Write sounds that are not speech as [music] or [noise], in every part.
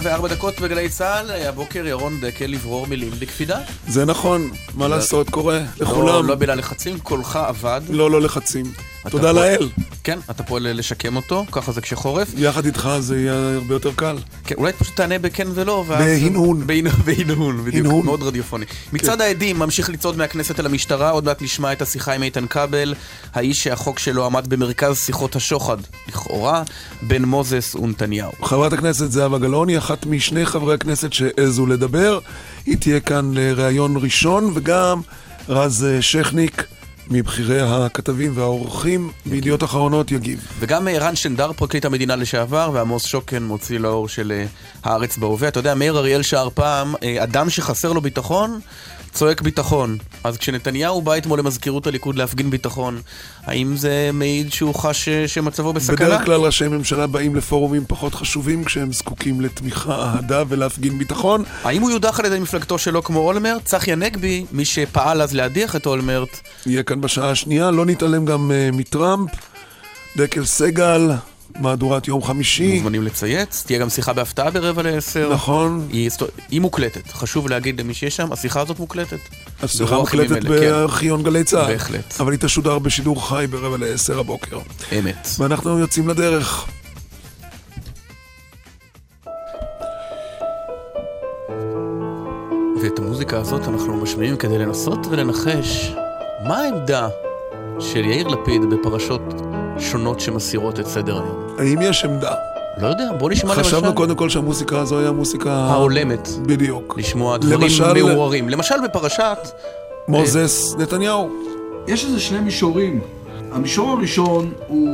תשע וארבע דקות בגלי צה"ל, הבוקר ירון דקל לברור מילים בקפידה. זה נכון, מה לעשות, קורה לא, לכולם. לא בגלל לחצים, קולך עבד. לא, לא לחצים. תודה לאל. כן, אתה פועל לשקם אותו, ככה זה כשחורף. יחד איתך זה יהיה הרבה יותר קל. כן, אולי פשוט תענה בכן ולא, ואז... בהנהון. בהנ- [laughs] בהנהון, בדיוק. הנהון. מאוד רדיופוני. מצד העדים ממשיך לצעוד מהכנסת אל המשטרה, עוד מעט נשמע את השיחה עם איתן כבל, האיש שהחוק שלו עמד במרכז שיחות השוחד, לכאורה, בין מוזס ונתניהו. חברת הכנסת זהבה גלאון היא אחת משני חברי הכנסת שהעזו לדבר. היא תהיה כאן לראיון ראשון, וגם רז אה, שכניק, מבכירי הכתבים והעורכים בידיעות אחרונות, יגיב. וגם אה, רן שנדר, פרקליט המדינה לשעבר, ועמוס שוקן, מוציא לאור של אה, הארץ בהווה. אתה יודע, מאיר אריאל שר פעם, אה, אדם שחסר לו ביטחון, צועק ביטחון. אז כשנתניהו בא אתמול למזכירות הליכוד להפגין ביטחון, האם זה מעיד שהוא חש אה, שמצבו בסכנה? בדרך כלל ראשי ממשלה באים לפורומים פחות חשובים כשהם זקוקים לתמיכה, אהדה ולהפגין ביטחון. האם הוא יודח על ידי מפלגתו שלו כמו אולמרט? צחי הנגבי, מי שפעל אז להדיח את אולמרט, יהיה כאן בשעה השנייה, לא נתעלם גם אה, מטראמפ, דקל סגל, מהדורת יום חמישי. מוזמנים לצייץ. תהיה גם שיחה בהפתעה ברבע לעשר. נכון, היא, היא מוקלטת, חשוב להגיד למי שיש שם, השיחה הזאת מוקלטת. השיחה מוקלטת כן. בארכיון גלי צה"ל. בהחלט. אבל היא תשודר בשידור חי ברבע לעשר הבוקר. אמת. ואנחנו יוצאים לדרך. ואת המוזיקה הזאת אנחנו משמיעים כדי לנסות ולנחש מה העמדה של יאיר לפיד בפרשות שונות שמסירות את סדר היום. האם יש עמדה? לא יודע, בוא נשמע למשל חשבנו קודם כל שהמוסיקה הזו היא המוסיקה... ההולמת בדיוק. לשמוע דברים למשל- מעורערים. למשל בפרשת מוזס נתניהו. יש איזה שני מישורים. המישור הראשון הוא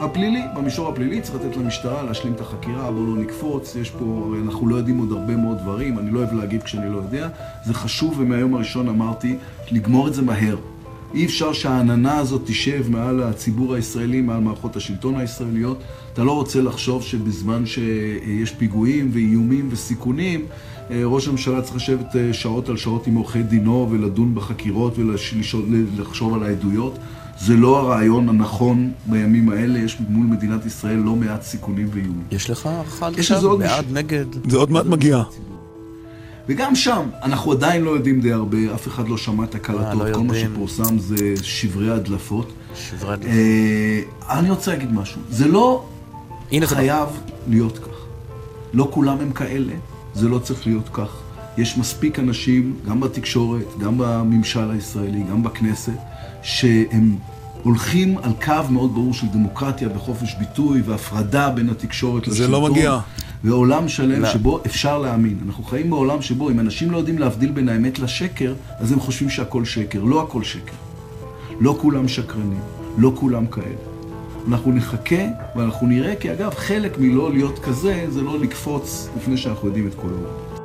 הפלילי. במישור הפלילי צריך לתת למשטרה להשלים את החקירה, בואו לא נקפוץ, יש פה, אנחנו לא יודעים עוד הרבה מאוד דברים, אני לא אוהב להגיד כשאני לא יודע. זה חשוב, ומהיום הראשון אמרתי, לגמור את זה מהר. אי אפשר שהעננה הזאת תשב מעל הציבור הישראלי, מעל מערכות השלטון הישראליות. אתה לא רוצה לחשוב שבזמן שיש פיגועים ואיומים וסיכונים, אה, ראש הממשלה צריך לשבת אה, שעות על שעות עם עורכי דינו ולדון בחקירות ולחשוב על העדויות. זה לא הרעיון הנכון בימים האלה, יש מול מדינת ישראל לא מעט סיכונים ואיומים. יש לך הערכה לזה עכשיו? בעד. נגד? זה עוד מעט מגיע. וגם שם, אנחנו עדיין לא יודעים די הרבה, אף אחד לא שמע את אה, הקלטות, לא כל מה יודעים. שפורסם זה שברי הדלפות. שברי הדלפות. אה, אני רוצה להגיד משהו, זה לא הנה זה חייב להיות כך. לא כולם הם כאלה, זה לא צריך להיות כך. יש מספיק אנשים, גם בתקשורת, גם בממשל הישראלי, גם בכנסת, שהם הולכים על קו מאוד ברור של דמוקרטיה וחופש ביטוי והפרדה בין התקשורת זה לשלטון. לא מגיע. ועולם שלם לא. שבו אפשר להאמין. אנחנו חיים בעולם שבו אם אנשים לא יודעים להבדיל בין האמת לשקר, אז הם חושבים שהכל שקר. לא הכל שקר. לא כולם שקרנים, לא כולם כאלה. אנחנו נחכה ואנחנו נראה, כי אגב, חלק מלא להיות כזה, זה לא לקפוץ לפני שאנחנו יודעים את כל העולם.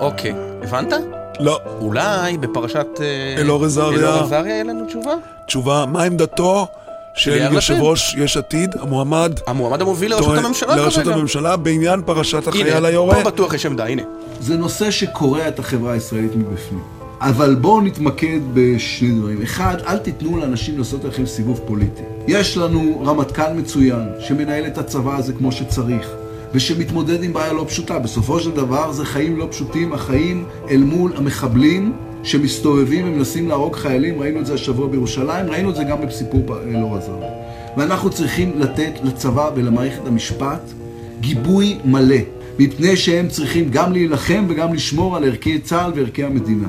אוקיי, הבנת? לא. אולי בפרשת... אה, אלאור עזריה. אלאור עזריה יהיה לנו תשובה? תשובה, מה עמדתו של יושב. ראש יש עתיד, המועמד המועמד המוביל לראשות הממשלה לראשות כרגע. הממשלה בעניין פרשת החייל הנה, היורה. פה בטוח יש עמדה, הנה. זה נושא שקורע את החברה הישראלית מבפנים. אבל בואו נתמקד בשני דברים. אחד, אל תיתנו לאנשים לעשות לכם סיבוב פוליטי. יש לנו רמטכ"ל מצוין, שמנהל את הצבא הזה כמו שצריך, ושמתמודד עם בעיה לא פשוטה. בסופו של דבר זה חיים לא פשוטים, החיים אל מול המחבלים שמסתובבים ומנסים להרוג חיילים, ראינו את זה השבוע בירושלים, ראינו את זה גם בסיפור אלאור עזריה. ואנחנו צריכים לתת לצבא ולמערכת המשפט גיבוי מלא, מפני שהם צריכים גם להילחם וגם לשמור על ערכי צה"ל וערכי המדינה.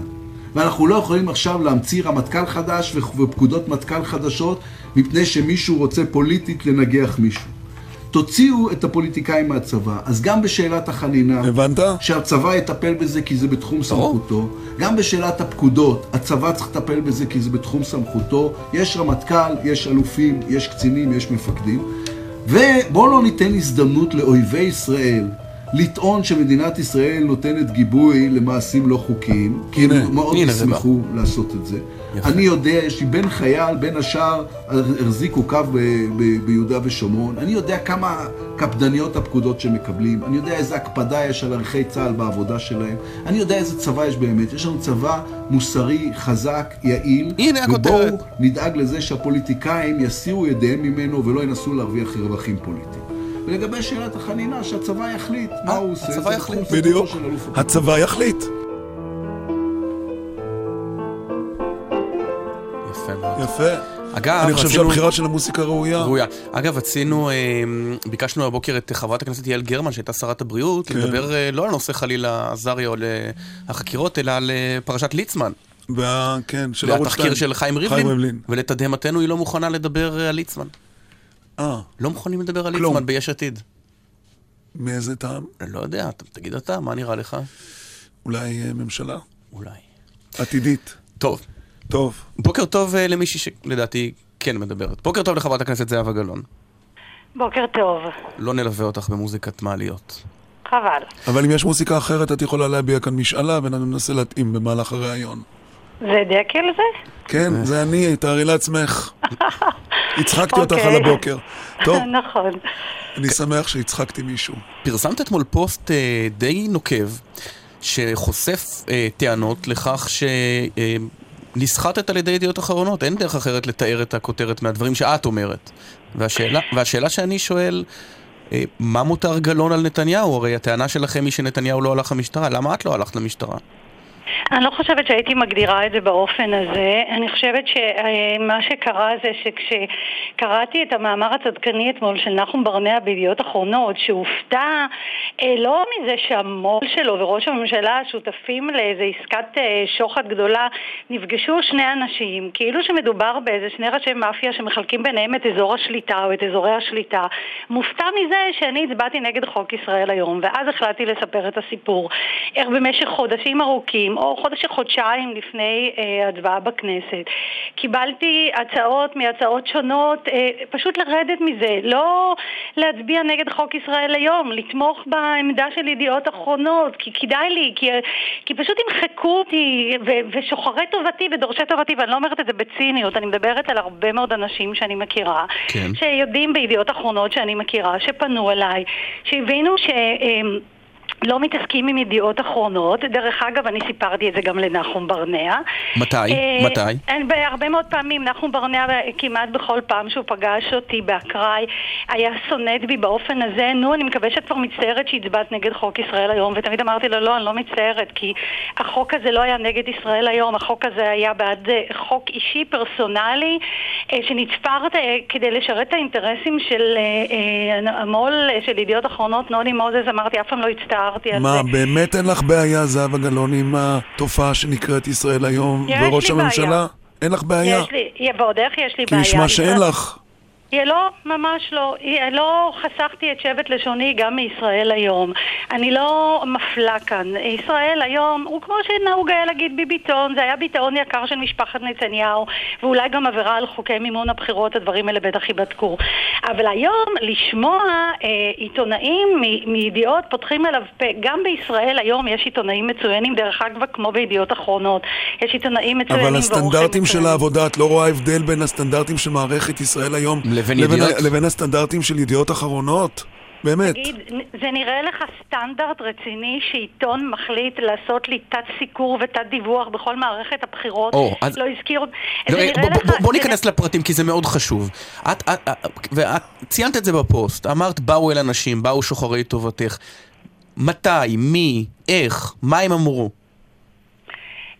ואנחנו לא יכולים עכשיו להמציא רמטכ"ל חדש ופקודות מטכ"ל חדשות, מפני שמישהו רוצה פוליטית לנגח מישהו. תוציאו את הפוליטיקאים מהצבא, אז גם בשאלת החנינה, הבנת? שהצבא יטפל בזה כי זה בתחום סמכותו, גם בשאלת הפקודות, הצבא צריך לטפל בזה כי זה בתחום סמכותו, יש רמטכ"ל, יש אלופים, יש קצינים, יש מפקדים, ובואו לא ניתן הזדמנות לאויבי ישראל לטעון שמדינת ישראל נותנת גיבוי למעשים לא חוקיים, כי הנה, הם מאוד הנה. ישמחו לעשות את זה. יפה. אני יודע, יש לי בן חייל, בין השאר, החזיקו קו ב- ב- ביהודה ושומרון. אני יודע כמה קפדניות הפקודות שהם מקבלים. אני יודע איזה הקפדה יש על ערכי צה"ל בעבודה שלהם. אני יודע איזה צבא יש באמת. יש לנו צבא מוסרי, חזק, יעיל. הנה הכותרת. ובואו נדאג לזה שהפוליטיקאים יסירו ידיהם ממנו ולא ינסו להרוויח רווחים פוליטיים. ולגבי שאלת החנינה, שהצבא יחליט מה אה, הוא עושה. הצבא יחליט. בדיוק. הצבא יחליט. יפה מאוד. יפה. אגב, אני חושב רצינו- שהבחירה של המוסיקה ראויה. ראויה. אגב, רצינו, אה, ביקשנו הבוקר את חברת הכנסת יעל גרמן, שהייתה שרת הבריאות, כן. לדבר אה, לא על נושא חלילה עזריה או לחקירות, אלא על אה, פרשת ליצמן. וה- כן, של ערוץ והתחקיר 2. של חיים חיים ריבלין. ריבלין. ולתדהמתנו היא לא מוכנה לדבר אה, על ליצמן. אה, לא מוכנים לדבר על כלום. ליצמן ביש עתיד. מאיזה טעם? לא יודע, תגיד אתה, מה נראה לך? אולי אה, ממשלה אולי. עתידית. טוב, טוב. בוקר טוב אה, למישהי שלדעתי כן מדברת. בוקר טוב לחברת הכנסת זהבה גלאון. בוקר טוב. לא נלווה אותך במוזיקת מעליות. חבל. אבל אם יש מוסיקה אחרת, את יכולה להביע כאן משאלה, וננסה להתאים במהלך הראיון. זה דקל זה? כן, זה אני, תארי לעצמך. [laughs] הצחקתי אותך אוקיי. על הבוקר. טוב, [laughs] נכון. אני שמח שהצחקתי מישהו. פרסמת אתמול פוסט אה, די נוקב, שחושף אה, טענות לכך שנסחטת על ידי ידיעות אחרונות. אין דרך אחרת לתאר את הכותרת מהדברים שאת אומרת. והשאלה, והשאלה שאני שואל, אה, מה מותר גלון על נתניהו? הרי הטענה שלכם היא שנתניהו לא הלך למשטרה. למה את לא הלכת למשטרה? אני לא חושבת שהייתי מגדירה את זה באופן הזה. אני חושבת שמה שקרה זה שכשקראתי את המאמר הצדקני אתמול של נחום ברנע בידיעות אחרונות, שהופתע אה, לא מזה שהמו"ל שלו וראש הממשלה שותפים לאיזו עסקת אה, שוחד גדולה, נפגשו שני אנשים, כאילו שמדובר באיזה שני ראשי מאפיה שמחלקים ביניהם את אזור השליטה או את אזורי השליטה. מופתע מזה שאני הצבעתי נגד חוק ישראל היום, ואז החלטתי לספר את הסיפור. איך במשך חודשים ארוכים, או חודש חודשיים לפני אה, הצבעה בכנסת, קיבלתי הצעות מהצעות שונות, אה, פשוט לרדת מזה, לא להצביע נגד חוק ישראל היום, לתמוך בעמדה של ידיעות אחרונות, כי כדאי לי, כי, כי פשוט ימחקו אותי, ו, ושוחרי טובתי ודורשי טובתי, ואני לא אומרת את זה בציניות, אני מדברת על הרבה מאוד אנשים שאני מכירה, כן. שיודעים בידיעות אחרונות שאני מכירה, שפנו אליי, שהבינו ש... אה, לא מתעסקים עם ידיעות אחרונות. דרך אגב, אני סיפרתי את זה גם לנחום ברנע. מתי? אה, מתי? אין, בהרבה מאוד פעמים, נחום ברנע כמעט בכל פעם שהוא פגש אותי באקראי היה סונט בי באופן הזה, נו, אני מקווה שאת כבר מצטערת שהצבעת נגד חוק ישראל היום, ותמיד אמרתי לו, לא, אני לא מצטערת, כי החוק הזה לא היה נגד ישראל היום, החוק הזה היה בעד אה, חוק אישי, פרסונלי, אה, שנצפר אה, כדי לשרת את האינטרסים של אה, אה, המו"ל אה, של ידיעות אחרונות, נוני מוזס, אמרתי, אף פעם לא הצטערתי על מה, זה. באמת אין לך בעיה, זהבה גלאון, עם התופעה שנקראת ישראל היום וראש לי בעיה. הממשלה? אין לך בעיה? יש לי, ועוד איך יש לי כי בעיה. נשמע שאין ישראל- לך. לא, ממש לא. לא חסכתי את שבט לשוני גם מישראל היום. אני לא מפלה כאן. ישראל היום הוא כמו שנהוג היה להגיד ביביטון, זה היה ביטאון יקר של משפחת נתניהו, ואולי גם עבירה על חוקי מימון הבחירות, הדברים האלה בטח ייבדקו. אבל היום לשמוע אה, עיתונאים מ- מידיעות פותחים אליו פה, גם בישראל היום יש עיתונאים מצוינים, דרך אגב כמו בידיעות אחרונות. יש עיתונאים מצוינים אבל הסטנדרטים של. העבודה, את לא רואה הבדל בין הסטנדרטים של מערכת ישראל היום לבין ה- ידיעות? לבין הסטנדרטים של ידיעות אחרונות? באמת. תגיד, זה נראה לך סטנדרט רציני שעיתון מחליט לעשות לי תת סיקור ותת דיווח בכל מערכת הבחירות? או, אז- לא הזכיר... לא, זה אה, בוא- לך- בוא- בוא זה ניכנס לפרטים כי זה מאוד חשוב. את, את, את, ואת ציינת את זה בפוסט, אמרת באו אל אנשים, באו שוחרי טובתך. מתי, מי, איך, מה הם אמרו?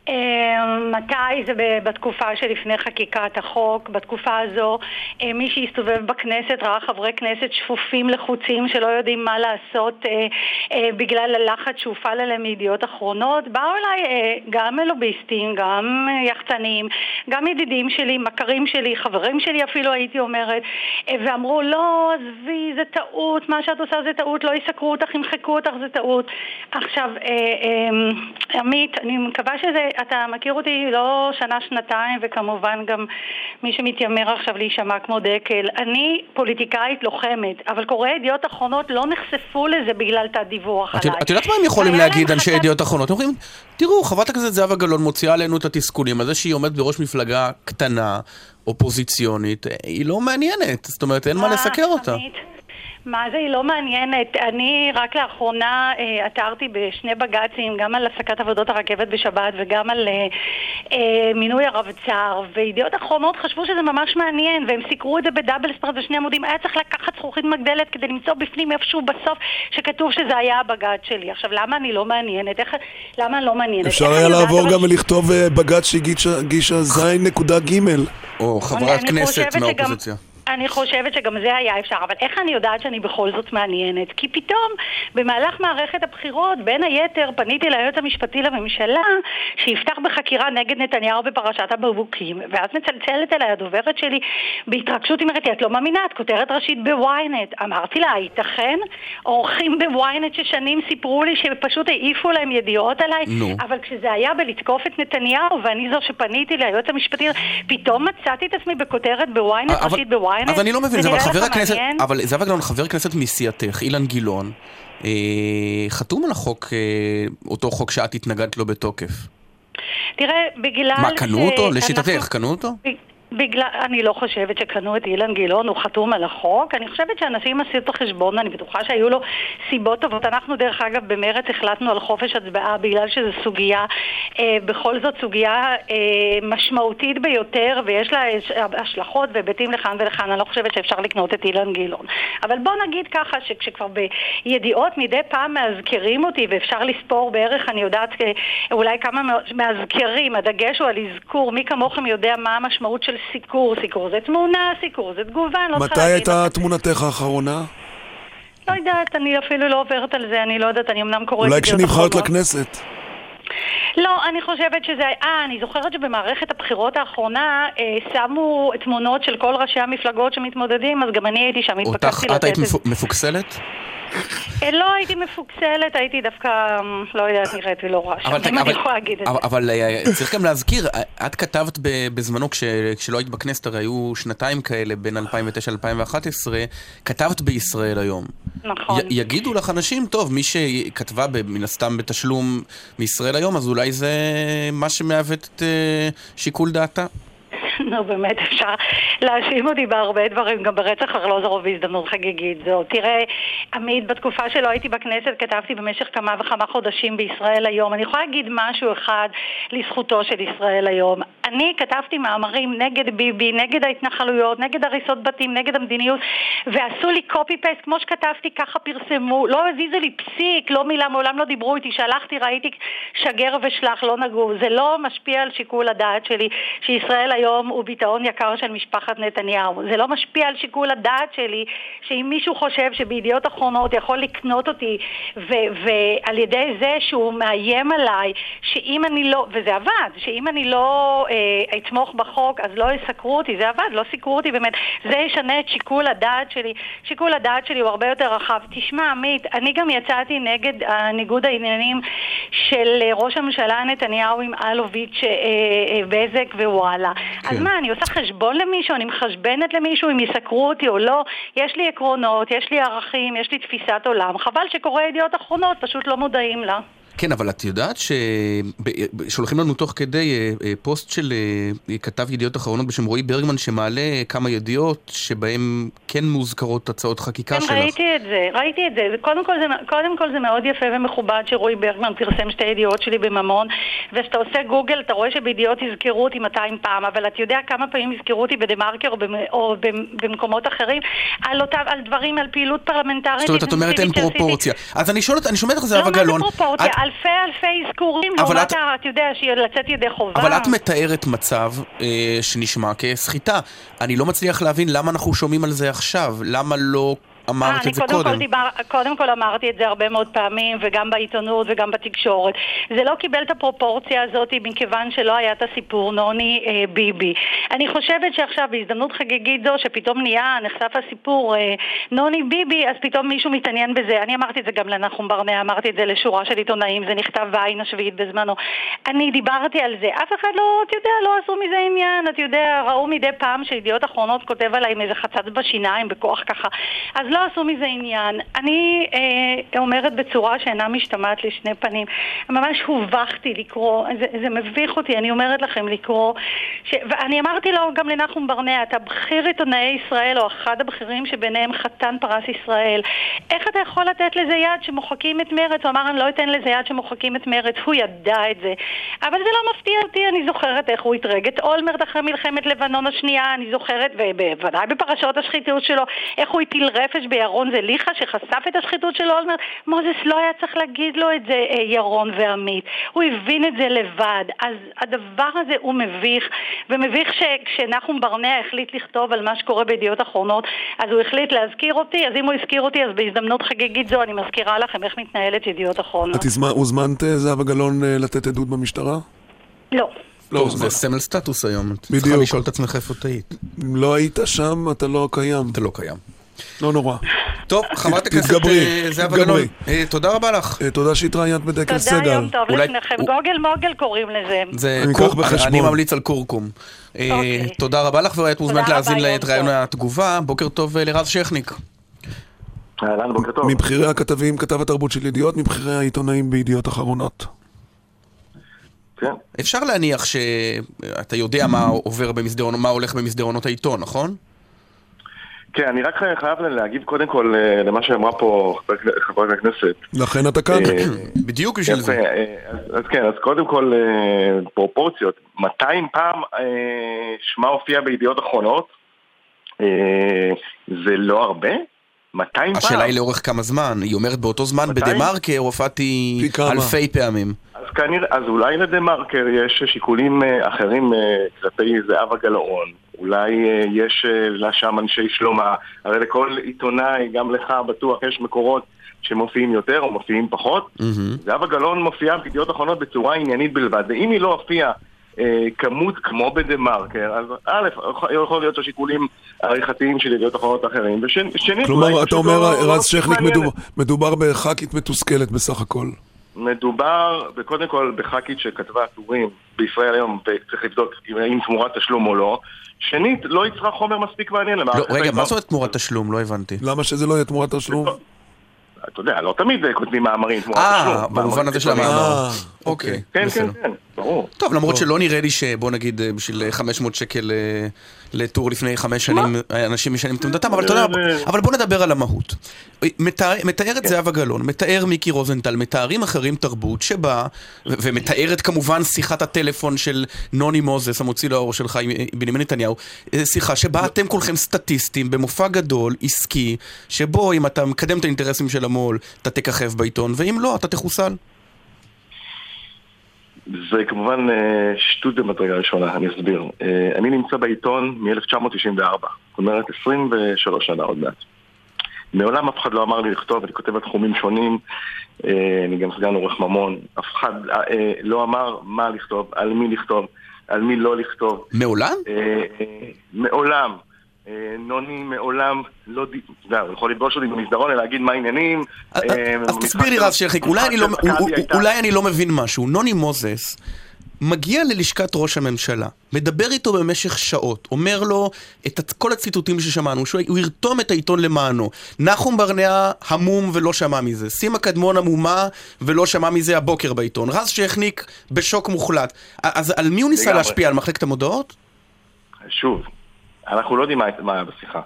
אה, מתי? זה בתקופה שלפני חקיקת החוק, בתקופה הזו אה, מי שהסתובב בכנסת ראה חברי כנסת שפופים לחוצים שלא יודעים מה לעשות אה, אה, בגלל הלחץ שהופעל עליהם מידיעות אחרונות, באו אליי גם לוביסטים, גם יחצנים, גם ידידים שלי, מכרים שלי, חברים שלי אפילו הייתי אומרת, ואמרו לא עזבי זה טעות, מה שאת עושה זה טעות, לא יסקרו אותך, ימחקו אותך זה טעות. עכשיו אה, עמית, אני מקווה שזה אתה מכיר אותי לא שנה-שנתיים, וכמובן גם מי שמתיימר עכשיו להישמע כמו דקל. אני פוליטיקאית לוחמת, אבל קוראי ידיעות אחרונות לא נחשפו לזה בגלל תת דיווח את, עליי. את יודעת מה הם יכולים להגיד, אנשי ידיעות אחרונות? הם אומרים, תראו, חברת הכנסת זהבה גלאון מוציאה עלינו את התסכולים, על זה שהיא עומדת בראש מפלגה קטנה, אופוזיציונית, היא לא מעניינת, זאת אומרת, אין מה אה, לסקר אותה. מה זה, היא לא מעניינת. אני רק לאחרונה אה, עתרתי בשני בג"צים, גם על הפסקת עבודות הרכבת בשבת וגם על אה, אה, מינוי הרבצ"ר, וידיעות אחרונות חשבו שזה ממש מעניין, והם סיקרו את זה בדאבל ספרד בשני עמודים. היה צריך לקחת זכוכית מגדלת כדי למצוא בפנים איפשהו בסוף שכתוב שזה היה הבג"ץ שלי. עכשיו, למה אני לא מעניינת? איך, למה אני לא מעניינת? אפשר היה לעבור גם ולכתוב אה, בג"ץ שהגישה הגישה ז'.ג'. או חברת כנסת מהאופוזיציה. אני חושבת שגם זה היה אפשר, אבל איך אני יודעת שאני בכל זאת מעניינת? כי פתאום, במהלך מערכת הבחירות, בין היתר, פניתי ליועץ המשפטי לממשלה שיפתח בחקירה נגד נתניהו בפרשת הבקבוקים, ואז מצלצלת אליי הדוברת שלי בהתרגשות, היא אומרת לי, את לא מאמינה, את כותרת ראשית בוויינט. אמרתי לה, ייתכן? עורכים בוויינט ששנים סיפרו לי שפשוט העיפו להם ידיעות עליי, נו. אבל כשזה היה בלתקוף את נתניהו, ואני זו שפניתי ליועץ המשפטי, פתאום מצאתי את עצמי בכותרת בוויינט, אבל- ראשית בוויינט. אז אני לא מבין, זה אבל חבר הכנסת? אבל זהבה גלאון, חבר כנסת מסיעתך, אילן גילאון, אה, חתום על החוק, אה, אותו חוק שאת התנגדת לו בתוקף. תראה, בגלל מה, קנו אותו? לשיטתך, קנו אותו? בגלל, אני לא חושבת שקנו את אילן גילאון, הוא חתום על החוק. אני חושבת שאנשים עשו את החשבון, אני בטוחה שהיו לו סיבות טובות. אנחנו, דרך אגב, במרץ החלטנו על חופש הצבעה בגלל שזו סוגיה, אה, בכל זאת סוגיה אה, משמעותית ביותר, ויש לה הש- השלכות והיבטים לכאן ולכאן. אני לא חושבת שאפשר לקנות את אילן גילאון. אבל בוא נגיד ככה, שכשכבר בידיעות מדי פעם מאזכרים אותי, ואפשר לספור בערך, אני יודעת, אה, אולי כמה מאזכרים, הדגש הוא על אזכור, מי כמוכם יודע מה המשמעות של סיקור. סיקור זה תמונה, סיקור זה תגובה, אני לא צריכה מתי להגיד הייתה לכם. תמונתך האחרונה? לא יודעת, אני אפילו לא עוברת על זה, אני לא יודעת, אני אמנם קוראת... אולי כשנבחרת. לכנסת. לא, אני חושבת שזה... אה, אני זוכרת שבמערכת הבחירות האחרונה אה, שמו תמונות של כל ראשי המפלגות שמתמודדים, אז גם אני הייתי שם, אותך, את לתת היית את. מפו- מפוקסלת? אה, לא הייתי מפוקסלת, הייתי דווקא, אמ, לא יודעת, נראיתי לא רע שם, אבל, אם אני יכולה להגיד את אבל, זה. אבל אה, צריך גם להזכיר, אה, את כתבת בזמנו, כש, כשלא היית בכנסת, הרי היו שנתיים כאלה, בין 2009 ל-2011, כתבת בישראל היום. נכון. יגידו לך אנשים, טוב, מי שכתבה מן הסתם בתשלום מישראל היום, אז אולי זה מה שמעוות את שיקול דעתה. נו באמת, אפשר להאשים אותי בהרבה דברים, גם ברצח ארלוזורוב בהזדמנות חגיגית זו. תראה, עמית, בתקופה שלא הייתי בכנסת כתבתי במשך כמה וכמה חודשים בישראל היום. אני יכולה להגיד משהו אחד לזכותו של ישראל היום. אני כתבתי מאמרים נגד ביבי, נגד ההתנחלויות, נגד הריסות בתים, נגד המדיניות, ועשו לי קופי פייסט, כמו שכתבתי, ככה פרסמו. לא הזיזו לי פסיק, לא מילה, מעולם לא דיברו איתי. שלחתי, ראיתי שגר ושלח, לא נגעו. זה לא משפיע על שיקול הדעת שלי, שישראל היום הוא ביטאון יקר של משפחת נתניהו. זה לא משפיע על שיקול הדעת שלי, שאם מישהו חושב שבידיעות אחרונות יכול לקנות אותי, ועל ידי זה שהוא מאיים עליי, שאם אני לא, וזה עבד, שאם אני לא אה, אתמוך בחוק, אז לא יסקרו אותי, זה עבד, לא סיקרו אותי באמת. זה ישנה את שיקול הדעת שלי. שיקול הדעת שלי הוא הרבה יותר רחב. תשמע, עמית, אני גם יצאתי נגד ניגוד העניינים של ראש הממשלה נתניהו עם אלוביץ', אה, אה, בזק ווואלה. כן. מה, אני עושה חשבון למישהו, אני מחשבנת למישהו אם יסקרו אותי או לא? יש לי עקרונות, יש לי ערכים, יש לי תפיסת עולם. חבל שקוראי ידיעות אחרונות פשוט לא מודעים לה. כן, אבל את יודעת ששולחים לנו תוך כדי אה, אה, פוסט של אה, כתב ידיעות אחרונות בשם רועי ברגמן שמעלה כמה ידיעות שבהם כן מוזכרות הצעות חקיקה כן, שלך. ראיתי את זה, ראיתי את זה. קודם כל זה, קודם כל זה מאוד יפה ומכובד שרועי ברגמן פרסם שתי ידיעות שלי בממון, וכשאתה עושה גוגל אתה רואה שבידיעות יזכרו אותי 200 פעם, אבל אתה יודע כמה פעמים יזכרו אותי בדה מרקר או, במ, או במ, במקומות אחרים על, אותם, על דברים, על פעילות פרלמנטרית. זאת אומרת, את אומרת אין. פרופורציה. אז אני שואל אני שומע אותך זהבה לא, גלאון. מה זה פרופורציה? אלפי אלפי אזכורים, לעומת, את- אתה יודע, לצאת ידי חובה. אבל את מתארת מצב אה, שנשמע כסחיטה. אני לא מצליח להבין למה אנחנו שומעים על זה עכשיו. למה לא אמרת אה, את זה קודם קודם. כל, דיבר, קודם כל אמרתי את זה הרבה מאוד פעמים, וגם בעיתונות וגם בתקשורת. זה לא קיבל את הפרופורציה הזאת מכיוון שלא היה את הסיפור נוני אה, ביבי. אני חושבת שעכשיו בהזדמנות חגיגית זו, שפתאום נהיה, נחשף הסיפור אה, נוני ביבי, אז פתאום מישהו מתעניין בזה. אני אמרתי את זה גם לנחום ברנע, אמרתי את זה לשורה של עיתונאים, זה נכתב בעין השביעית בזמנו. אני דיברתי על זה. אף אחד לא, אתה יודע, לא עשו מזה עניין. אתה יודע, ראו מדי פעם שידיעות אחרונות כותב עליי עם איזה חצץ בשיניים, בכוח ככה. אז לא עשו מזה עניין. אני אה, אומרת בצורה שאינה משתמעת לשני פנים. ממש הובכתי לקרוא, זה, זה מביך אותי, אני אומרת לכם לקרוא. ש... ואני אמרתי לו גם לנחום ברנע, אתה בכיר עיתונאי ישראל, או אחד הבכירים שביניהם חתן פרס ישראל. איך אתה יכול לתת לזה יד שמוחקים את מרצ? הוא אמר, אני לא אתן לזה יד שמוחקים את מרצ. הוא ידע את זה. אבל זה לא מפתיע אותי, אני זוכרת איך הוא אתרג את אולמרט אחרי מלחמת לבנון השנייה, אני זוכרת, ובוודאי בפרשות השחיתות שלו, איך הוא הטיל רפש בירון זליכה שחשף את השחיתות של אולמרט. מוזס לא היה צריך להגיד לו את זה, אה, ירון ועמית. הוא הבין את זה לבד. אז הדבר הזה הוא מביך, ומביך שכשנחום ברנע החליט לכתוב על מה שקורה בידיעות אחרונות, אז הוא החליט להזכיר אותי, אז אם הוא הזכיר אותי, אז בהזדמנות חגיגית זו אני מזכירה לכם איך מתנהלת ידיעות אחרונות. את הוזמנת, אה, זהבה גלאון, אה, לתת עדות במשטרה? לא. לא, טוב, זה סמל סטטוס היום. את צריכה בדיוק. לשאול את עצמך איפה טעית. אם לא היית שם, אתה לא קיים. אתה לא קיים. לא נורא. טוב, חברת הכנסת אה, זהבה. גלאון, אה, תודה רבה לך. אה, תודה שהתראיינת בדקל תודה, סגל. יום טוב. הוא- גוגל מוגל קוראים לזה. זה אני קור- אקח בחשבון. אני ממליץ על קורקום. אה, אוקיי. תודה רבה לך, ואת מוזמנת להאזין את ראיון טוב. התגובה. בוקר טוב לרז שכניק. אהלן, בוקר טוב. מבכירי הכתבים, כתב התרבות של ידיעות, מבכירי העיתונאים בידיעות אחרונות. כן. אפשר להניח שאתה יודע מה עובר במסדרונות, מה הולך במסדרונות העיתון, נכון? כן, אני רק חייב להגיב קודם כל אה, למה שאמרה פה חבר- חברת הכנסת. לכן אתה כאן. אה, [clears throat] בדיוק בשביל זה. אה, אז, כן, אז קודם כל פרופורציות. 200 פעם שמה הופיע בידיעות אחרונות, זה לא הרבה? 200 פעם? השאלה היא לאורך כמה זמן. היא אומרת באותו זמן? בדה מרקר הופעתי. אלפי פעמים. אז כנראה, אז אולי לדה מרקר יש שיקולים אחרים כלפי זהבה גלאון. אולי אה, יש אה, שם אנשי שלומה. הרי לכל עיתונאי, גם לך בטוח, יש מקורות שמופיעים יותר או מופיעים פחות. מהמם. זהבה גלאון מופיעה בידיעות אחרונות בצורה עניינית בלבד. ואם היא לא הופיעה אה, כמות כמו בדה מרקר, אז א', יכול להיות שהשיקולים העריכתיים של ידיעות אחרונות אחרים. ושנית, כלומר, אתה אומר, רז שכניק, מדובר- מדובר בח"כית מתוסכלת בסך הכל. מדובר, קודם כל, בח"כית שכתבה טורים בישראל היום, וצריך לבדוק אם- תמורת תשלום או לא. שנית, לא יצרה חומר מספיק מעניין לא, רגע. מה זאת אומרת תמורת תשלום? לא הבנתי. למה שזה לא יהיה תמורת תשלום? אתה יודע, לא תמיד אה, כותבים מאמרים תמורת אה, תשלום. במובן מאמרים הזה של. המאמר. אה, אוקיי, כן. כן, כן, ברור. טוב, למרות שלא נראה לי שבוא נגיד אה, בשביל אה, 500 שקל אה, לטור לפני חמש שנים אה, אנשים משנים את עמדתם, אבל אתה יודע, זה- אבל בוא נדבר על המהות. אה, מתאר- מתארת זהבה גלאון, מתאר מיקי רוזנטל, מתארים אחרים תרבות שבה, ומתארת כמובן שיחת הטלפון של נוני מוזס, המוציא לאור שלך עם אה, בנימין נתניהו, אה, שיחה שבה אתם כולכם סטטיסטים במופע גדול, עסקי, שבו אם אתה מקדם את האינטרסים של המו"ל, אתה תככב בעיתון, ואם לא, אתה תחוסל. זה כמובן אה, שטות במדרגה ראשונה, אני אסביר. אה, אני נמצא בעיתון מ-1994, זאת אומרת 23 שנה עוד מעט. מעולם אף אחד לא אמר לי לכתוב, אני כותב על תחומים שונים, אה, אני גם סגן עורך ממון, אף אחד לא אמר מה לכתוב, על מי לכתוב, על מי לא לכתוב. מעולם? מעולם. אה, נוני מעולם לא, אתה יודע, הוא יכול לפגוש אותי במסדרון ולהגיד מה העניינים. אז תסביר לי שרחיק, אולי במשחק אני לא- אולי- אני לא מבין משהו. נוני מוזס מגיע ללשכת ראש הממשלה, מדבר איתו במשך שעות, אומר לו את כל הציטוטים ששמענו, שהוא הוא ירתום את העיתון למענו. נחום ברנע המום ולא שמע מזה. סימה קדמון המומה ולא שמע מזה הבוקר בעיתון. רז שהחניק בשוק מוחלט. אז על מי הוא ניסה. להשפיע? על מחלקת המודעות? שוב, אנחנו לא יודעים מה, היה בשיחה.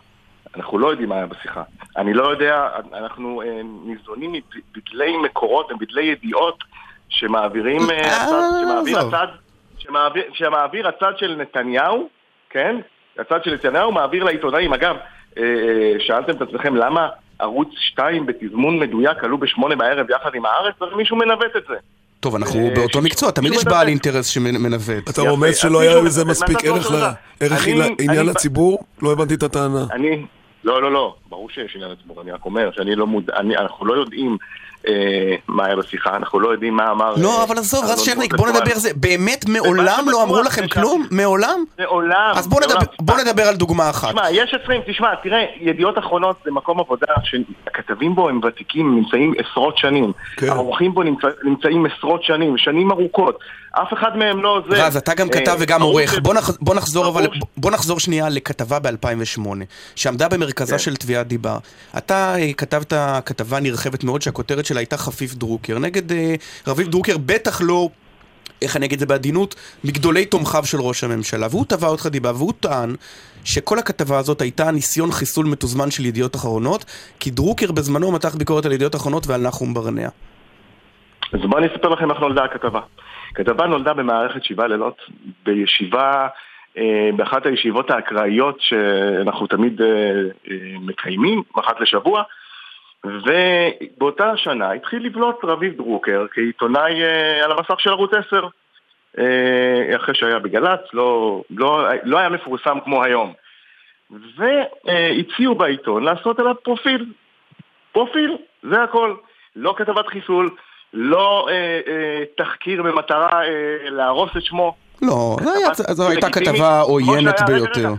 אנחנו לא יודעים מה היה בשיחה. אני לא יודע, אנחנו אה, ניזונים מבדלי מקורות ובדלי ידיעות שמעבירים אה, אה, הצד, שמעביר. הצד, שמעביר, שמעביר הצד של נתניהו, כן? הצד של נתניהו מעביר לעיתונאים. אגב, שאלתם את עצמכם למה ערוץ 2 בתזמון מדויק עלו בשמונה בערב יחד עם הארץ? אז מישהו מנווט את זה. טוב, אנחנו אה, באותו מקצוע, תמיד יש בעל. אינטרס שמנווט. אתה רומז שלא היה לזה מנווט מספיק ערך עניין לציבור? לא הבנתי את הטענה. אני, לא, לא, לא, ברור שיש עניין לציבור, אני רק אומר שאני לא מודע, אני, אנחנו לא יודעים מה היה בשיחה, אנחנו לא יודעים מה אמר... לא, אה, אבל עזוב, רז שרניק, בוא. נדבר על זה. באמת מעולם לא אמרו לכם כלום? מעולם? מעולם. אז בוא מעולם. נדבר- על דוגמה אחת. תשמע, יש עשרים, תשמע, תראה, ידיעות אחרונות זה מקום עבודה שהכתבים בו הם ותיקים, נמצאים עשרות שנים. כן. העורכים בו נמצא, נמצאים עשרות שנים, שנים ארוכות. אף אחד מהם לא זה. רז, אתה גם אה, כתב וגם עורך. בוא נח- בוא נחזור אבל, ברור ש- בוא נחזור שנייה לכתבה ב-2008, שעמדה במרכזה כן. של תביעת דיבה. אתה אה, כתבת כתבה נרחבת מאוד שהכותרת שלה הייתה חפיף דרוקר. נגד אה, רביב דרוקר, בטח לא... איך אני אגיד את זה בעדינות, מגדולי תומכיו של ראש הממשלה, והוא תבע אותך דיבה, והוא טען שכל הכתבה הזאת הייתה ניסיון חיסול מתוזמן של ידיעות אחרונות, כי דרוקר בזמנו מתח ביקורת על ידיעות אחרונות ועל נחום ברנע. אז בואו אני אספר לכם איך נולדה הכתבה. הכתבה נולדה במערכת שבעה לילות, בישיבה, אה, באחת הישיבות האקראיות שאנחנו תמיד אה, אה, מקיימים, אחת לשבוע, ובאותה שנה התחיל לבלוט רביב דרוקר כעיתונאי אה, על המסך של ערוץ 10. אה, אחרי שהיה בגל"צ, לא, לא, לא היה מפורסם כמו היום. והציעו בעיתון לעשות עליו פרופיל. פרופיל, זה הכל. לא כתבת חיסול, לא אה, אה, תחקיר במטרה אה, להרוס את שמו. לא, זו הייתה כתבה עוינת ביותר.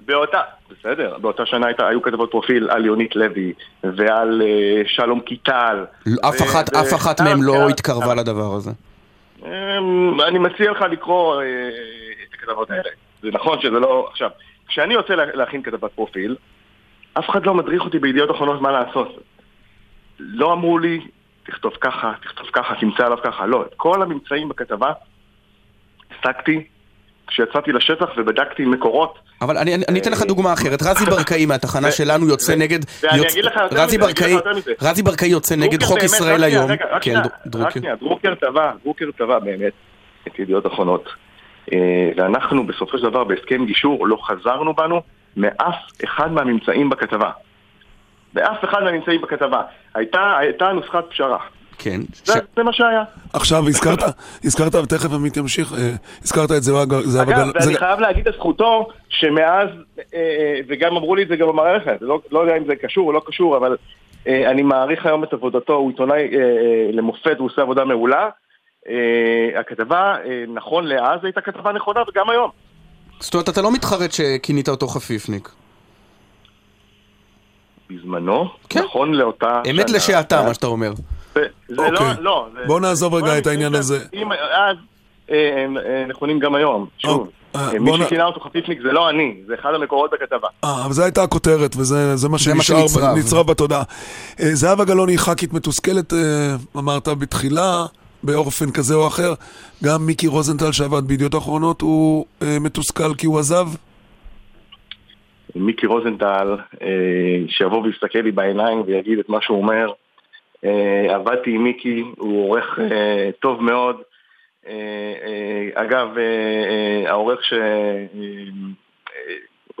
באותה, בסדר, באותה שנה הייתה, היו כתבות פרופיל על יונית לוי ועל אה, שלום קיטל. אף אחת, אף אחת מהם לא התקרבה לדבר הזה. אמ, אני מציע לך לקרוא אה, את הכתבות האלה. זה נכון שזה לא... עכשיו, כשאני יוצא לה- להכין כתבת פרופיל, אף אחד לא מדריך אותי בידיעות אחרונות מה לעשות. לא אמרו לי, תכתוב ככה, תכתוב ככה, תמצא עליו ככה. לא, את כל הממצאים בכתבה השגתי כשיצאתי לשטח ובדקתי מקורות. אבל אני, אני, אני אתן לך אה, דוגמה אחרת. רזי ברקאי מהתחנה שלנו יוצא נגד... ואני אגיד לך יותר רזי מזה. רזי ברקאי יוצא נגד חוק ישראל היום. כן, רק דרוקר. שנייה, דרוקר טבע, דרוקר טבע באמת את ידיעות אחרונות. אה, ואנחנו בסופו של דבר בהסכם גישור לא חזרנו בנו מאף אחד מהממצאים בכתבה. באף אחד מהממצאים בכתבה. הייתה, הייתה נוסחת פשרה. כן. זה, ש- זה מה שהיה. עכשיו, הזכרת, הזכרת, ותכף עמית ימשיך, אה, הזכרת את זהבה גל- זהבה אגב, גל... ואני זה- חייב להגיד לזכותו שמאז, אה, אה, וגם אמרו לי את זה גם במערכת, לא, לא יודע אם זה קשור או לא קשור, אבל אני מעריך היום את עבודתו, הוא עיתונאי למופת, הוא עושה עבודה מעולה. הכתבה, נכון לאז הייתה כתבה נכונה וגם היום. זאת אומרת, אתה לא מתחרט שכינית אותו חפיפניק. בזמנו, כן. נכון לאותה אמת שנה. לשעתה, מה שאתה אומר. זה לא, אוקיי. לא. זה- בוא נעזוב רגע את העניין הזה. אם אז אה, אה, נכונים גם היום. שוב, אה, בוא מי שכינה אותו חפיפניק זה לא אני, זה אחד המקורות בכתבה. אה, אבל זו הייתה הכותרת, וזה זה מה שנצרב. נצרב בתודעה. זהבה גלאון היא ח"כית מתוסכלת, אמרת בתחילה, באופן כזה או אחר. גם מיקי רוזנטל שעבד בידיעות אחרונות, הוא מתוסכל כי הוא עזב. מיקי רוזנטל, שיבוא ויסתכל לי בעיניים ויגיד את מה שהוא אומר. אה, עבדתי עם מיקי, הוא עורך אה, טוב מאוד. אה, אגב, העורך ש...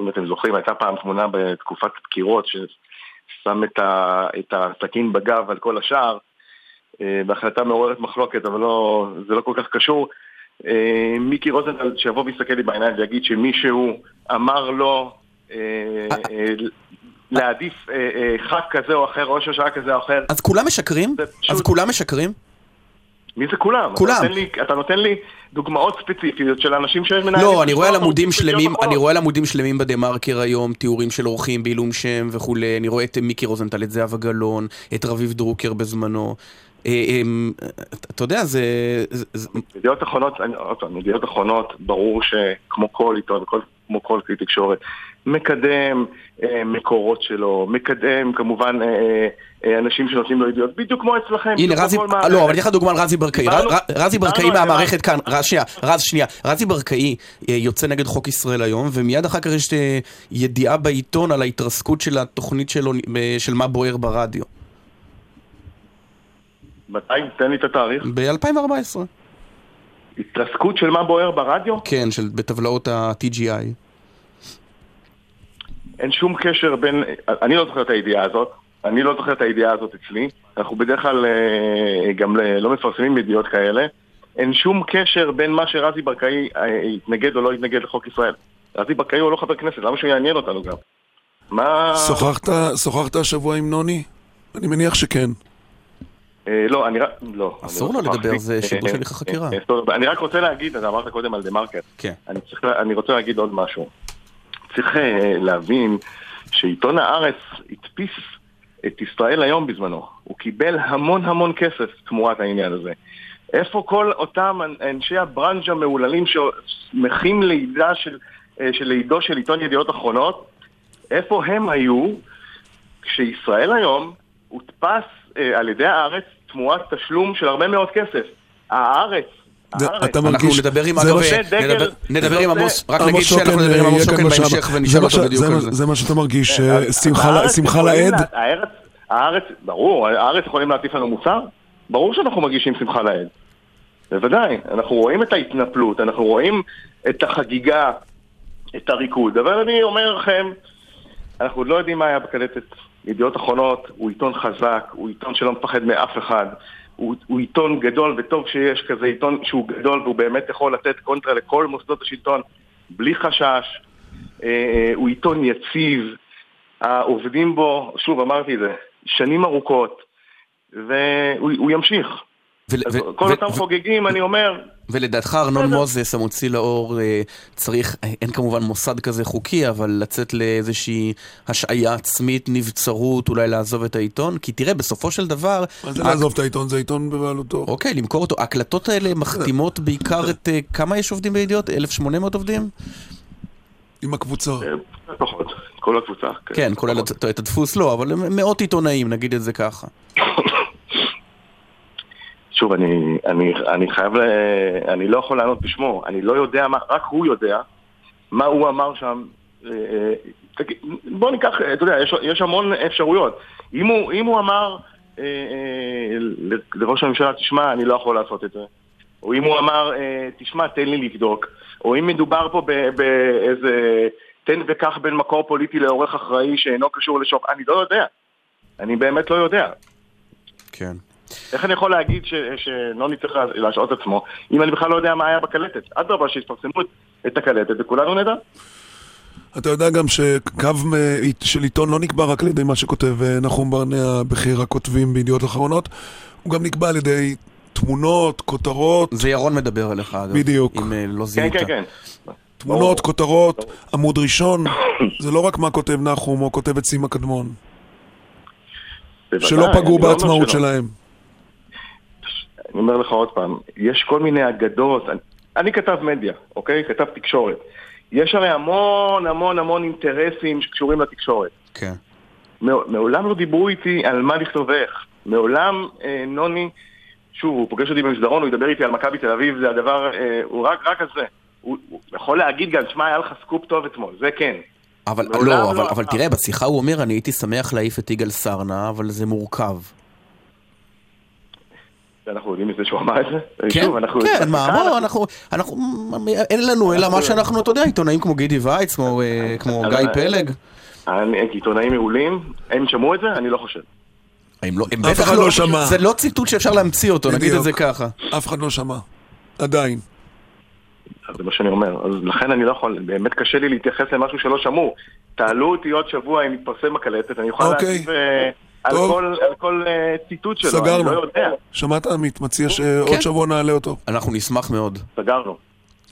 אם אתם זוכרים, הייתה פעם תמונה בתקופת דקירות ששם את, ה, את הסכין בגב על כל השאר. בהחלטה מעוררת מחלוקת, אבל לא, זה לא כל כך קשור. מיקי רוזנטל, שיבוא ויסתכל לי בעיניים ויגיד שמישהו אמר לו להעדיף אה, אה, ח"כ כזה או אחר, ראש ממשלה כזה או אחר. אז כולם משקרים? פשוט- אז כולם משקרים? מי זה כולם? כולם. אתה נותן לי, אתה נותן לי דוגמאות ספציפיות של אנשים שמנהלים... לא, אני רואה על עמודים שלמים, אני. רואה על עמודים שלמים בדה מרקר היום, תיאורים של אורחים בעילום שם וכולי, אני רואה את מיקי רוזנטל, את זהבה גלאון, את רביב דרוקר בזמנו. אה, אה, אתה יודע, זה... זה- זה- ידיעות אחרונות, אני- עוד פעם, ידיעות אחרונות, ברור שכמו כל עיתון, כמו כל כלי תקשורת, מקדם אה, מקורות שלו, מקדם כמובן אה, אה, אנשים שנותנים לו ידיעות, בדיוק כמו אצלכם. הנה, רזי, מערכת. לא, אבל אני אתן לך דוגמה על רזי ברקאי. רזי ברקאי מהמערכת. כאן, רז, שנייה, רז, שנייה. רזי ברקאי אה, יוצא נגד חוק ישראל היום, ומיד אחר כך יש אה, ידיעה בעיתון על ההתרסקות של התוכנית שלו, אה, של מה בוער ברדיו. מתי? תן לי את התאריך. ב-2014. התרסקות של מה בוער ברדיו? כן, של, בטבלאות ה-TGI. אין שום קשר בין... אני לא זוכר את הידיעה הזאת, אני לא זוכר את הידיעה הזאת אצלי. אנחנו בדרך כלל אה, גם לא מפרסמים ידיעות כאלה. אין שום קשר בין מה שרזי ברקאי אה, התנגד או לא התנגד לחוק ישראל. רזי ברקאי הוא לא חבר כנסת, למה שהוא יעניין אותנו גם? מה... שוחחת, שוחחת השבוע עם נוני? אני מניח שכן. אה, לא, אני רק... לא. אסור לו לא. לדבר, זה שיבוש אה, הליך החקירה. אה, אני רק רוצה להגיד, אתה אמרת קודם על דה מרקר. כן. אני, צריך, לה- אני רוצה להגיד עוד משהו. צריך אה, להבין שעיתון הארץ הדפיס את ישראל היום בזמנו. הוא קיבל המון המון כסף תמורת העניין הזה. איפה כל אותם אנשי הברנז'ה המהוללים ששמחים לידה של, אה, של לידו של עיתון ידיעות אחרונות? איפה הם היו כשישראל היום הודפס אה, על ידי הארץ תמורת תשלום של הרבה מאוד כסף? הארץ, אתה אנחנו מרגיש- נדבר עם, אגב, אה, דגל- נדבר- עם עמוס, רק נגיד שאנחנו נדבר עם אה, עמוס כאן שוקן בהמשך. ונשאל זה אותו בדיוק על זה. זה מה שאתה מרגיש, אז אה, שמחה לעד? הארץ, הארץ, ברור, הארץ יכולים להטיף לנו מוסר? ברור שאנחנו מרגישים שמחה לעד. בוודאי, אנחנו רואים את ההתנפלות, אנחנו רואים את החגיגה, את הריקוד, אבל אני אומר לכם, אנחנו עוד לא יודעים מה היה בקלטת. ידיעות אחרונות הוא עיתון חזק, הוא עיתון שלא מפחד מאף אחד, הוא, הוא עיתון גדול, וטוב שיש כזה עיתון שהוא גדול והוא באמת יכול לתת קונטרה לכל מוסדות השלטון בלי חשש. אה, אה, הוא עיתון יציב, העובדים בו, שוב אמרתי את זה, שנים ארוכות, והוא הוא ימשיך. ו- כל ו- אותם ו- חוגגים, אני אומר, ולדעתך ארנון. מוזס, המוציא לאור, אה, צריך, אין כמובן מוסד כזה חוקי, אבל לצאת לאיזושהי השעיה עצמית, נבצרות, אולי לעזוב את העיתון? כי תראה, בסופו של דבר... מה זה הק- לעזוב את העיתון? זה עיתון בבעלותו. אוקיי, למכור אותו. ההקלטות האלה מחתימות בעיקר את... אה, כמה יש עובדים בידיעות? 1,800 עובדים? עם הקבוצה. אה, פחות, כל הקבוצה. כן, כולל פחות. את את הדפוס לא, אבל מאות עיתונאים, נגיד את זה ככה. [coughs] שוב, אני, אני, אני חייב, ל... אני לא יכול לענות בשמו, אני לא יודע מה, רק הוא יודע מה הוא אמר שם. אה, אה, בוא ניקח, אה, אתה יודע, יש, יש המון אפשרויות. אם הוא, אם הוא אמר לראש הממשלה, תשמע, אני לא יכול לעשות את זה, או אם הוא אמר, תשמע, תן לי לבדוק, או אם מדובר פה באיזה תן וקח בין מקור פוליטי לעורך אחראי שאינו קשור לשוק, אני לא יודע. אני באמת לא יודע. כן. איך אני יכול להגיד ש- שנוני צריך לה- להשעות עצמו, אם אני בכלל לא יודע מה היה בקלטת? אדרבה, שיפרסמו את- הקלטת וכולנו נדע. אתה יודע גם שקו של עיתון לא נקבע רק על ידי מה שכותב אה, נחום ברנע, בכיר הכותבים בידיעות אחרונות, הוא גם נקבע על ידי תמונות, כותרות, זה ירון מדבר עליך, אגב. בדיוק. אם אה, לא כן, זיהית. כן, כן. תמונות, ברור. כותרות, עמוד ראשון. זה לא רק מה כותב נחום או כותבת סימה קדמון, שלא פגעו לא בעצמאות שלא. שלהם. אני אומר לך עוד פעם, יש כל מיני אגדות, אני, אני כתב מדיה, אוקיי? כתב תקשורת. יש הרי המון המון המון אינטרסים שקשורים לתקשורת. כן. מעו- מעולם לא דיברו איתי על מה לכתוב איך. מעולם אה, נוני, שוב, הוא פוגש אותי במסדרון, הוא ידבר איתי על מכבי תל אביב, זה הדבר, אה, הוא רק, רק על זה. הוא, הוא יכול להגיד גם, שמע, היה לך סקופ טוב אתמול, זה כן. אבל לא, לא אבל, אבל. תראה, בשיחה הוא אומר, אני הייתי שמח להעיף את יגאל סרנה, אבל זה מורכב. ואנחנו יודעים מזה שהוא אמר את זה? כן, אנחנו- כן, מה, אנחנו- בוא, אנחנו, אנחנו, אין לנו אלא מה שאנחנו, אתה יודע, עיתונאים כמו גידי וייץ, כמו, אה, גיא פלג. אני- עיתונאים מעולים, הם שמעו את זה? אני לא חושב. הם לא, הם אף בטח אחד לא שמע. זה לא ציטוט שאפשר להמציא אותו, נגיד. את זה ככה. אף אחד לא שמע. עדיין. אז זה מה שאני אומר. אז לכן אני לא יכול, באמת קשה לי להתייחס למשהו שלא שמעו. תעלו אותי עוד שבוע אם יתפרסם בקלטת, אני אוכל אוקיי. להגיב אה, על. כל- על כל אה, ציטוט שלו, אני סגרנו. לא יודע. שמעת עמית? מציע כן. שעוד שבוע נעלה אותו. אנחנו נשמח מאוד. סגרנו.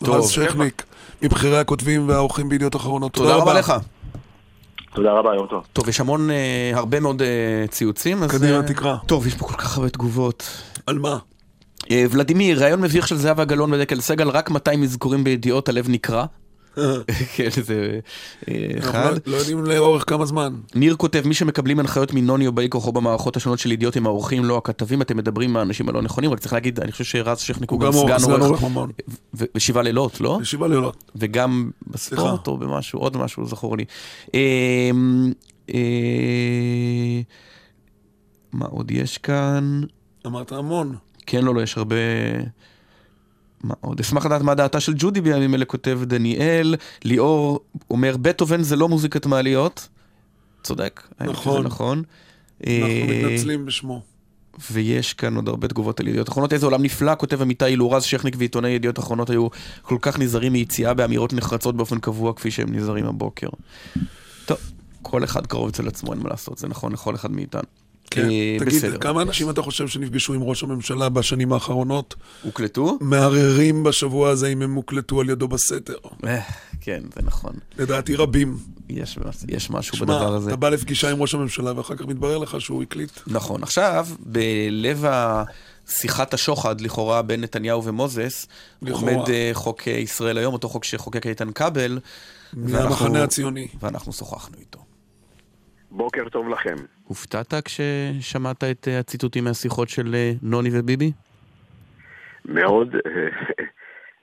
טוב. רז שכניק, מבכירי הכותבים והעורכים בידיעות אחרונות. תודה רבה לך. תודה רבה, יום טוב. טוב, יש המון, אה, הרבה מאוד אה, ציוצים. אז, קדימה, אה, תקרא. טוב, יש פה כל כך הרבה תגובות. על מה? ולדימיר, ראיון מביך של זהבה גלאון ודקל סגל, רק 200 אזכורים בידיעות, הלב נקרע. [laughs] כן, זה אה, אנחנו אחד. לא- לא יודעים לאורך כמה זמן. ניר כותב, מי שמקבלים הנחיות מנוני או באי כוחו במערכות השונות של ידיעות הם העורכים, לא הכתבים, אתם מדברים עם האנשים הלא נכונים, רק צריך להגיד, אני חושב שרז שכניק הוא גם סגן עורך, ושבעה לילות, לא? ישיבה לילות. וגם בספורט. או במשהו, עוד משהו זכור לי. אמ, אה, מה עוד יש כאן? אמרת המון. כן, לא, לא, יש הרבה... מה עוד? אשמח לדעת מה דעתה של ג'ודי בימים אלה, כותב דניאל. ליאור אומר, בטהובן זה לא מוזיקת מעליות. צודק. נכון. נכון. אנחנו אה, מתנצלים בשמו. ויש כאן עוד הרבה תגובות על ידיעות אחרונות. איזה עולם נפלא, כותב עמיתי אילו רז שכניק ועיתונאי ידיעות אחרונות היו כל כך נזהרים מיציאה באמירות נחרצות באופן קבוע כפי שהם נזהרים הבוקר. טוב, כל אחד קרוב אצל עצמו, אין מה לעשות, זה נכון לכל אחד מאיתנו. כן. תגיד, בסדר. כמה אנשים אתה חושב שנפגשו עם ראש הממשלה בשנים האחרונות? הוקלטו? מערערים בשבוע הזה אם הם הוקלטו על ידו בסתר. אה, כן, זה נכון. לדעתי רבים. יש, יש משהו שמע, בדבר הזה. אתה בא לפגישה עם ראש הממשלה ואחר כך מתברר לך שהוא הקליט. נכון. עכשיו, בלב שיחת השוחד, לכאורה, בין נתניהו ומוזס, לכאורה. עומד אה, חוק אה, ישראל היום, אותו חוק שחוקק איתן כבל. ואנחנו- מהמחנה הציוני. ואנחנו שוחחנו איתו. בוקר טוב לכם. הופתעת כששמעת את אה, הציטוטים מהשיחות של אה, נוני וביבי? מאוד, אה,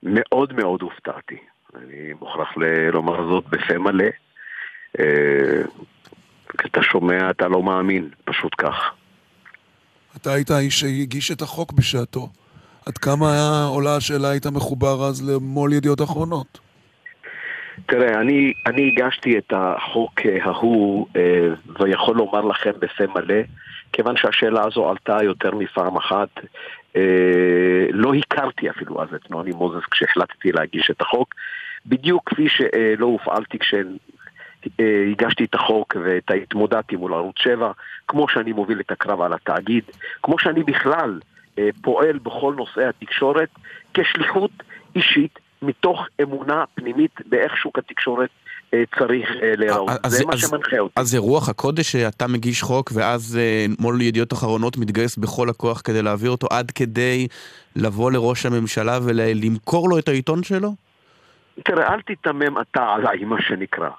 [laughs] מאוד מאוד הופתעתי. אני מוכרח לומר זאת בפה מלא. כשאתה שומע, אתה לא מאמין, פשוט כך. אתה היית האיש שהגיש את החוק בשעתו. עד כמה היה עולה השאלה היית מחובר אז למו"ל ידיעות אחרונות? תראה, אני, אני הגשתי את החוק אה, ההוא, אה, ויכול לומר לכם בפה מלא, כיוון שהשאלה הזו עלתה יותר מפעם אחת. אה, לא הכרתי אפילו אז את נוני מוזס כשהחלטתי להגיש את החוק, בדיוק כפי שלא הופעלתי כשהגשתי את החוק והתמודדתי מול ערוץ 7, כמו שאני מוביל את הקרב על התאגיד, כמו שאני בכלל פועל בכל נושאי התקשורת כשליחות אישית מתוך אמונה פנימית באיך שוק התקשורת אה, צריך אה, להיראות. זה מה שמנחה אותי. אז זה רוח הקודש שאתה מגיש חוק ואז אה, מו"ל ידיעות אחרונות מתגייס בכל הכוח כדי להעביר אותו עד כדי לבוא לראש הממשלה ולמכור לו את העיתון שלו? תראה, אל תיתמם אתה עליי, מה שנקרא.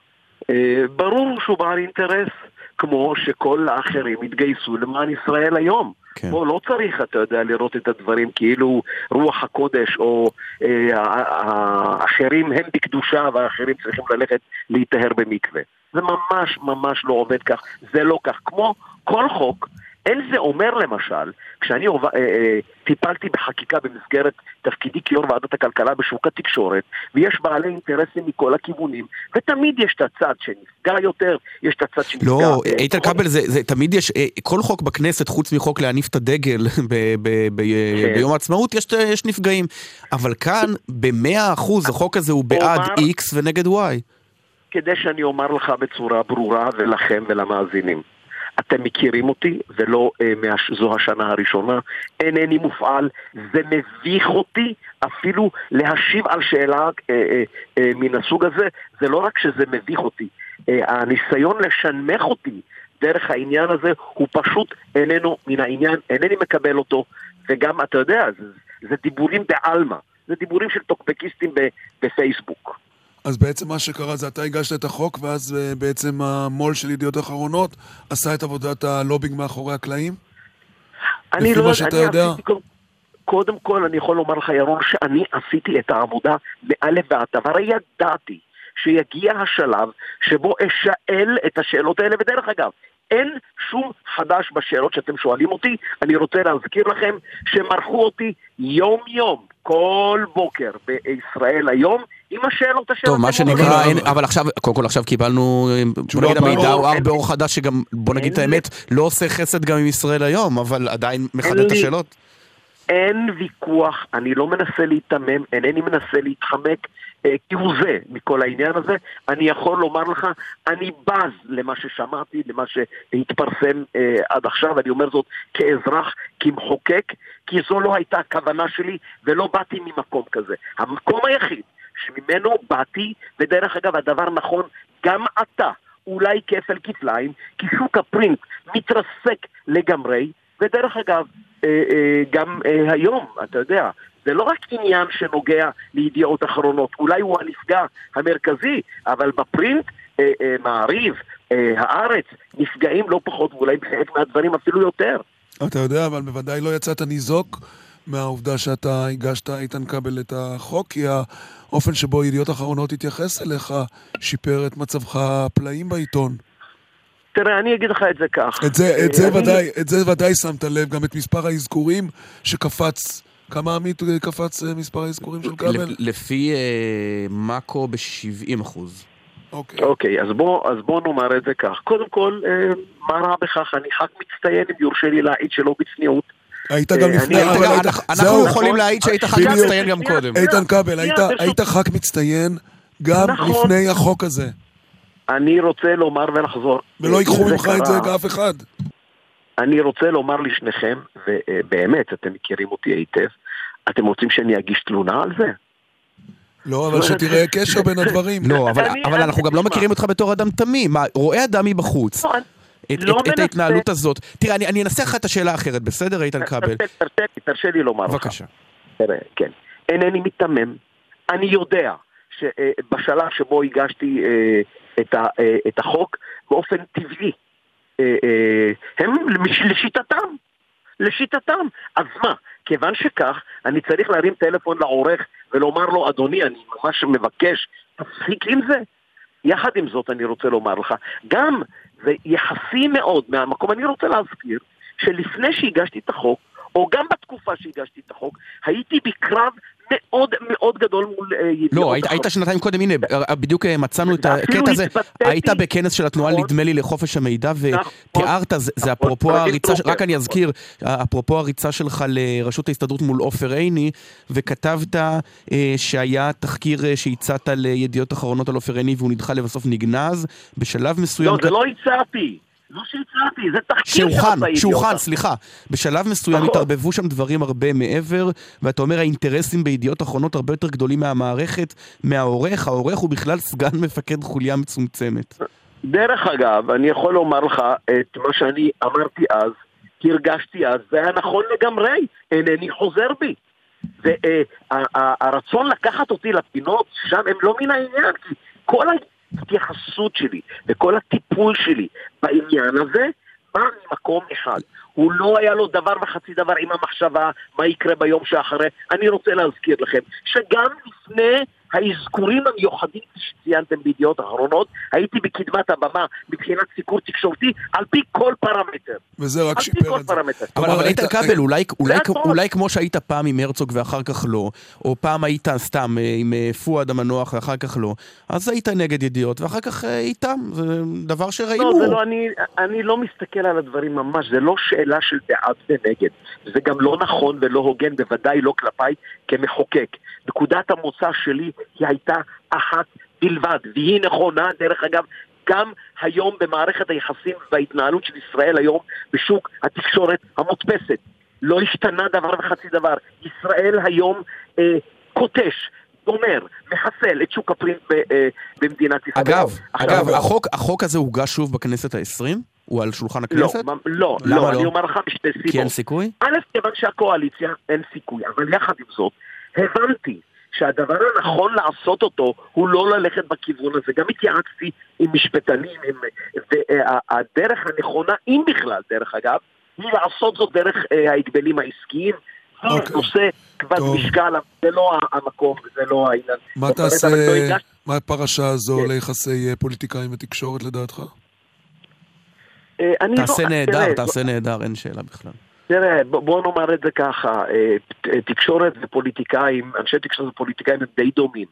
ברור שהוא בעל אינטרס, כמו שכל האחרים התגייסו למען ישראל היום. כן. פה לא צריך, אתה יודע, לראות את הדברים כאילו רוח הקודש או אה, האחרים הם בקדושה והאחרים צריכים ללכת להיטהר במקווה. זה ממש ממש לא עובד כך, זה לא כך. כמו כל חוק, אין זה אומר למשל, כשאני. אה, אה, טיפלתי בחקיקה במסגרת תפקידי כיו"ר ועדת הכלכלה בשוק התקשורת, ויש בעלי אינטרסים מכל הכיוונים, ותמיד יש את הצד שנפגע יותר, יש את הצד שנפגע... לא, אה, איתן. כבל, זה, זה תמיד יש, אה, כל חוק בכנסת, חוץ מחוק להניף את הדגל [laughs] ב, ב, ב, כן. ביום העצמאות, יש, יש נפגעים. אבל כאן, במאה אחוז, החוק הזה הוא בעד אומר- X ונגד Y. כדי שאני אומר לך בצורה ברורה, ולכם ולמאזינים. אתם מכירים אותי, ולא אה, מהש... זו השנה הראשונה, אינני מופעל, זה מביך אותי אפילו להשיב על שאלה אה, אה, אה, מן הסוג הזה, זה לא רק שזה מביך אותי, אה, הניסיון לשנמך אותי דרך העניין הזה הוא פשוט איננו מן העניין, אינני מקבל אותו, וגם, אתה יודע, זה, זה דיבורים בעלמא, זה דיבורים של טוקבקיסטים בפייסבוק. אז בעצם מה שקרה זה אתה הגשת את החוק, ואז אה, בעצם המו"ל של ידיעות אחרונות עשה את עבודת הלובינג מאחורי הקלעים? אני לא שאתה אני יודע? עשיתי קודם- כל, אני יכול לומר לך, ירון, שאני עשיתי את העבודה מאלף ועד. הרי ידעתי שיגיע השלב שבו אשאל את השאלות האלה, ודרך אגב, אין שום חדש בשאלות שאתם שואלים אותי. אני רוצה להזכיר לכם שמרחו אותי יום-יום, כל בוקר בישראל היום, עם השאלות אשר טוב, מה שנקרא. אין, אבל עכשיו, קודם כל עכשיו קיבלנו, בוא נגיד המידע. הוא הר אין- באור חדש שגם, בוא נגיד את אין- האמת, לא עושה חסד גם עם ישראל היום, אבל עדיין מחדד את השאלות. אין ויכוח, אני לא מנסה להיתמם, אינני מנסה להתחמק אה, כהוא זה מכל העניין הזה. אני יכול לומר לך, אני בז למה ששמעתי, למה שהתפרסם אה, עד עכשיו, אני אומר זאת כאזרח, כמחוקק, כי זו לא הייתה הכוונה שלי ולא באתי ממקום כזה. המקום היחיד שממנו באתי, ודרך אגב הדבר נכון גם עתה, אולי כפל כפליים, כי שוק הפרינט מתרסק לגמרי, ודרך אגב, אה, אה, גם אה, היום, אתה יודע, זה לא רק עניין שנוגע לידיעות אחרונות, אולי הוא הנפגע המרכזי, אבל בפרינט, מעריב, הארץ, נפגעים לא פחות, ואולי בחלק מהדברים אפילו יותר. אתה יודע, אבל בוודאי לא יצאת ניזוק מהעובדה שאתה הגשת, איתן כבל, את החוק, כי האופן שבו ידיעות אחרונות התייחס אליך שיפר את מצבך הפלאים בעיתון. תראה, אני אגיד לך את זה כך. את זה, את אה, זה אני- ודאי, את זה ודאי שמת לב, גם את מספר האזכורים שקפץ. כמה עמית קפץ אה, מספר האזכורים של כבל? לפ- לפי אה, מאקו ב-70 אחוז. אוקיי. אוקיי, אז בוא, אז בוא נאמר את זה כך. קודם כל, אה, מה רע בכך? אני ח"כ מצטיין, אם יורשה לי להעיד שלא בצניעות. היית אה, גם לפני... אבל היית- אנחנו אנחנו נכון. יכולים להעיד שהיית ח"כ. מצטיין גם קודם. איתן כבל, היית- ח"כ מצטיין גם נכון. לפני החוק הזה. אני רוצה לומר ולחזור. ולא ייקחו אם ממך את זה לאף אחד. אני רוצה לומר לשניכם, ובאמת, אתם מכירים אותי היטב, אתם רוצים שאני אגיש תלונה על זה? לא, אבל שתראה קשר בין הדברים. לא, [laughs] אבל, אנחנו גם לא. מכירים אותך בתור אדם תמים. רואה אדם מבחוץ, לא, את, לא את, את מנסה- ההתנהלות הזאת. תראה, אני, אני אנסה לך את השאלה האחרת, בסדר, איתן כבל? תרשה- לי- תרשה לי לומר לך. בבקשה. כן. אינני מיתמם. אני יודע שבשלב שבו הגשתי אה, את ה- אה, את החוק, באופן טבעי, אה, הם לשיטתם, לשיטתם. אז מה, כיוון שכך, אני צריך להרים טלפון לעורך ולומר לו, אדוני, אני ממש מבקש, תפסיק עם זה. יחד עם זאת, אני רוצה לומר לך, גם זה מאוד מהמקום, אני רוצה להזכיר, שלפני שהגשתי את החוק, או גם בתקופה שהגשתי את החוק, הייתי בקרב מאוד מאוד גדול מול אה, ידיעות לא, היית. היית שנתיים קודם, הנה, בדיוק אה, מצאנו את הקטע הזה. היית בכנס של התנועה, נכון. נדמה לי, לחופש המידע, נכון. ותיארת, זה, נכון. אפרופו הריצה, רק אני. אזכיר, אפרופו הריצה שלך לראשות ההסתדרות מול עופר עיני, וכתבת אה, שהיה תחקיר אה, שהצעת לידיעות אחרונות על עופר עיני, והוא נדחה לבסוף נגנז, בשלב מסוים... לא, זה לא הצעתי. לא שהצעתי, זה תחקיר שהוכן, שהוכן. סליחה. בשלב מסוים נכון. התערבבו שם דברים הרבה מעבר, ואתה אומר האינטרסים בידיעות אחרונות הרבה יותר גדולים מהמערכת, מהעורך, העורך הוא בכלל סגן [laughs] מפקד חוליה מצומצמת. דרך אגב, אני יכול לומר לך את מה שאני אמרתי אז, כי הרגשתי אז, זה היה נכון לגמרי, אינני חוזר בי. והרצון לקחת אותי לפינות, שם הם לא מן העניין, כי כל ההתייחסות שלי וכל הטיפול שלי בעניין הזה בא ממקום אחד. הוא לא היה לו דבר וחצי דבר עם המחשבה מה יקרה ביום שאחרי. אני רוצה להזכיר לכם שגם לפני האזכורים המיוחדים שציינתם בידיעות אחרונות, הייתי בקדמת הבמה מבחינת סיקור תקשורתי על פי כל פרמטר. וזה רק על פי שיפר כל את זה. פרמטר. אבל, איתן כבל, אולי, אולי, הכל. אולי כמו שהיית פעם עם הרצוג ואחר כך לא, או פעם היית סתם אה, עם אה, פואד המנוח ואחר כך לא, אז היית נגד ידיעות ואחר כך אה, איתם, זה דבר שראינו. לא, זה לא, אני, אני לא מסתכל על הדברים ממש, זה לא שאלה של בעד ונגד. זה גם לא נכון ולא הוגן, בוודאי לא כלפיי כמחוקק. נקודת המוצא שלי היא הייתה אחת בלבד, והיא נכונה, דרך אגב, גם היום במערכת היחסים וההתנהלות של ישראל היום בשוק התקשורת המודפסת. לא השתנה דבר וחצי דבר. ישראל היום אה, קוטש. גומר, מחסל את שוק הפרינט ב, אה, במדינת ישראל. אגב, אגב, החוק, החוק הזה הוגש שוב בכנסת העשרים? הוא על שולחן לא, הכנסת? לא, למה לא, לא? אני אומר לך משתי סיבות. כי אין סיכוי? א', כיוון שהקואליציה אין סיכוי, אבל יחד עם זאת, הבנתי שהדבר הנכון לעשות אותו הוא לא ללכת בכיוון הזה. גם התייעצתי עם משפטנים, עם, והדרך הנכונה, אם בכלל, דרך אגב, היא לעשות זאת דרך אה, ההגבלים העסקיים. זה אוקיי. נושא כבד טוב. משקל, זה לא המקום, זה לא העניין. מה תעשה, לא מה הפרשה הזו כן. ליחסי אה, פוליטיקאים ותקשורת לדעתך? אה, לא- תעשה נהדר, תראה, תעשה נהדר, אין שאלה בכלל. תראה, בוא נאמר את זה ככה, אה, ת- תקשורת ופוליטיקאים, אנשי תקשורת ופוליטיקאים הם די דומים.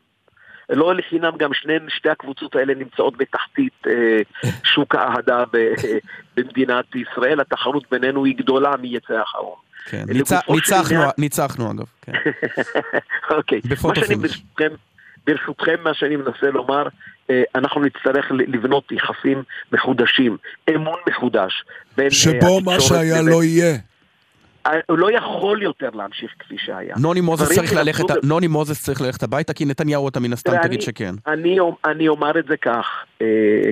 לא לחינם גם שני, שתי הקבוצות האלה נמצאות בתחתית אה, שוק האהדה במדינת ישראל, התחרות בינינו היא גדולה מי יצא האחרון. כן, ניצחנו, ניצחנו אגב, כן. [laughs] אוקיי, מה שאני. ברשותכם, ברשותכם מה שאני מנסה לומר, אה, אנחנו נצטרך לבנות יחסים מחודשים, אמון מחודש. בין, אה, שבו מה שהיה לבין- לא יהיה. אה, הוא לא יכול יותר להמשיך כפי שהיה. נוני מוזס צריך ללכת, נוני מוזס צריך ללכת הביתה, כי נתניהו אתה מן הסתם תגיד שכן. אני, אני אומר את זה כך, אה,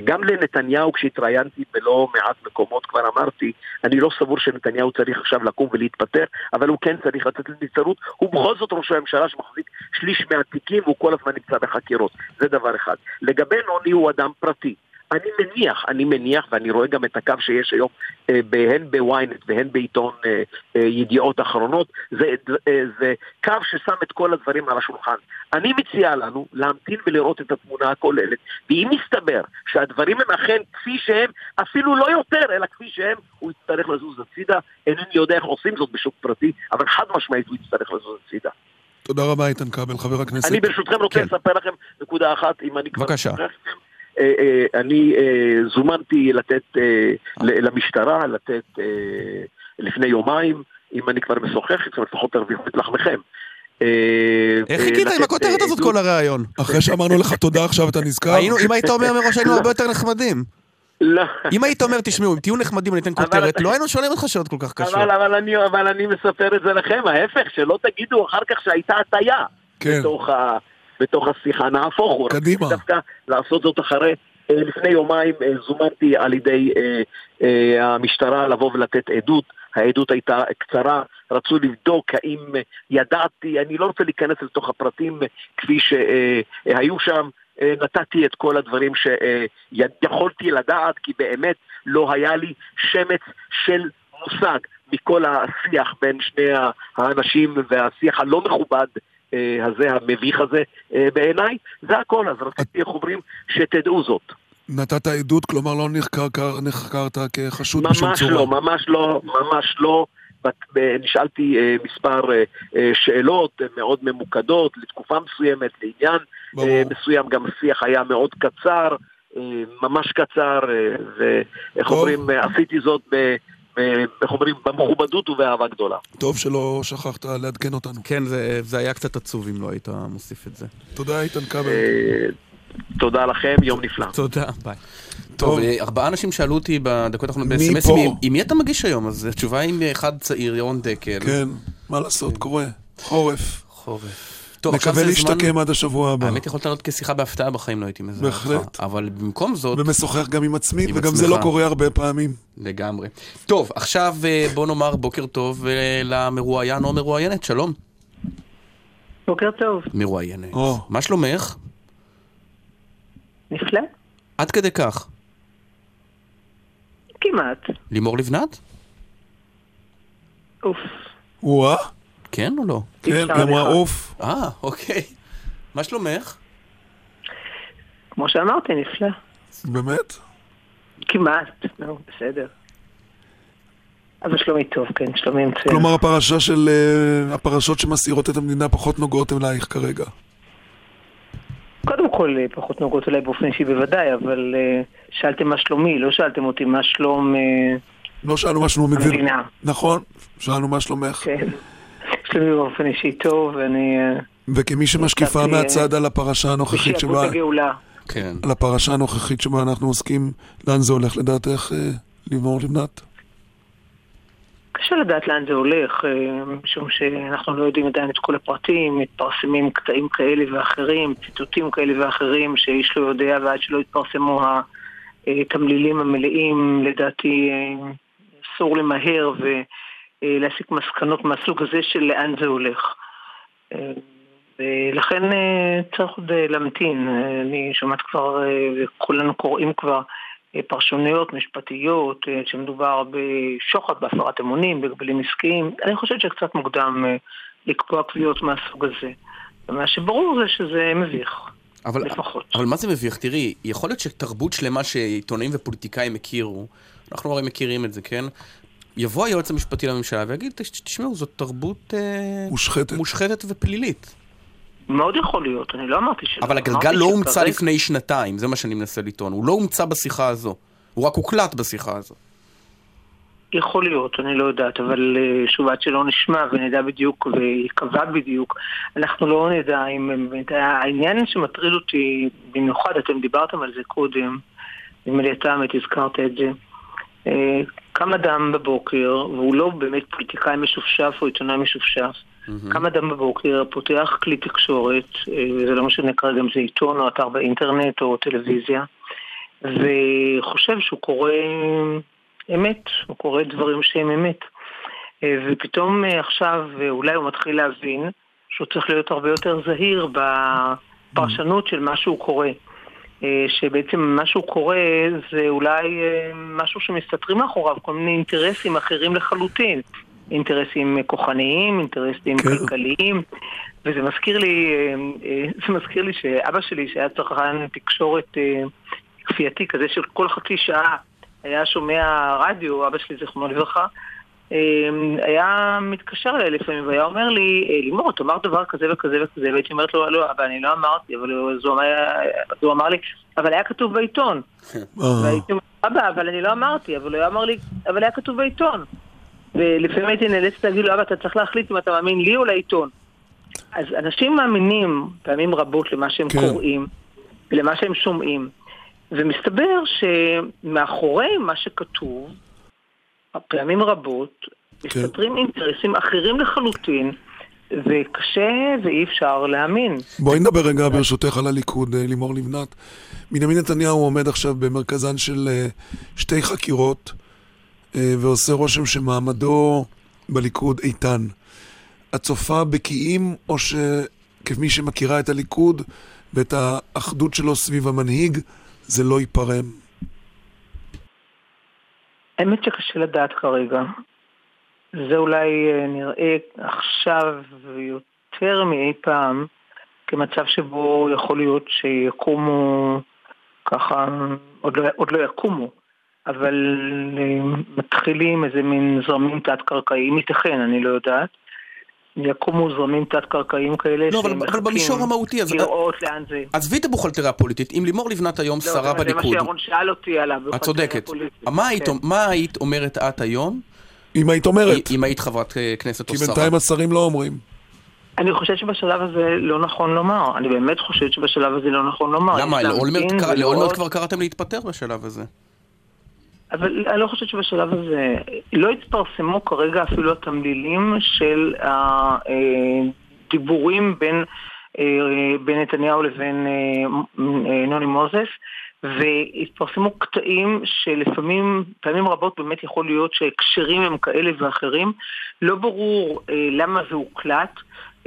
גם לנתניהו כשהתראיינתי בלא מעט מקומות כבר אמרתי, אני לא סבור שנתניהו צריך עכשיו לקום ולהתפטר, אבל הוא כן צריך לצאת לנבצרות, הוא בכל זאת ראש הממשלה שמחזיק שליש מהתיקים והוא כל הזמן נמצא בחקירות, זה דבר אחד. לגבי נוני הוא אדם פרטי. אני מניח, אני מניח, ואני רואה גם את הקו שיש היום אה, הן בוויינט והן בעיתון אה, אה, ידיעות אחרונות, זה, זה קו ששם את כל הדברים על השולחן. אני מציע לנו להמתין ולראות את התמונה הכוללת, ואם יסתבר שהדברים הם אכן כפי שהם, אפילו לא יותר, אלא כפי שהם, הוא יצטרך לזוז הצידה. אינני יודע איך עושים זאת בשוק פרטי, אבל חד משמעית הוא יצטרך לזוז הצידה. תודה רבה, איתן כבל, חבר הכנסת. אני ברשותכם רוצה כן. לספר לכם נקודה אחת, אם אני כבר... בבקשה. אה, אה, אני אה, זומנתי לתת למשטרה, לתת לפני יומיים, אם אני כבר משוחח איתכם, לפחות תרוויחו את לחמכם. איך חיכית עם הכותרת הזאת. כל הראיון? אחרי שאמרנו לך תודה עכשיו אתה נזכר? אם היית אומר מראש היינו הרבה יותר נחמדים. לא. אם היית אומר, תשמעו, אם תהיו נחמדים אני אתן כותרת, לא היינו שואלים אותך שאלות כל כך קשות. אבל, אבל, אני, אבל אני מספר את זה לכם, ההפך, שלא תגידו אחר כך שהייתה הטיה כן. בתוך, ה, בתוך השיחה, נהפוך הוא. קדימה. דווקא לעשות זאת אחרי, אה, לפני יומיים אה, זומנתי על ידי אה, המשטרה לבוא ולתת עדות, העדות הייתה קצרה, רצו לבדוק האם ידעתי, אני לא רוצה להיכנס לתוך הפרטים כפי שהיו שם, נתתי את כל הדברים שיכולתי לדעת, כי באמת לא היה לי שמץ של מושג מכל השיח בין שני האנשים והשיח הלא מכובד הזה, המביך הזה אה, בעיניי, זה הכל, אז רציתי, איך אומרים, שתדעו זאת. נתת עדות, כלומר לא נחקר- נחקרת כחשוד בשום צורה. לא, ממש לא, ממש לא. נשאלתי אה, מספר אה, אה, שאלות אה, מאוד ממוקדות לתקופה מסוימת, לעניין ברור. אה, מסוים, גם השיח היה מאוד קצר, אה, ממש קצר, אה, ואיך. אומרים, אה, עשיתי זאת ב... איך אומרים, במכובדות ובאהבה גדולה. טוב שלא שכחת לעדכן אותנו. כן, זה- זה היה קצת עצוב אם לא היית מוסיף את זה. תודה איתן כבל. אה, תודה לכם, יום נפלא. תודה, ביי. טוב. טוב, אה, ארבעה אנשים שאלו אותי בדקות האחרונות ב-SMS, עם מי אתה מגיש היום? אז התשובה היא עם אחד צעיר, ירון דקל. כן, מה לעשות, קורה. חורף. חורף. טוב, עכשיו זה זמן... להשתקם עד השבוע הבא. האמת יכולת לעלות כשיחה בהפתעה בחיים לא הייתי מזהה אותך. בהחלט. אבל במקום זאת, ומשוחח גם עם עצמי, עם וגם עצמך. זה לא קורה הרבה פעמים. לגמרי. טוב, עכשיו אה, בוא נאמר בוקר טוב אה, למרואיין או מרואיינת, שלום. בוקר טוב. מרואיינת. או. מה שלומך? נפלא? עד כדי כך. כמעט. לימור לבנת? אוף. וואה, כן או לא? כן, היא אמרה. עוף. אה, אוקיי. מה שלומך? כמו שאמרתי, נפלא. באמת? כמעט. נו, בסדר. אבל שלומי טוב, כן, שלומי מצוין. כלומר, הפרשה של... אה, הפרשות שמסעירות את המדינה פחות נוגעות אלייך כרגע. קודם כל, אה, פחות נוגעות אולי באופן אישי בוודאי, אבל אה, שאלתם מה שלומי, לא שאלתם אותי מה שלום לא שאלנו מה שלומך. המדינה. נכון, שאלנו מה שלומך. כן. שלומי באופן אישי טוב, ואני... אה, וכמי שמשקיפה אה, מהצד על הפרשה הנוכחית שבה... בשעבוד הגאולה. כן. על הפרשה הנוכחית שבה אנחנו עוסקים, לאן זה הולך לדעתך, אה, לימור לבנת? קשה לדעת לאן זה הולך, משום שאנחנו לא יודעים עדיין את כל הפרטים, מתפרסמים קטעים כאלה ואחרים, ציטוטים כאלה ואחרים שאיש לא יודע ועד שלא יתפרסמו התמלילים המלאים, לדעתי אסור למהר ולהסיק מסקנות מהסוג הזה של לאן זה הולך. אה, ולכן אה, צריך עוד אה, להמתין. אה, אני שומעת כבר, אה, וכולנו קוראים כבר, אה, פרשנויות משפטיות, אה, שמדובר בשוחד, בהפרת אמונים, בהגבלים עסקיים. אני חושבת שקצת מוקדם אה, לקבוע קביעות מהסוג הזה. ומה שברור זה שזה מביך, אבל, לפחות. אבל מה זה מביך? תראי, יכול להיות שתרבות שלמה שעיתונאים ופוליטיקאים הכירו, אנחנו הרי מכירים את זה, כן? יבוא היועץ המשפטי לממשלה ויגיד, "תש- תשמעו, זאת תרבות אה, מושחתת. מושחתת ופלילית. מאוד יכול להיות, אני לא אמרתי שלא. אבל הגלגל לא הומצא שכרגע- לפני שנתיים, זה מה שאני מנסה לטעון. הוא לא הומצא בשיחה הזו. הוא רק הוקלט בשיחה הזו. יכול להיות, אני לא יודעת, אבל אה, שוב, עד שלא נשמע ונדע בדיוק ויקבע בדיוק, אנחנו לא נדע אם... העניין שמטריד אותי במיוחד, אתם דיברתם על זה קודם, נדמה לי אתה באמת הזכרת את זה, קם אדם בבוקר, והוא לא באמת פוליטיקאי משופשף או עיתונאי משופשף, קם אדם בבוקר, פותח כלי תקשורת, אה, וזה לא משנה כרגע אם זה עיתון או אתר באינטרנט או טלוויזיה, וחושב שהוא קורא אמת, הוא קורא דברים שהם אמת. אה, ופתאום אה, עכשיו אה, אולי הוא מתחיל להבין שהוא צריך להיות הרבה יותר זהיר בפרשנות של מה שהוא קורא. אה, שבעצם מה שהוא קורא זה אולי אה, משהו שמסתתרים מאחוריו כל מיני אינטרסים אחרים לחלוטין. אינטרסים כוחניים, אינטרסים כן. כלכליים, וזה מזכיר לי, אה, זה מזכיר לי שאבא שלי, שהיה צרכן תקשורת כפייתי כזה של כל חצי שעה היה שומע רדיו, אבא שלי זיכרונו לברכה, היה מתקשר אליי לפעמים והיה אומר לי, אה, לימור, את אמרת דבר כזה וכזה וכזה, והייתי אומרת לו, לא, אבא, אני לא אמרתי, אבל אמר- הוא אמר לי, אבל היה כתוב בעיתון. [laughs] אה, והייתי אומרת, אבא, אבל אני לא אמרתי, אבל הוא היה אמר לי, אבל היה כתוב בעיתון. ולפעמים הייתי נאלצת להגיד לו, אבא, אתה צריך להחליט אם אתה מאמין לי או לעיתון. אז אנשים מאמינים פעמים רבות למה שהם כן. קוראים ולמה שהם שומעים, ומסתבר שמאחורי מה שכתוב, פעמים רבות, מסתתרים אינטרסים אחרים לחלוטין, וקשה ואי אפשר להאמין. בואי נדבר רגע ברשותך על הליכוד, אה, לימור לבנת. בנימין נתניהו עומד עכשיו במרכזן של אה, שתי חקירות, אה, ועושה רושם שמעמדו בליכוד איתן. את צופה בקיאים, או שכמי שמכירה את הליכוד ואת האחדות שלו סביב המנהיג, זה לא ייפרם? האמת שקשה לדעת כרגע. זה אולי אה, נראה עכשיו יותר מאי פעם כמצב שבו יכול להיות שיקומו ככה, עוד לא, עוד לא יקומו, אבל אה, מתחילים איזה מין זרמים תת-קרקעיים, ייתכן, אני לא יודעת. יקומו זרמים תת-קרקעיים כאלה לא, אבל, אבל במישור המהותי, אז לראות לאן זה... עזבי את הבוכלטריה הפוליטית, אם לימור לבנת היום לא, שרה זה- זה מה בליכוד, שירון שאל אותי עליו. את צודקת. פוליטית. מה היית- כן. מה היית אומרת את היום, אם היית אומרת, אם היית חברת אה, כנסת כי או שרה? בינתיים השרים לא אומרים. אני חושבת שבשלב הזה לא נכון לומר. אני באמת חושבת שבשלב הזה לא נכון לומר. למה? לאולמרט כבר קראתם להתפטר בשלב הזה. אבל אני לא חושבת שבשלב הזה, לא התפרסמו כרגע אפילו התמלילים של הדיבורים בין, אה, בין נתניהו לבין אה, אה, נוני מוזס, והתפרסמו קטעים שלפעמים, פעמים רבות באמת יכול להיות שהקשרים הם כאלה ואחרים. לא ברור אה, למה זה הוקלט.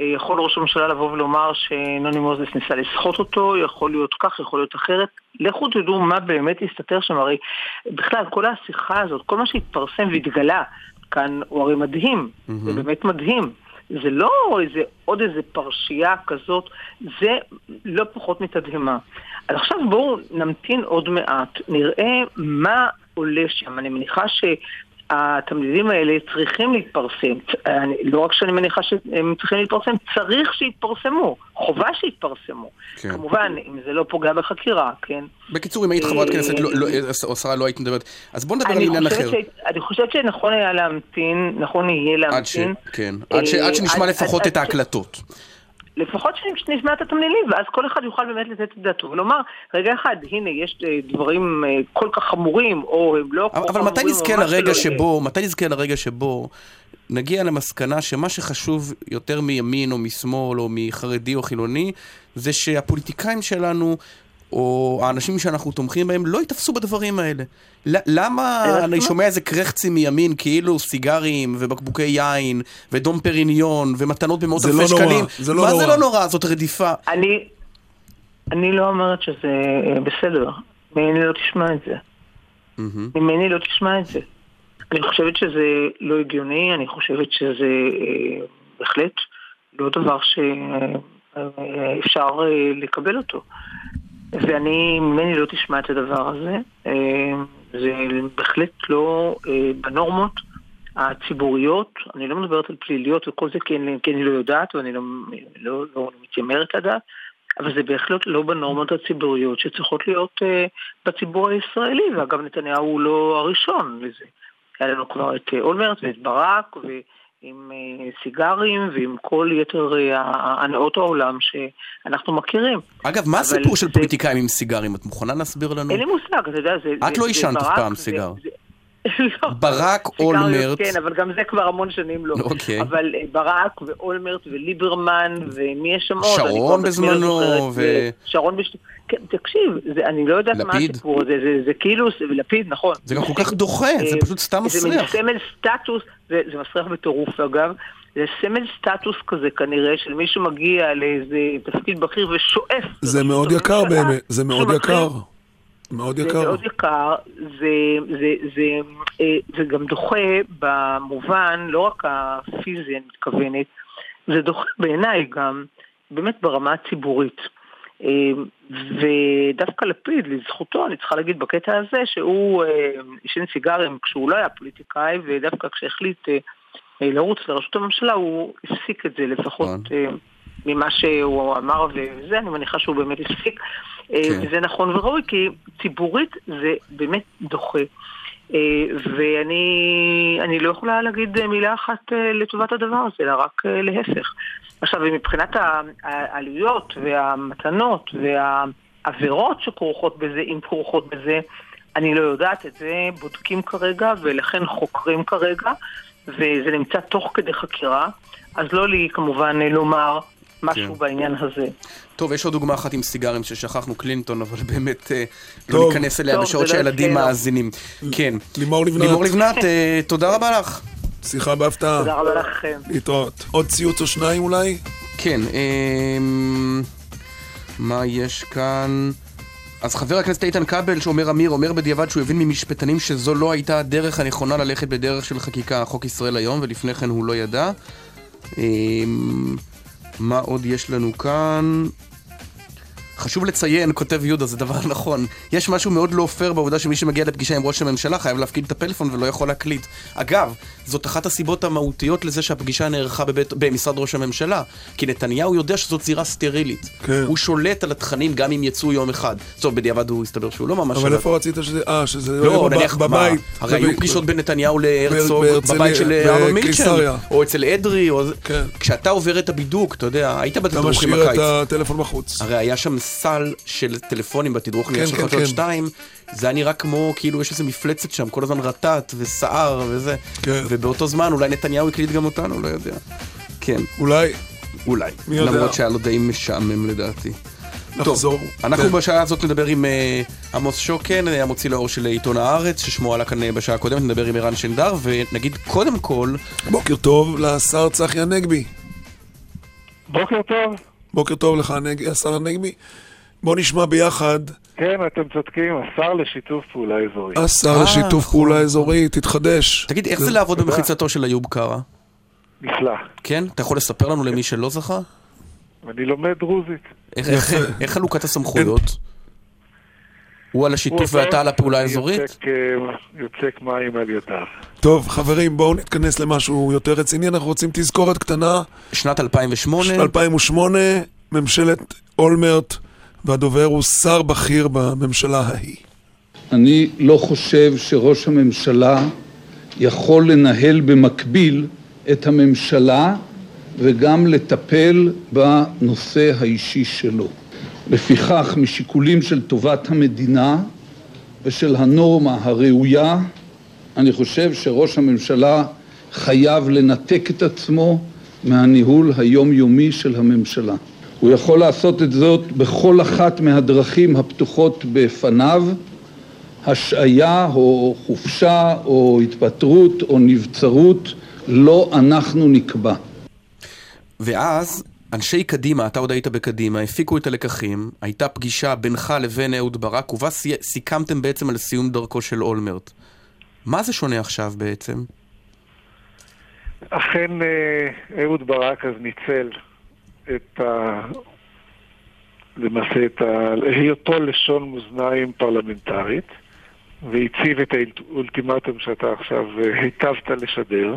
יכול ראש הממשלה לבוא ולומר שנוני מוזס ניסה לסחוט אותו, יכול להיות כך, יכול להיות אחרת. לכו תדעו מה באמת הסתתר שם, הרי בכלל כל השיחה הזאת, כל מה שהתפרסם והתגלה כאן הוא הרי מדהים, זה באמת מדהים. זה לא איזה, עוד איזה פרשייה כזאת, זה לא פחות מתדהמה. אז עכשיו בואו נמתין עוד מעט, נראה מה עולה שם. אני מניחה שהתמלילים האלה צריכים להתפרסם. אני, לא רק שאני מניחה שהם צריכים להתפרסם, צריך שיתפרסמו. חובה שיתפרסמו. כן. כמובן, אם זה לא פוגע בחקירה, כן? בקיצור, אם היית חברת כנסת לא- לא- או שרה לא היית מדברת. אז בוא נדבר על עניין אחר. ש- אני חושבת שנכון היה להמתין, נכון יהיה עד ש... להמתין. כן. עד ש- אה, עד שנשמע עד- לפחות את ההקלטות. לפחות שנשמע את התמלילים, ואז כל אחד יוכל באמת לתת את דעתו ולומר, רגע אחד, הנה, יש אה, דברים אה, כל כך חמורים, או הם לא כל אבל מתי נזכה לרגע. שבו, מתי נזכה לרגע שבו נגיע למסקנה שמה שחשוב יותר מימין או משמאל או מחרדי או חילוני, זה שהפוליטיקאים שלנו, או האנשים שאנחנו תומכים בהם, לא ייתפסו בדברים האלה. למה אני. שומע איזה קרחצים מימין, כאילו סיגרים ובקבוקי יין ודום פריניון ומתנות במאות זה אלפי לא נורא, שקלים? זה לא מה נורא. זה לא נורא? זאת רדיפה. אני, אני לא אומרת שזה אה, בסדר, ממני לא תשמע את זה. מהמם. ממני לא תשמע את זה. אני חושבת שזה לא הגיוני, אני חושבת שזה אה, בהחלט לא דבר שאפשר אה, לקבל אותו. ואני, ממני לא תשמע את הדבר הזה. אה, זה בהחלט לא אה, בנורמות הציבוריות, אני לא מדברת על פליליות וכל זה כי אני, כי אני לא יודעת ואני לא, לא, לא מתיימרת לדעת, אבל זה בהחלט לא בנורמות הציבוריות שצריכות להיות אה, בציבור הישראלי, ואגב נתניהו הוא לא הראשון לזה. היה לנו כבר את אולמרט ואת ברק, ועם אה, סיגרים ועם כל יתר אה, הנאות העולם שאנחנו מכירים. אגב, מה הסיפור של זה- פוליטיקאים עם סיגרים? את מוכנה להסביר לנו? אין לי מושג, אתה יודע, זה... את זה- לא זה עישנת אף פעם סיגר. זה- לא. ברק, סיגריות, אולמרט. כן, אבל גם זה כבר המון שנים לא. אוקיי. אבל אה, ברק ואולמרט וליברמן, ומי יש שם עוד? שרון לא בזמנו, זוכרת, ו- שרון בש... כן, תקשיב, זה, אני לא יודעת מה. הסיפור הזה, זה, זה כאילו, זה, לפיד, נכון. זה גם כל כך דוחה, זה אה, פשוט סתם זה מין מסריח. סמל סטטוס, זה, זה מסריח בטירוף אגב, זה סמל סטטוס כזה כנראה של מי שמגיע לאיזה תפקיד בכיר ושואף. זה מאוד יקר באמת, זה מאוד יקר. מאוד זה יקר. מאוד יקר, זה, זה, זה, אה, זה גם דוחה במובן, לא רק הפיזי אני מתכוונת, זה דוחה בעיניי גם באמת ברמה הציבורית. אה, ודווקא לפיד, לזכותו, אני צריכה להגיד בקטע הזה, שהוא אה, עישן סיגרים כשהוא לא היה פוליטיקאי, ודווקא כשהחליט אה, אה, לרוץ לראשות הממשלה, הוא הפסיק את זה לפחות נכון. אה, ממה שהוא אמר, וזה, אני מניחה שהוא באמת הפסיק. אה, כן. וזה נכון וראוי, כי ציבורית זה באמת דוחה. אה, ואני אני לא יכולה להגיד מילה אחת אה, לטובת הדבר הזה, אלא רק להפך. עכשיו, מבחינת העלויות והמתנות והעבירות שכרוכות בזה, אם כרוכות בזה, אני לא יודעת את זה, בודקים כרגע ולכן חוקרים כרגע, וזה נמצא תוך כדי חקירה, אז לא לי כמובן לומר משהו כן. בעניין הזה. טוב, יש עוד דוגמה אחת עם סיגרים ששכחנו, קלינטון, אבל באמת אה, לא טוב. לא ניכנס אליה בשעות לא שהילדים מאזינים. כן. לימור לבנת. לימור לבנת, אה, תודה רבה לך. שיחה בהפתעה. תודה רבה לכם. להתראות. עוד ציוץ או שניים אולי? כן. אה, מה יש כאן? אז חבר הכנסת איתן כבל, שאומר אמיר, אומר בדיעבד שהוא הבין ממשפטנים שזו לא הייתה הדרך הנכונה ללכת בדרך של חקיקה, חוק ישראל היום, ולפני כן הוא לא ידע. מה עוד יש לנו כאן? חשוב לציין, כותב יהודה, זה דבר [laughs] נכון. יש משהו מאוד לא פייר בעובדה שמי שמגיע לפגישה עם ראש הממשלה חייב להפקיד את הפלאפון ולא יכול להקליט. אגב, זאת אחת הסיבות המהותיות לזה שהפגישה נערכה בבית, במשרד ראש הממשלה. כי נתניהו יודע שזאת זירה סטרילית. כן. הוא שולט על התכנים גם אם יצאו יום אחד. טוב, בדיעבד הוא הסתבר שהוא לא ממש... אבל איפה רצית שזה... אה, שזה לא, נניח, בבית. הרי היו פגישות בין נתניהו להרצוג בבית של אהרון מילצ'ן. או אצל אדרי, או... כן. כשאתה עובר את הבידוק, אתה יודע, היית בקיץ. אתה משאיר את הטלפון בחוץ. הרי היה שם סל של טלפונים בתדרוך כן, של כן, חדשות 2, כן. זה היה נראה כמו, כאילו יש איזה מפלצת שם, כל הזמן רטט וסער וזה. כן. ובאותו זמן אולי נתניהו הקליט גם אותנו, לא יודע. כן. אולי. אולי. מי יודע. למרות שהיה לו די משעמם לדעתי. נחזור. טוב, אנחנו כן. בשעה הזאת נדבר עם uh, עמוס שוקן, המוציא לאור של עיתון הארץ, ששמו עלה כאן uh, בשעה הקודמת, נדבר עם ערן שנדר, ונגיד קודם כל... בוקר טוב לשר צחי הנגבי. בוקר טוב. בוקר טוב לך, השר הנגבי. בוא נשמע ביחד. כן, אתם צודקים, השר לשיתוף פעולה אזורי. השר אה, לשיתוף נכון. פעולה אזורי, תתחדש. תגיד, איך זה לעבוד במחיצתו של איוב קרא? נפלא. כן? אתה יכול לספר לנו למי שלא זכה? אני לומד דרוזית. איך חלוקת הסמכויות? הוא על השיתוף ואתה על הפעולה האזורית? יוצק מים על ידיו. טוב, חברים, בואו נתכנס למשהו יותר רציני. אנחנו רוצים תזכורת קטנה. שנת 2008. 2008, ממשלת אולמרט. והדובר הוא שר בכיר בממשלה ההיא. אני לא חושב שראש הממשלה יכול לנהל במקביל את הממשלה וגם לטפל בנושא האישי שלו. לפיכך, משיקולים של טובת המדינה ושל הנורמה הראויה, אני חושב שראש הממשלה חייב לנתק את עצמו מהניהול היומיומי של הממשלה. הוא יכול לעשות את זאת בכל אחת מהדרכים הפתוחות בפניו, השעיה או חופשה או התפטרות או נבצרות, לא אנחנו נקבע. ואז אנשי קדימה, אתה עוד היית בקדימה, הפיקו את הלקחים, הייתה פגישה בינך לבין אהוד ברק, ובה סיכמתם בעצם על סיום דרכו של אולמרט. מה זה שונה עכשיו בעצם? אכן אה, אהוד ברק אז ניצל את ה... למעשה את ה... היותו לשון מאזניים פרלמנטרית והציב את האולטימטום שאתה עכשיו אה, היטבת לשדר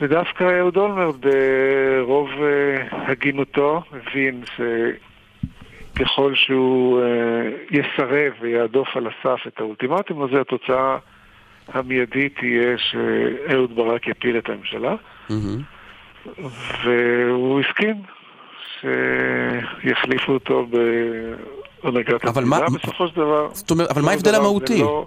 ודווקא אהוד אולמרט ברוב אה, הגינותו הבין שככל שהוא אה, יסרב ויעדוף על הסף את האולטימטום הזה התוצאה המיידית תהיה שאהוד ברק יפיל את הממשלה mm-hmm. והוא הסכים שיחליפו אותו בהנהגת המדינה בסופו של דבר. זאת אומרת, אבל מה ההבדל המהותי? לא-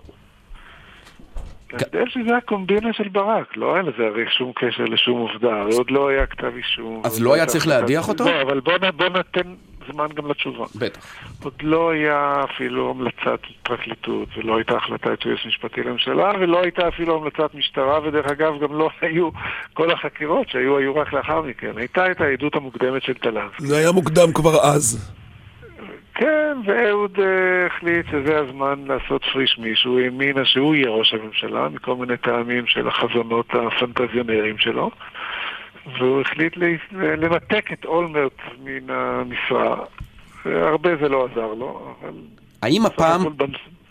ההבדל שזה הקומבינה של ברק, לא היה לזה הרי שום קשר לשום עובדה, הרי עוד לא היה כתב אישום. אז לא היה צריך להדיח אותו? לא, אבל בוא נתן זמן גם לתשובה. בטח. עוד לא היה אפילו המלצת פרקליטות, ולא הייתה החלטת יועץ משפטי לממשלה, ולא הייתה אפילו המלצת משטרה, ודרך אגב גם לא [laughs] היו כל החקירות שהיו, היו רק לאחר מכן. הייתה את העדות המוקדמת של טלב. זה היה מוקדם כבר אז. כן, ואהוד uh, החליט שזה הזמן לעשות פריש מישהו, האמינה שהוא יהיה ראש הממשלה, מכל מיני טעמים של החזונות הפנטזיונרים שלו. והוא החליט לנתק את אולמרט מן המשרה. הרבה זה לא עזר לו, אבל... האם הפעם,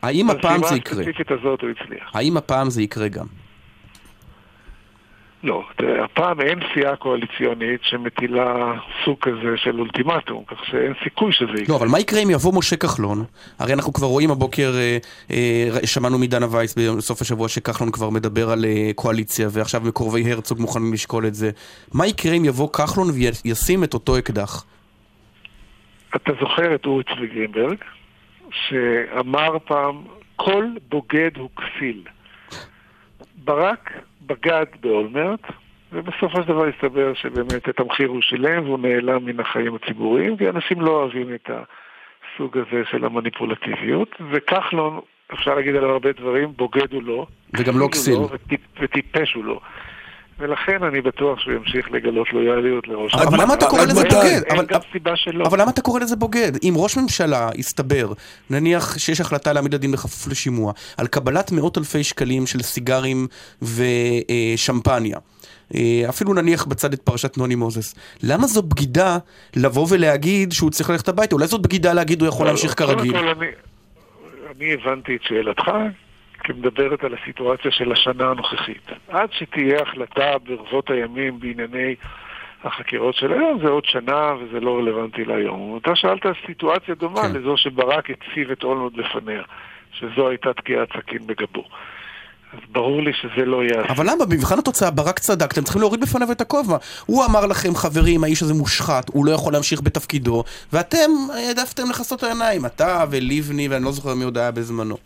האם הפעם זה יקרה? הוא. האם הפעם זה יקרה גם? לא, הפעם אין סיעה קואליציונית שמטילה סוג כזה של אולטימטום, כך שאין סיכוי שזה יקרה. לא, אבל מה יקרה אם יבוא משה כחלון? הרי אנחנו כבר רואים הבוקר, אה, אה, שמענו מדנה וייס בסוף השבוע שכחלון כבר מדבר על אה, קואליציה, ועכשיו מקורבי הרצוג מוכנים לשקול את זה. מה יקרה אם יבוא כחלון וישים את אותו אקדח? אתה זוכר את אורי צבי גרינברג, שאמר פעם, כל בוגד הוא כסיל. ברק בגד באולמרט, ובסופו של דבר הסתבר שבאמת את המחיר הוא שילם והוא נעלם מן החיים הציבוריים, כי אנשים לא אוהבים את הסוג הזה של המניפולטיביות, וכחלון, אפשר להגיד עליו הרבה דברים, בוגד הוא לא. וגם לא כסיל. וטיפש הוא לא. ולכן אני בטוח שהוא ימשיך לגלות לויאליות לראש הממשלה. אבל למה אתה קורא לזה בוגד? אין גם סיבה שלא. אבל למה אתה קורא לזה בוגד? אם ראש ממשלה יסתבר, נניח שיש החלטה להעמיד לדין בכפוף לשימוע, על קבלת מאות אלפי שקלים של סיגרים ושמפניה, אפילו נניח בצד את פרשת נוני מוזס, למה זו בגידה לבוא ולהגיד שהוא צריך ללכת הביתה? אולי זאת בגידה להגיד הוא יכול להמשיך כרגיל? אני הבנתי את שאלתך, כמדברת על הסיטואציה של השנה הנוכחית. עד שתהיה החלטה ברבות הימים בענייני החקירות של היום, זה עוד שנה וזה לא רלוונטי להיום. אתה שאלת על סיטואציה דומה כן. לזו שברק הציב את אולמרט בפניה, שזו הייתה תקיעת סכין בגבו. אז ברור לי שזה לא יהיה... אבל למה? במבחן התוצאה ברק צדק, אתם צריכים להוריד בפניו את הכובע. הוא אמר לכם, חברים, האיש הזה מושחת, הוא לא יכול להמשיך בתפקידו, ואתם העדפתם לכסות העיניים, אתה ולבני, ואני לא זוכר מי עוד היה בזמנו.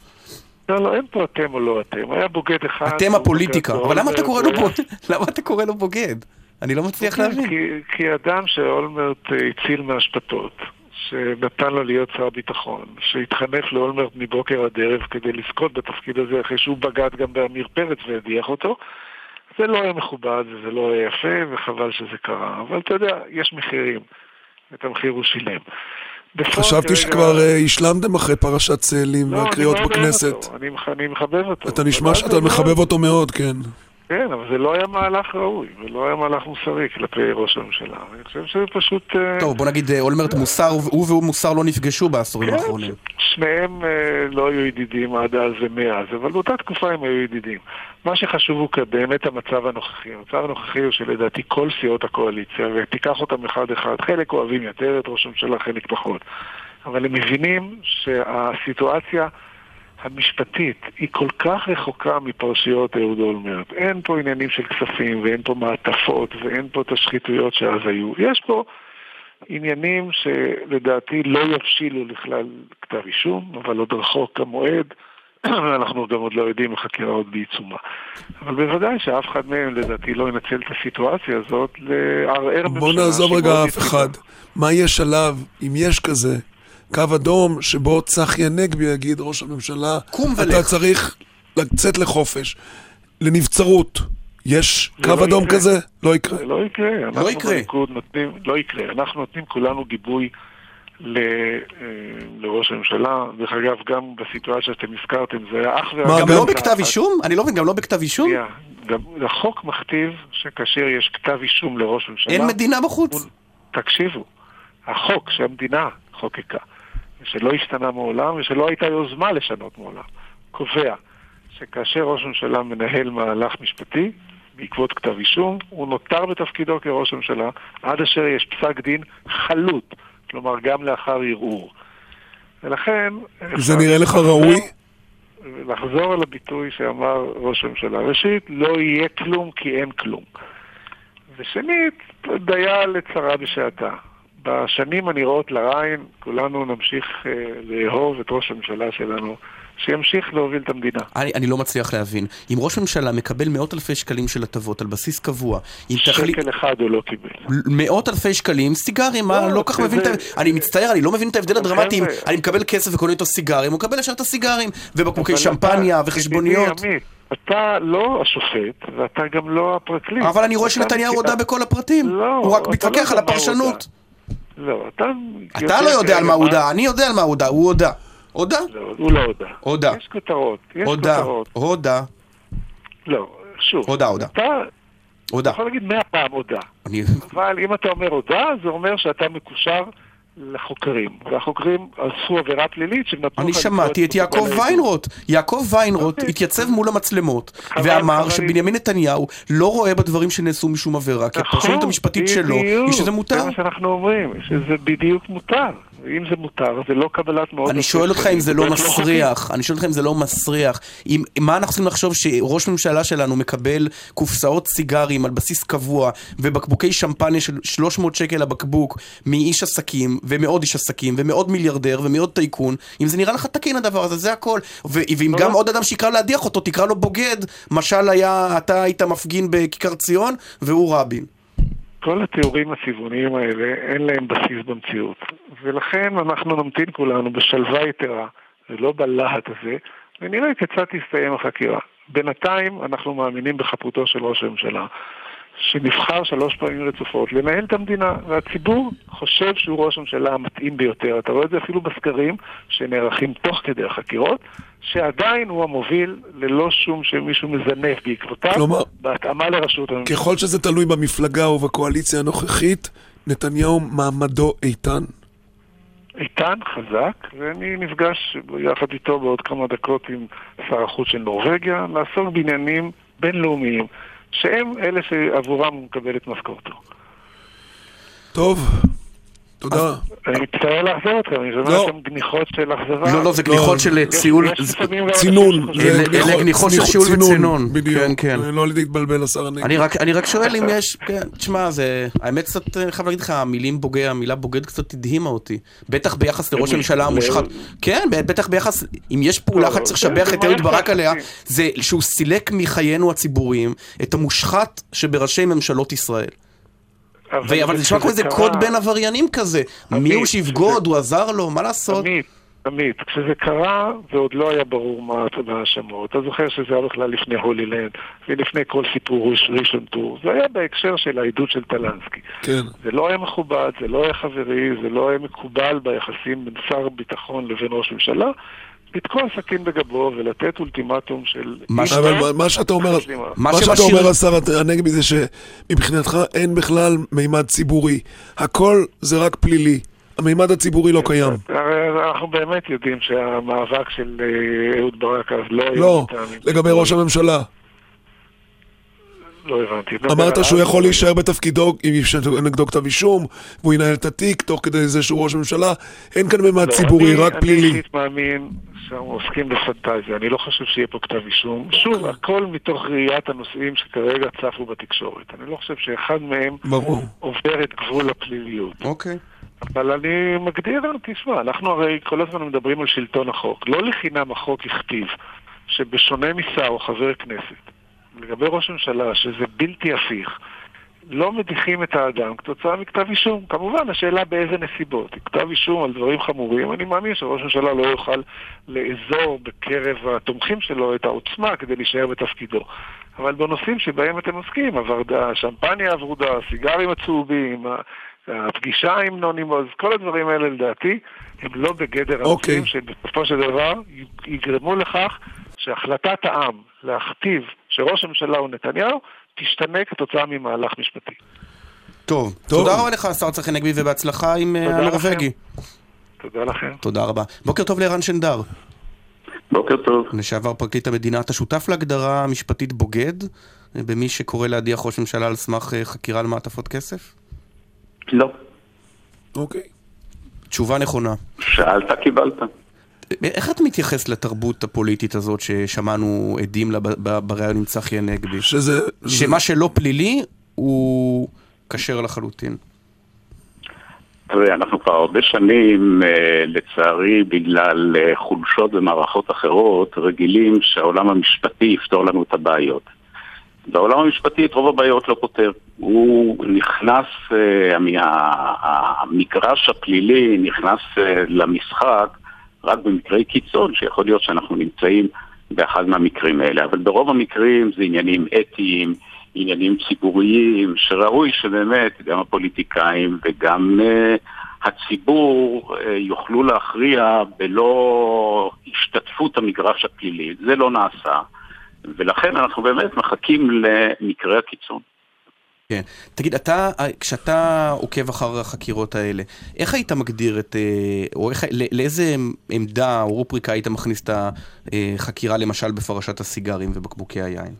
לא, לא, אין פה אתם או לא אתם. היה בוגד אחד... אתם הפוליטיקה. אבל למה אתה קורא לו בוגד? [laughs] למה אתה קורא לו בוגד? אני לא מצליח להבין. כי אדם שאולמרט הציל מהשפטות, שנתן לו להיות שר ביטחון, שהתחנך לאולמרט מבוקר עד ערב כדי לזכות בתפקיד הזה אחרי שהוא בגד גם בעמיר פרץ והדיח אותו, זה לא היה מכובד וזה לא היה יפה וחבל שזה קרה. אבל אתה יודע, יש מחירים. את המחיר הוא שילם. חשבתי שכבר אה, השלמתם אחרי פרשת צאלים לא, והקריאות בכנסת. אני מחבב אותו. אתה נשמע שאתה מחבב אותו מאוד, כן. כן, אבל זה לא היה מהלך ראוי, ולא היה מהלך מוסרי כלפי ראש הממשלה. אני חושב שזה פשוט... אה, טוב, בוא נגיד, אה, אולמרט מוסר, הוא והוא מוסר לא נפגשו בעשורים כן, האחרונים. שניהם לא היו ידידים עד אז ומאז, אבל באותה תקופה הם היו ידידים. מה שחשוב הוא באמת המצב הנוכחי. המצב הנוכחי הוא שלדעתי כל סיעות הקואליציה, ותיקח אותם אחד-אחד, חלק אוהבים יותר את ראש הממשלה, חלק פחות. אבל הם מבינים שהסיטואציה... המשפטית היא כל כך רחוקה מפרשיות אהוד אולמרט. אין פה עניינים של כספים ואין פה מעטפות ואין פה את השחיתויות שאז היו. יש פה עניינים שלדעתי לא יבשילו לכלל כתב אישום, אבל עוד רחוק המועד. [clears throat] אנחנו גם עוד לא יודעים, החקירה עוד בעיצומה. אבל בוודאי שאף אחד מהם לדעתי לא ינצל את הסיטואציה הזאת לערער. בוא נעזוב רגע אף אחד. מה יש עליו, אם יש כזה, קו אדום שבו צחי הנגבי יגיד, ראש הממשלה, אתה צריך לצאת לחופש, לנבצרות. יש קו לא אדום יקרה. כזה? לא יקרה. זה לא יקרה. אנחנו לא יקרה. בליכוד נותנים, לא יקרה. אנחנו נותנים כולנו גיבוי ל, אה, לראש הממשלה. דרך אגב, גם בסיטואציה שאתם הזכרתם, זה היה אך ורק... גם לא בכתב אישום? אני לא מבין, גם לא בכתב אישום? גם החוק מכתיב שכאשר יש כתב אישום לראש ממשלה... אין מדינה בחוץ. הוא- תקשיבו, החוק שהמדינה חוקקה, שלא השתנה מעולם ושלא הייתה יוזמה לשנות מעולם, קובע שכאשר ראש ממשלה מנהל מהלך משפטי, בעקבות כתב אישום, הוא נותר בתפקידו כראש ממשלה עד אשר יש פסק דין חלוט, כלומר גם לאחר ערעור. ולכן... זה נראה לך ראוי? לחזור על הביטוי שאמר ראש הממשלה. ראשית, לא יהיה כלום כי אין כלום. ושנית, דיה לצרה בשעתה. בשנים הנראות לעין, כולנו נמשיך אה, לאהוב את ראש הממשלה שלנו, שימשיך להוביל את המדינה. אני, אני לא מצליח להבין. אם ראש ממשלה מקבל מאות אלפי שקלים של הטבות על בסיס קבוע, אם תחליט... שקל אחד הוא לא קיבל. מאות אלפי שקלים, סיגרים, מה, לא, לא כל כך מבין את ה... אני מצטער, אני לא מבין את ההבדל הדרמטי אם אני מקבל כסף וקונה איתו סיגרים, הוא מקבל ישר את הסיגרים, ובקבוקי שמפניה אתה- וחשבוניות. אתה לא השופט, ואתה גם לא הפרקליט. אבל אני רואה שנתניהו הודה בכל הפרטים. לא, הוא רק אתה מתווכח לא על הפרשנות. אתה... אתה לא יודע על מה הוא הודה, אני יודע על מה הוא הודה, הוא הודה. הודה? לא, הוא לא הודה. הודה. יש כותרות, יש הודה. כותרות. הודה. לא, שוב. הודה, הודה. אתה הודה. יכול להגיד מאה פעם הודה. אבל אם אתה אומר הודה, זה אומר שאתה מקושר לחוקרים, והחוקרים עשו עבירה פלילית שנתנו... אני שמעתי את יעקב ויינרוט. יעקב ויינרוט אוקיי. התייצב מול המצלמות ואמר. שבנימין נתניהו לא רואה בדברים שנעשו משום עבירה, כי הפרשנות נכון, המשפטית שלו היא שזה מותר. זה מה שאנחנו אומרים, שזה בדיוק מותר. ואם זה מותר, זה לא קבלת מאוד... אני שואל אותך אם זה לא מסריח, אני שואל אותך אם זה לא מסריח. אם, מה אנחנו צריכים לחשוב שראש ממשלה שלנו מקבל קופסאות סיגרים על בסיס קבוע ובקבוקי שמפניה של 300 שקל הבקבוק מאיש עסקים ומעוד איש עסקים ומעוד מיליארדר ומעוד טייקון, אם זה נראה לך תקין הדבר הזה, זה הכל. ואם גם עוד אדם שיקרא להדיח אותו, תקרא לו בוגד, משל היה, אתה היית מפגין בכיכר ציון והוא רבין. כל התיאורים הצבעוניים האלה, אין להם בסיס במציאות. ולכן אנחנו נמתין כולנו בשלווה יתרה, ולא בלהט הזה, ונראה כיצד תסתיים החקירה. בינתיים אנחנו מאמינים בחפותו של ראש הממשלה, שנבחר שלוש פעמים רצופות לנהל את המדינה, והציבור חושב שהוא ראש הממשלה המתאים ביותר. אתה רואה את זה אפילו בסקרים שנערכים תוך כדי החקירות, שעדיין הוא המוביל ללא שום שמישהו מזנף בעקבותיו, כלומר- בהתאמה לראשות הממשלה. ככל שזה תלוי במפלגה ובקואליציה הנוכחית, נתניהו מעמדו איתן. איתן, חזק, ואני נפגש יחד איתו בעוד כמה דקות עם שר החוץ של נורבגיה, לעסוק בעניינים בינלאומיים, שהם אלה שעבורם הוא מקבל את משכורתו. טוב, תודה. אני מצטער לאכזב אתכם, אני שומע לא. לכם גניחות של אכזבה. לא, לא, זה גניחות של ציול, צינון. אלה- גניחות של שיעול צינון, וצינון. בדיוק. כן, כן. לא להתבלבל, השר הנגבי. אני רק, אני רק שואל אם יש, כן, תשמע, זה, האמת קצת, אני חייב להגיד לך, המילים בוגד, המילה בוגד קצת הדהימה אותי. בטח ביחס לראש הממשלה המושחת. כן, בטח ביחס, אם יש פעולה אחת שצריך לשבח את אהוד ברק עליה. זה שהוא סילק מחיינו הציבוריים את המושחת שבראשי ממשלות ישראל. אבל זה נשמע כמו איזה קוד בין עבריינים כזה. מי הוא שיבגוד, הוא עזר לו, מה לעשות? עמית, עמית, כשזה קרה ועוד לא היה ברור מה ההאשמות, אתה זוכר שזה היה בכלל לפני הולילנד ולפני כל סיפור ראש- ראשון טור, זה היה בהקשר של העדות של טלנסקי. כן. זה לא היה מכובד, זה לא היה חברי, זה לא היה מקובל ביחסים בין שר ביטחון לבין ראש ממשלה, לתקוע סכין בגבו ולתת אולטימטום של... מה ש- אבל מה- שאתה אומר, מה מה שאתה אומר, השר הנגבי, זה שמבחינתך אין בכלל מימד ציבורי. הכל זה רק פלילי. המימד הציבורי לא קיים. הרי אנחנו באמת יודעים שהמאבק של אה, אהוד ברק אז לא היה לא, לגבי ראש הממשלה. לא הבנתי. אמרת. שהוא יכול להישאר בתפקידו אם יש נגדו כתב אישום, והוא ינהל את התיק תוך כדי זה שהוא ראש ממשלה. אין כאן מימד לא, ציבורי, אני- רק אני פלילי. אישית מאמין שאנחנו עוסקים בפנטזיה, אני לא חושב שיהיה פה כתב אישום. שוב, הכל מתוך ראיית הנושאים שכרגע צפו בתקשורת. אני לא חושב שאחד מהם. עובר את גבול הפליליות. אוקיי. אבל אני מגדיר, תשמע, אנחנו הרי כל הזמן מדברים על שלטון החוק. לא לחינם החוק הכתיב שבשונה משר או חבר כנסת, לגבי ראש ממשלה, שזה בלתי הפיך, לא מדיחים את האדם כתוצאה מכתב אישום. כמובן, השאלה באיזה נסיבות. כתב אישום על דברים חמורים, אני מאמין שראש ממשלה לא יוכל לאזור בקרב התומכים שלו את העוצמה כדי להישאר בתפקידו. אבל בנושאים שבהם אתם עוסקים, הוורדה, השמפניה הוורודה, הסיגרים הצהובים, הפגישה עם נוני מוז, כל הדברים האלה לדעתי הם לא בגדר אוקיי. הנושאים שבסופו של דבר יגרמו לכך שהחלטת העם להכתיב שראש הממשלה הוא נתניהו תשתנה כתוצאה ממהלך משפטי. טוב, טוב. תודה רבה לך, השר צחי נגבי, ובהצלחה עם אה, תודה הנורבגי. תודה לכם. תודה רבה. בוקר טוב לערן שנדר, בוקר טוב. לשעבר פרקליט המדינה. אתה שותף להגדרה משפטית בוגד במי שקורא להדיח ראש ממשלה על סמך אה, חקירה על מעטפות כסף? לא. אוקיי. תשובה נכונה. שאלת, קיבלת. איך אתה מתייחס לתרבות הפוליטית הזאת ששמענו עדים לה בריאיון עם צחי הנגבי? שזה... זה- שמה שלא פלילי הוא כשר לחלוטין. תראה, אנחנו כבר הרבה שנים, אה, לצערי, בגלל אה, חולשות במערכות אחרות, רגילים שהעולם המשפטי יפתור לנו את הבעיות. והעולם המשפטי את רוב הבעיות לא פותר. הוא נכנס, אה, המגרש הפלילי נכנס למשחק רק במקרי קיצון, שיכול להיות שאנחנו נמצאים באחד מהמקרים האלה. אבל ברוב המקרים זה עניינים אתיים, עניינים ציבוריים, שראוי שבאמת גם הפוליטיקאים וגם uh, הציבור uh, יוכלו להכריע בלא השתתפות המגרש הפלילי. זה לא נעשה, ולכן אנחנו באמת מחכים למקרי הקיצון. כן. תגיד, אתה, כשאתה עוקב אחר החקירות האלה, איך היית מגדיר את, אה, או איך, לא, לאיזה עמדה או רופריקה היית מכניס את החקירה, למשל בפרשת הסיגרים ובקבוקי היין?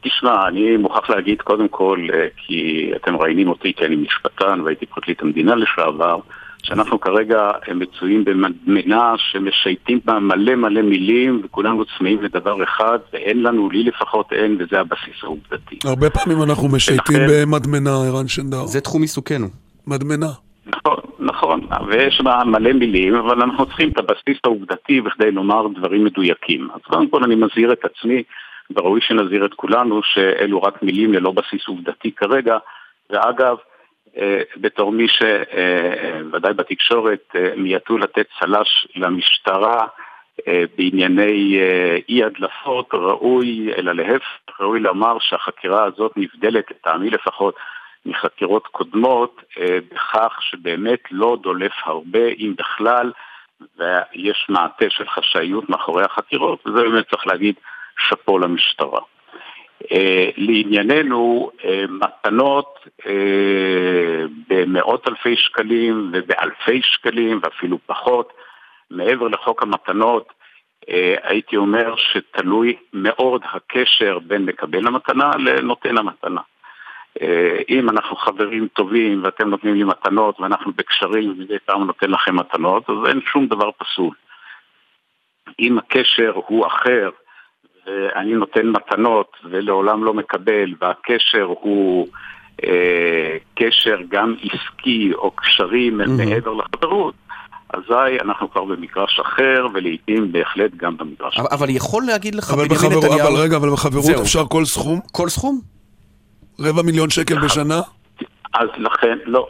תשמע, אני מוכרח להגיד קודם כל, אה, כי אתם ראיינים אותי כי אני משפטן והייתי פרקליט המדינה לשעבר, שאנחנו כרגע מצויים במדמנה שמשייטים בה מלא מלא מילים וכולנו צמאים לדבר אחד ואין לנו, לי לפחות אין, וזה הבסיס העובדתי. הרבה פעמים אנחנו משייטים ולכן... במדמנה, ערן שנדר. זה תחום עיסוקנו. מדמנה. נכון, נכון, ויש בה מלא מילים, אבל אנחנו צריכים את הבסיס העובדתי בכדי לומר דברים מדויקים. אז קודם כל אני מזהיר את עצמי, וראוי שנזהיר את כולנו, שאלו רק מילים ללא בסיס עובדתי כרגע, ואגב, אה, בתור מי שוודאי בתקשורת אה, מיעטו לתת צל"ש למשטרה אה, בענייני אי הדלפות, ראוי, אלא להפך, ראוי לומר שהחקירה הזאת נבדלת, לטעמי לפחות, מחקירות קודמות, בכך שבאמת לא דולף הרבה, אם בכלל, ויש מעטה של חשאיות מאחורי החקירות, וזה באמת צריך להגיד שאפו למשטרה. Uh, לענייננו, uh, מתנות uh, במאות אלפי שקלים ובאלפי שקלים ואפילו פחות, מעבר לחוק המתנות, הייתי אומר שתלוי מאוד הקשר בין מקבל המתנה לנותן המתנה. אם אנחנו חברים טובים ואתם נותנים לי מתנות ואנחנו בקשרים ומדי פעם נותן לכם מתנות, אז אין שום דבר פסול. אם הקשר הוא אחר, אני נותן מתנות ולעולם לא מקבל, והקשר הוא אה, קשר גם עסקי או קשרים mm-hmm. מעבר לחברות, אזי אנחנו כבר במגרש אחר, ולעיתים בהחלט גם במגרש אבל, אחר. אבל יכול להגיד לך בנימין בחבר... נתניהו... אבל רגע, אבל בחברות זהו. אפשר כל סכום? כל סכום? רבע מיליון שקל בשנה? אז לכן, לא.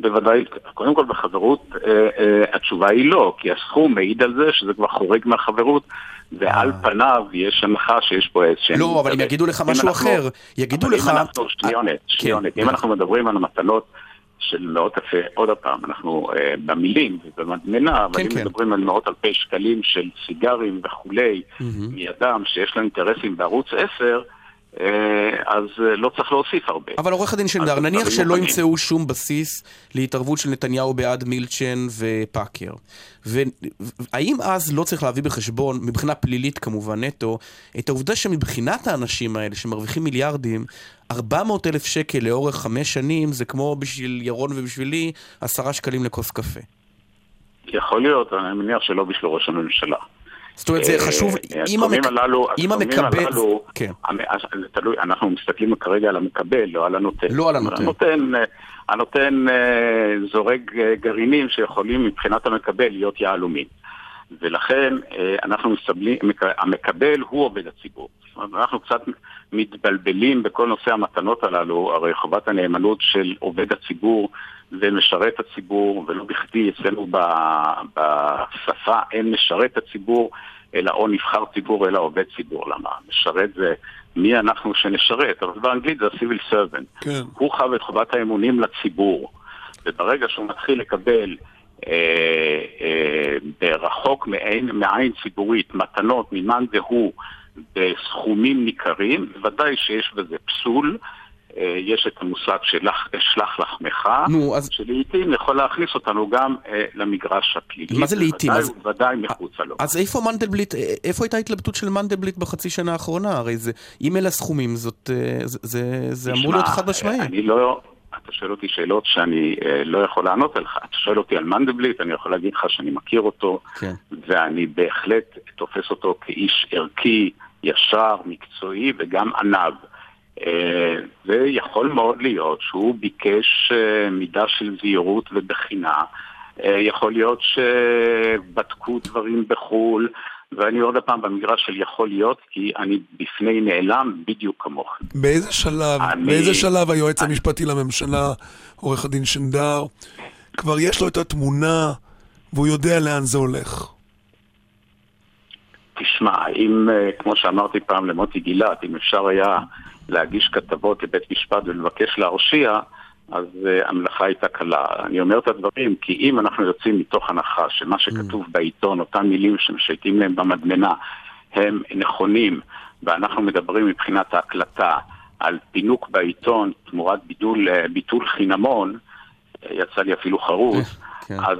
בוודאי, קודם כל בחברות אה, אה, התשובה היא לא, כי הסכום מעיד על זה שזה כבר חורג מהחברות, ועל אה. פניו יש הנחה שיש פה איזשהם... לא, אבל הם יגידו לך משהו אחר. יגידו לך... אם אנחנו, שניונת, שניונת, כן. אם אנחנו מדברים על המתנות של מאות אלפי, עוד פעם, אנחנו אה, במילים ובמדמנה, אבל כן, אם כן. מדברים על מאות אלפי שקלים של סיגרים וכולי, מידם שיש לו אינטרסים בערוץ 10, אה, אז אה, לא צריך להוסיף הרבה. אבל עורך הדין שנדר, נניח שלא ימצאו שום בסיס להתערבות של נתניהו בעד מילצ'ן ופאקר. והאם אז לא צריך להביא בחשבון, מבחינה פלילית כמובן נטו, את העובדה שמבחינת האנשים האלה שמרוויחים מיליארדים, 400 אלף שקל לאורך חמש שנים זה כמו בשביל ירון ובשבילי עשרה שקלים לכוס קפה. יכול להיות, אני מניח שלא בשביל ראש הממשלה. זאת אומרת, זה אה, חשוב, אם המקבל... כן. תלוי, אנחנו מסתכלים כרגע על המקבל, לא על הנותן. לא על הנותן. הנותן, אה, אה, זורק גרעינים שיכולים מבחינת המקבל להיות יהלומים. ולכן אנחנו מסתכלים, המקבל הוא עובד הציבור. זאת אומרת, אנחנו קצת מתבלבלים בכל נושא המתנות הללו, הרי חובת הנאמנות של עובד הציבור ומשרת הציבור, ולא בכדי אצלנו בשפה אין משרת הציבור, אלא או נבחר ציבור אלא עובד ציבור. למה? משרת זה מי אנחנו שנשרת, אבל באנגלית זה ה-civil servant. כן. הוא חב את חובת האמונים לציבור, וברגע שהוא מתחיל לקבל אה, אה, רחוק מעין, מעין ציבורית מתנות ממאן דהוא בסכומים ניכרים, בוודאי שיש בזה פסול. אה, יש את המושג של שלח לחמך, נו, אז... שלעיתים יכול להכניס אותנו גם אה, למגרש הפלילי. מה זה לעיתים? אז... ודאי מחוצה לו. אז איפה מנדלבליט, אה, איפה הייתה ההתלבטות של מנדלבליט בחצי שנה האחרונה? הרי זה, אם אלה הסכומים, זאת, אה, זה, זה, זה אמור להיות חד משמעי. אני לא... אתה שואל אותי שאלות שאני אה, לא יכול לענות עליך. אתה שואל אותי על מנדלבליט, אני יכול להגיד לך שאני מכיר אותו, כן. ואני בהחלט תופס אותו כאיש ערכי, ישר, מקצועי וגם ענב. ויכול מאוד להיות שהוא ביקש אה, מידה של זהירות ובחינה. אה, יכול להיות שבדקו דברים בחו"ל, ואני עוד פעם במגרש של יכול להיות, כי אני בפני נעלם בדיוק כמוך. באיזה שלב, אני... באיזה שלב היועץ אני... המשפטי לממשלה, עורך הדין שנדר, כבר יש לו את התמונה והוא יודע לאן זה הולך? תשמע, אם, אה, כמו שאמרתי פעם למוטי גילת, אם אפשר היה להגיש כתבות לבית משפט ולבקש להרשיע, אז uh, המלאכה הייתה קלה. אני אומר את הדברים כי אם אנחנו יוצאים מתוך הנחה שמה שכתוב mm. בעיתון, אותם מילים שמשייטים להם במדמנה, הם נכונים, ואנחנו מדברים מבחינת ההקלטה על פינוק בעיתון תמורת ביטול, אה, ביטול חינמון, אה, יצא לי אפילו חרוץ, כן. אז,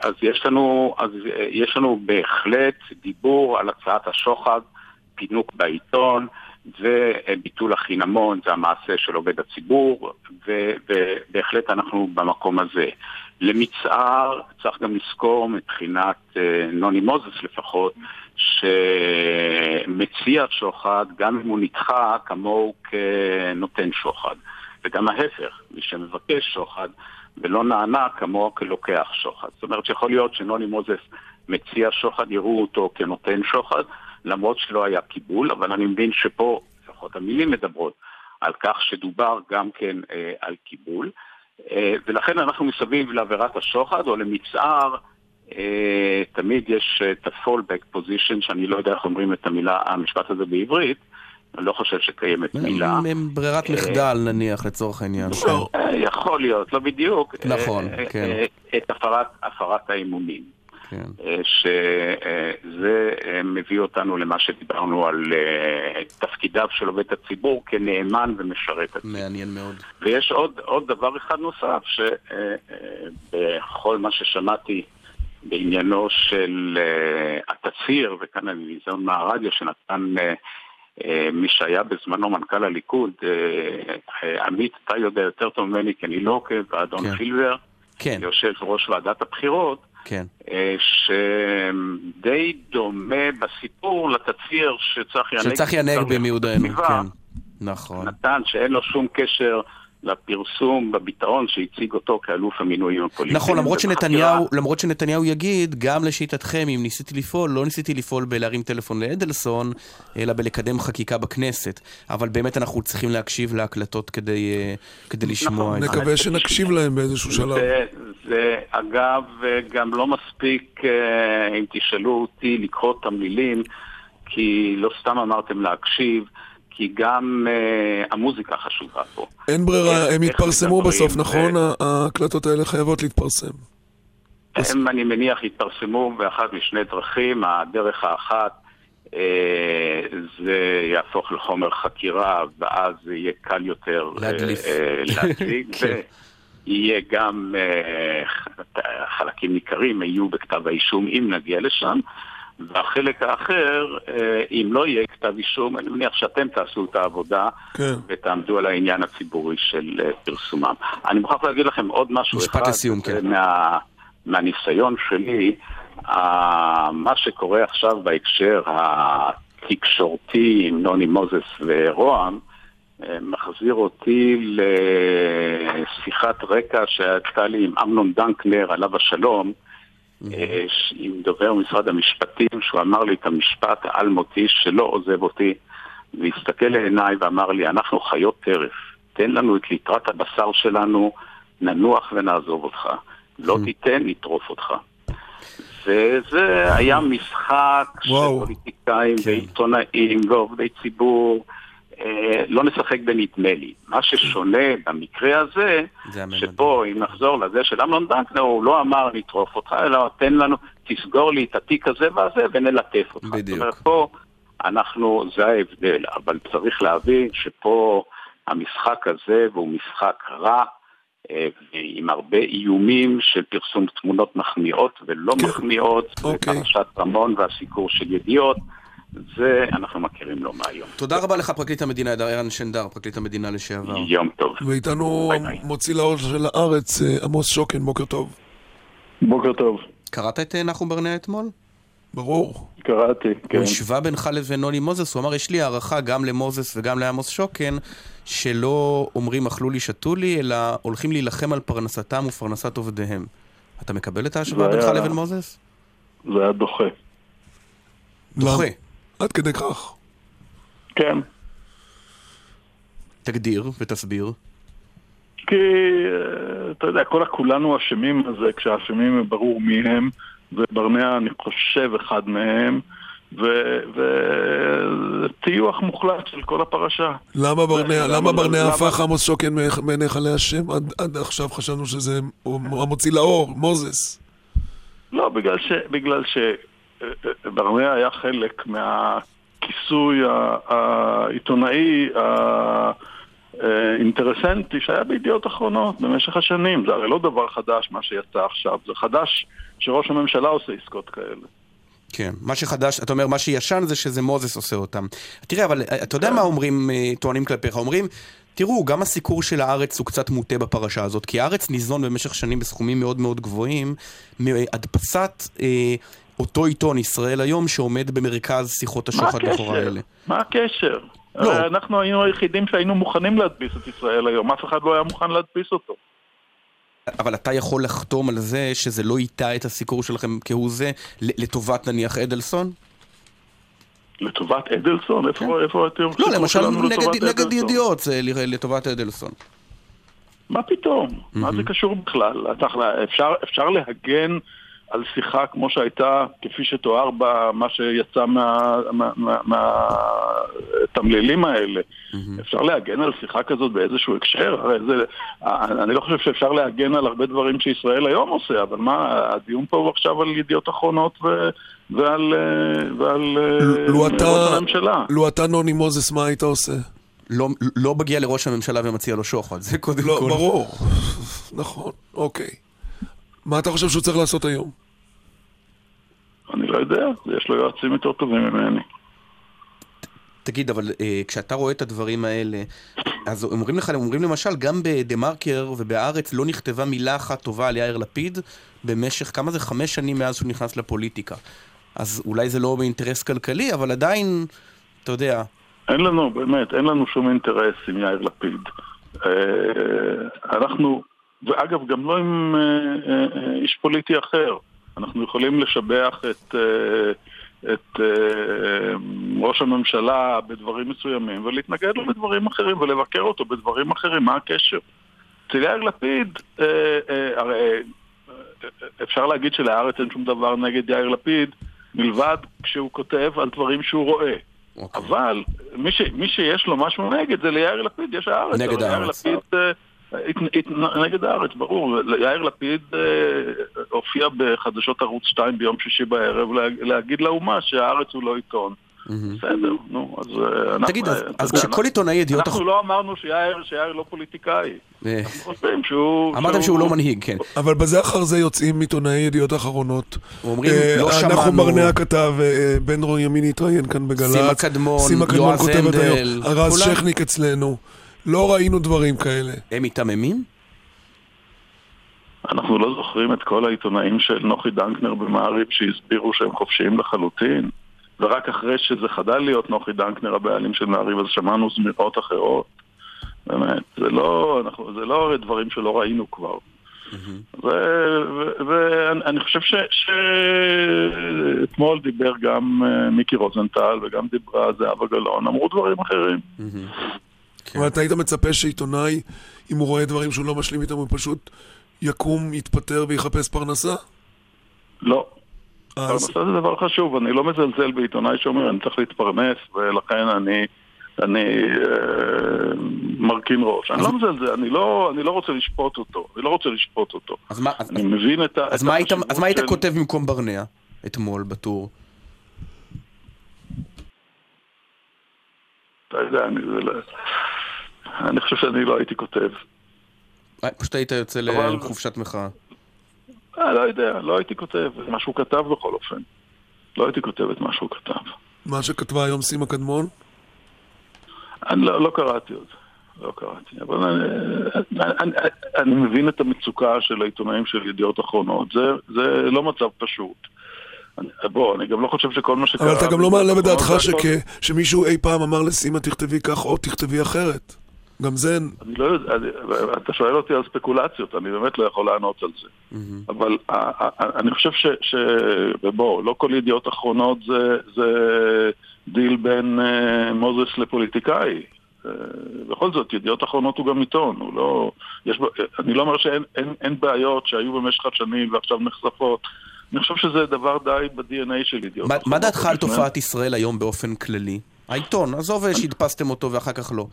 אז, יש לנו, אז יש לנו בהחלט דיבור על הצעת השוחד, פינוק בעיתון וביטול החינמון, זה המעשה של עובד הציבור, ובהחלט אנחנו במקום הזה. למצער, צריך גם לזכור מבחינת אה, נוני מוזס לפחות, שמציע שוחד, גם אם הוא נדחה, כמוהו כנותן שוחד. וגם ההפך, מי שמבקש שוחד ולא נענה, כמוהו כלוקח שוחד. זאת אומרת שיכול להיות שנוני מוזס מציע שוחד, יראו אותו כנותן שוחד, למרות שלא היה קיבול, אבל אני מבין שפה, לפחות המילים מדברות, על כך שדובר גם כן אה, על קיבול. אה, ולכן אנחנו מסביב לעבירת השוחד, או למצער, אה, תמיד יש אה, את ה-fallback position, שאני לא יודע איך אומרים את המילה, המשפט הזה בעברית, אני לא חושב שקיימת מילה. הם ברירת מחדל נניח לצורך העניין. אה, יכול להיות, לא בדיוק. נכון, אה, כן. אה, את הפרת, האמונים. כן. אה, שזה אה, מביא אותנו למה שדיברנו על אה, תפקידיו של עובד הציבור כנאמן ומשרת הציבור. מעניין מאוד. ויש עוד, עוד דבר אחד נוסף, שבכל מה ששמעתי בעניינו של התצהיר, וכאן אני ניזון מהרדיו שנתן מי שהיה בזמנו מנכ"ל הליכוד, עמית, אתה יודע יותר טוב ממני, כי אני לא עוקב, ואדון כן. פילבר, כן. יושב ראש ועדת הבחירות, כן. אה, שדי דומה בסיפור לתצהיר שצחי הנגבי, שצחי הנגבי מיודענו, כן. נכון. נתן שאין לו שום קשר לפרסום בביטאון שהציג אותו כאלוף המינויים הפוליטיים. נכון, למרות שנתניהו, למרות שנתניהו יגיד, גם לשיטתכם, אם ניסיתי לפעול, לא ניסיתי לפעול בלהרים טלפון לאדלסון, אלא בלקדם חקיקה בכנסת. אבל באמת אנחנו צריכים להקשיב להקלטות כדי, אה, כדי לשמוע את זה. נקווה שנקשיב להם באיזשהו שלב. זה, זה אגב גם לא מספיק, אה, אם תשאלו אותי, לקרוא תמלילים, כי לא סתם אמרתם להקשיב, כי גם אה, המוזיקה חשובה פה. אין ברירה, איך- הם יתפרסמו בסוף, ו- נכון? ההקלטות האלה חייבות להתפרסם. הם, אני מניח, יתפרסמו באחת משני דרכים. הדרך האחת אה, זה יהפוך לחומר חקירה, ואז יהיה קל יותר אה, להדליף. אה, להציג. [laughs] ויהיה גם אה, חלקים ניכרים יהיו בכתב האישום, אם נגיע לשם. והחלק האחר, אה, אם לא יהיה כתב אישום, אני מניח שאתם תעשו את העבודה כן. ותעמדו על העניין הציבורי של אה, פרסומם. אני מוכרח להגיד לכם עוד משהו משפט אחד. לסיום, כן. מה, מהניסיון שלי, מה שקורה עכשיו בהקשר התקשורתי עם נוני מוזס ורוה"מ, אה, מחזיר אותי לשיחת רקע שהייתה לי עם אמנון דנקנר, עליו השלום, אה, ש- עם דובר משרד המשפטים, שהוא אמר לי את המשפט האלמותי שלא עוזב אותי, והסתכל לעיניי ואמר לי, אנחנו חיות טרף, תן לנו את ליטרת הבשר שלנו, ננוח ונעזוב אותך. לא תיתן, נטרוף אותך. וזה היה משחק של וואו. פוליטיקאים ועיתונאים ועובדי ציבור. אה, לא נשחק בנדמה לי. מה ששונה במקרה הזה. שפה, אם נחזור לזה של אמנון דנקנר, הוא לא אמר נטרוף אותך, אלא תן לנו, תסגור לי את התיק הזה והזה ונלטף אותך. בדיוק. זאת אומרת, פה אנחנו, זה ההבדל, אבל צריך להבין שפה המשחק הזה, והוא משחק רע, אה, עם הרבה איומים של פרסום תמונות מחמיאות ולא מחמיאות, אוקיי. ופרשת רמון והסיקור של ידיעות, זה אנחנו מכירים לא מהיום. תודה רבה לך, פרקליט המדינה, ערן שנדר, פרקליט המדינה לשעבר. יום טוב. ואיתנו. מוציא לאור של הארץ, אה, עמוס שוקן, בוקר טוב. בוקר טוב, קראת את אה, נחום ברנע אתמול? ברור. קראתי, כן. הוא השווה בינך לבין נוני מוזס, הוא אמר, יש לי הערכה גם למוזס וגם לעמוס שוקן, שלא אומרים אכלו לי, שתו לי, אלא הולכים להילחם על פרנסתם ופרנסת עובדיהם. אתה מקבל את ההשוואה זה בינך לבין מוזס? זה היה דוחה. דוחה. עד כדי כך. כן, תגדיר ותסביר. כי אה, אתה יודע, כל הכולנו אשמים הזה, כשהאשמים ברור מי הם, וברנע אני חושב אחד מהם, וטיוח מוחלט של כל הפרשה. למה ברנע, למה- למה ברנע למה- הפך עמוס שוקן מעיניך- לאשם? עד- עד עכשיו חשבנו שזה המוציא לאור, מוזס. לא, בגלל ש... בגלל ש... ברנע היה חלק מהכיסוי העיתונאי ה- אה, אינטרסנטי שהיה בידיעות אחרונות במשך השנים. זה הרי לא דבר חדש מה שיצא עכשיו, זה חדש שראש הממשלה עושה עסקות כאלה. כן, מה שחדש, אתה אומר, מה שישן זה שזה מוזס עושה אותם. תראה, אבל אה, אתה יודע מה אומרים, אה, טוענים כלפיך? אומרים, תראו, גם הסיקור של הארץ הוא קצת מוטה בפרשה הזאת, כי הארץ ניזון במשך שנים בסכומים מאוד מאוד גבוהים מהדפסת אה, אותו עיתון, ישראל היום, שעומד במרכז שיחות השוחד לכאורה האלה. מה הקשר? לא. הרי אנחנו היינו היחידים שהיינו מוכנים להדפיס את ישראל היום, אף אחד לא היה מוכן להדפיס אותו. אבל אתה יכול לחתום על זה שזה לא ייטע את הסיקור שלכם כהוא זה לטובת נניח אדלסון? לטובת אדלסון? איפה איפה אתם... לא, למשל נגד? ידיעות זה ל- לטובת אדלסון. מה פתאום? מה זה קשור בכלל? אתה- אפשר, אפשר להגן על שיחה כמו שהייתה, כפי שתואר במה שיצא מהתמלילים מה, מה, מהתמלילים האלה. אפשר להגן על שיחה כזאת באיזשהו הקשר? הרי זה, אני לא חושב שאפשר להגן על הרבה דברים שישראל היום עושה, אבל מה, הדיון פה הוא עכשיו על ידיעות אחרונות ו, ועל, אה, ועל אה, ראש הממשלה. לו אתה נוני מוזס, מה היית עושה? לא, לא מגיע לראש הממשלה ומציע לו שוחד, זה קודם לא, כל. ברור. [laughs] נכון, אוקיי. מה אתה חושב שהוא צריך לעשות היום? אני לא יודע, יש לו יועצים יותר טובים ממני. תגיד, אבל אה, כשאתה רואה את הדברים האלה, אז הם אומרים לך, הם אומרים למשל, גם בדה מרקר ובהארץ לא נכתבה מילה אחת טובה על יאיר לפיד במשך, כמה זה? חמש שנים מאז שהוא נכנס לפוליטיקה. אז אולי זה לא באינטרס כלכלי, אבל עדיין, אתה יודע, אין לנו, באמת, אין לנו שום אינטרס עם יאיר לפיד. אה, אנחנו, ואגב, גם לא עם אה, אה, איש פוליטי אחר. אנחנו יכולים לשבח את, אה, את אה, ראש הממשלה בדברים מסוימים ולהתנגד לו בדברים אחרים ולבקר אותו בדברים אחרים, מה הקשר? אצל יאיר לפיד, אה, אה, הרי אה, אפשר להגיד שלהארץ אין שום דבר נגד יאיר לפיד, מלבד כשהוא כותב על דברים שהוא רואה. אוקיי. אבל מי, ש, מי שיש לו משהו נגד זה ליאיר לפיד, יש הארץ. נגד אבל יאיר הארץ. לפיד, אה, נגד הארץ, ברור. יאיר לפיד אה, הופיע בחדשות ערוץ 2 ביום שישי בערב לה- להגיד לאומה שהארץ הוא לא עיתון. בסדר, נו, אז אה, אנחנו... תגיד, אז- יודע, כשכל עיתונאי ידיעות אנחנו לא אמרנו שיאיר לא פוליטיקאי. אה, אנחנו. אמרתם שהוא לא מנהיג, כן. אבל בזה אחר זה יוצאים עיתונאי ידיעות אחרונות. אומרים, אה, לא אנחנו שמענו- ברנע כתב, אה, בן רון ימין התראיין כאן בגל"צ. סימה קדמון, סימה קדמון יועז כותבת הנדל, היום. הרז. שכניק אצלנו. לא ראינו דברים כאלה. הם מיתממים? אנחנו לא זוכרים את כל העיתונאים של נוחי דנקנר במעריב שהסבירו שהם חופשיים לחלוטין ורק אחרי שזה חדל להיות נוחי דנקנר הבעלים של מעריב אז שמענו זמירות אחרות באמת, זה לא, אנחנו, זה לא דברים שלא ראינו כבר ואני חושב שאתמול דיבר גם אה, מיקי רוזנטל וגם דיברה זהבה גלאון, אמרו דברים אחרים. כן. אבל אתה היית מצפה שעיתונאי, אם הוא רואה דברים שהוא לא משלים איתם, הוא פשוט יקום, יתפטר ויחפש פרנסה? לא. אז פרנסה זה דבר חשוב, אני לא מזלזל בעיתונאי שאומר אני צריך להתפרנס ולכן אני, אני אה, מרכין ראש. אני לא מזלזל, אני לא, אני לא רוצה לשפוט אותו, אני לא רוצה לשפוט אותו. אז מה, אז, אני מבין את ה... אז מה היית- אז מה היית של- כותב במקום ברנע אתמול בטור? אתה יודע, אני, זה לא... אני חושב שאני לא הייתי כותב. אה, פשוט היית יוצא אבל- לחופשת מחאה. אה, לא יודע, לא הייתי כותב את מה שהוא כתב בכל אופן. לא הייתי כותב את מה שהוא כתב. מה שכתבה היום סימה קדמון? אני לא, לא קראתי עוד. לא קראתי, אבל אני, אני, אני, אני מבין את המצוקה של העיתונאים של ידיעות אחרונות. זה, זה לא מצב פשוט. בוא, אני גם לא חושב שכל מה שקרה... אבל אתה גם לא מעלה בדעתך שמישהו אי פעם אמר לסימה תכתבי כך או תכתבי אחרת. גם זה... אני לא יודע, אני- אתה שואל אותי על ספקולציות, אני באמת לא יכול לענות על זה. אבל ה- ה- ה- אני חושב ש... ש... ובוא, לא כל ידיעות אחרונות זה, זה דיל בין אה, מוזס לפוליטיקאי. אה, בכל זאת, ידיעות אחרונות הוא גם עיתון, הוא לא... יש... אני לא אומר שאין אין, אין בעיות שהיו במשך השנים ועכשיו נחשפות. אני חושב שזה דבר די ב-DNA של ידיעות מה-. מה דעתך על תופעת ישראל היום באופן כללי? העיתון, עזוב שהדפסתם אותו ואחר כך לא.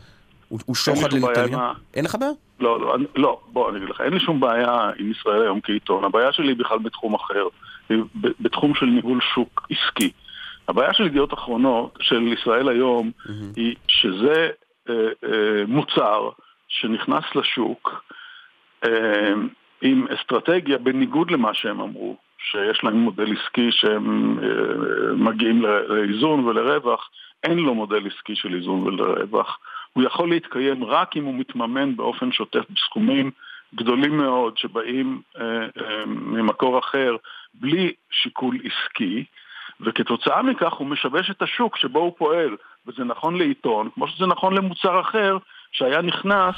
הוא הוא שוחד שום בעיה לנתניהו? עם ה- אין לך בעיה? לא, לא, אני, לא, בוא, אני אגיד לך, אין לי שום בעיה עם ישראל היום כעיתון. הבעיה שלי היא בכלל בתחום אחר, ב- בתחום של ניהול שוק עסקי. הבעיה של ידיעות אחרונות, של ישראל היום, היא שזה אה, אה, מוצר שנכנס לשוק אה, עם אסטרטגיה בניגוד למה שהם אמרו, שיש להם מודל עסקי שהם אה, מגיעים לאיזון ולרווח, אין לו מודל עסקי של איזון ולרווח. הוא יכול להתקיים רק אם הוא מתממן באופן שוטף בסכומים גדולים מאוד שבאים אה, אה, ממקור אחר בלי שיקול עסקי, וכתוצאה מכך הוא משבש את השוק שבו הוא פועל, וזה נכון לעיתון, כמו שזה נכון למוצר אחר שהיה נכנס,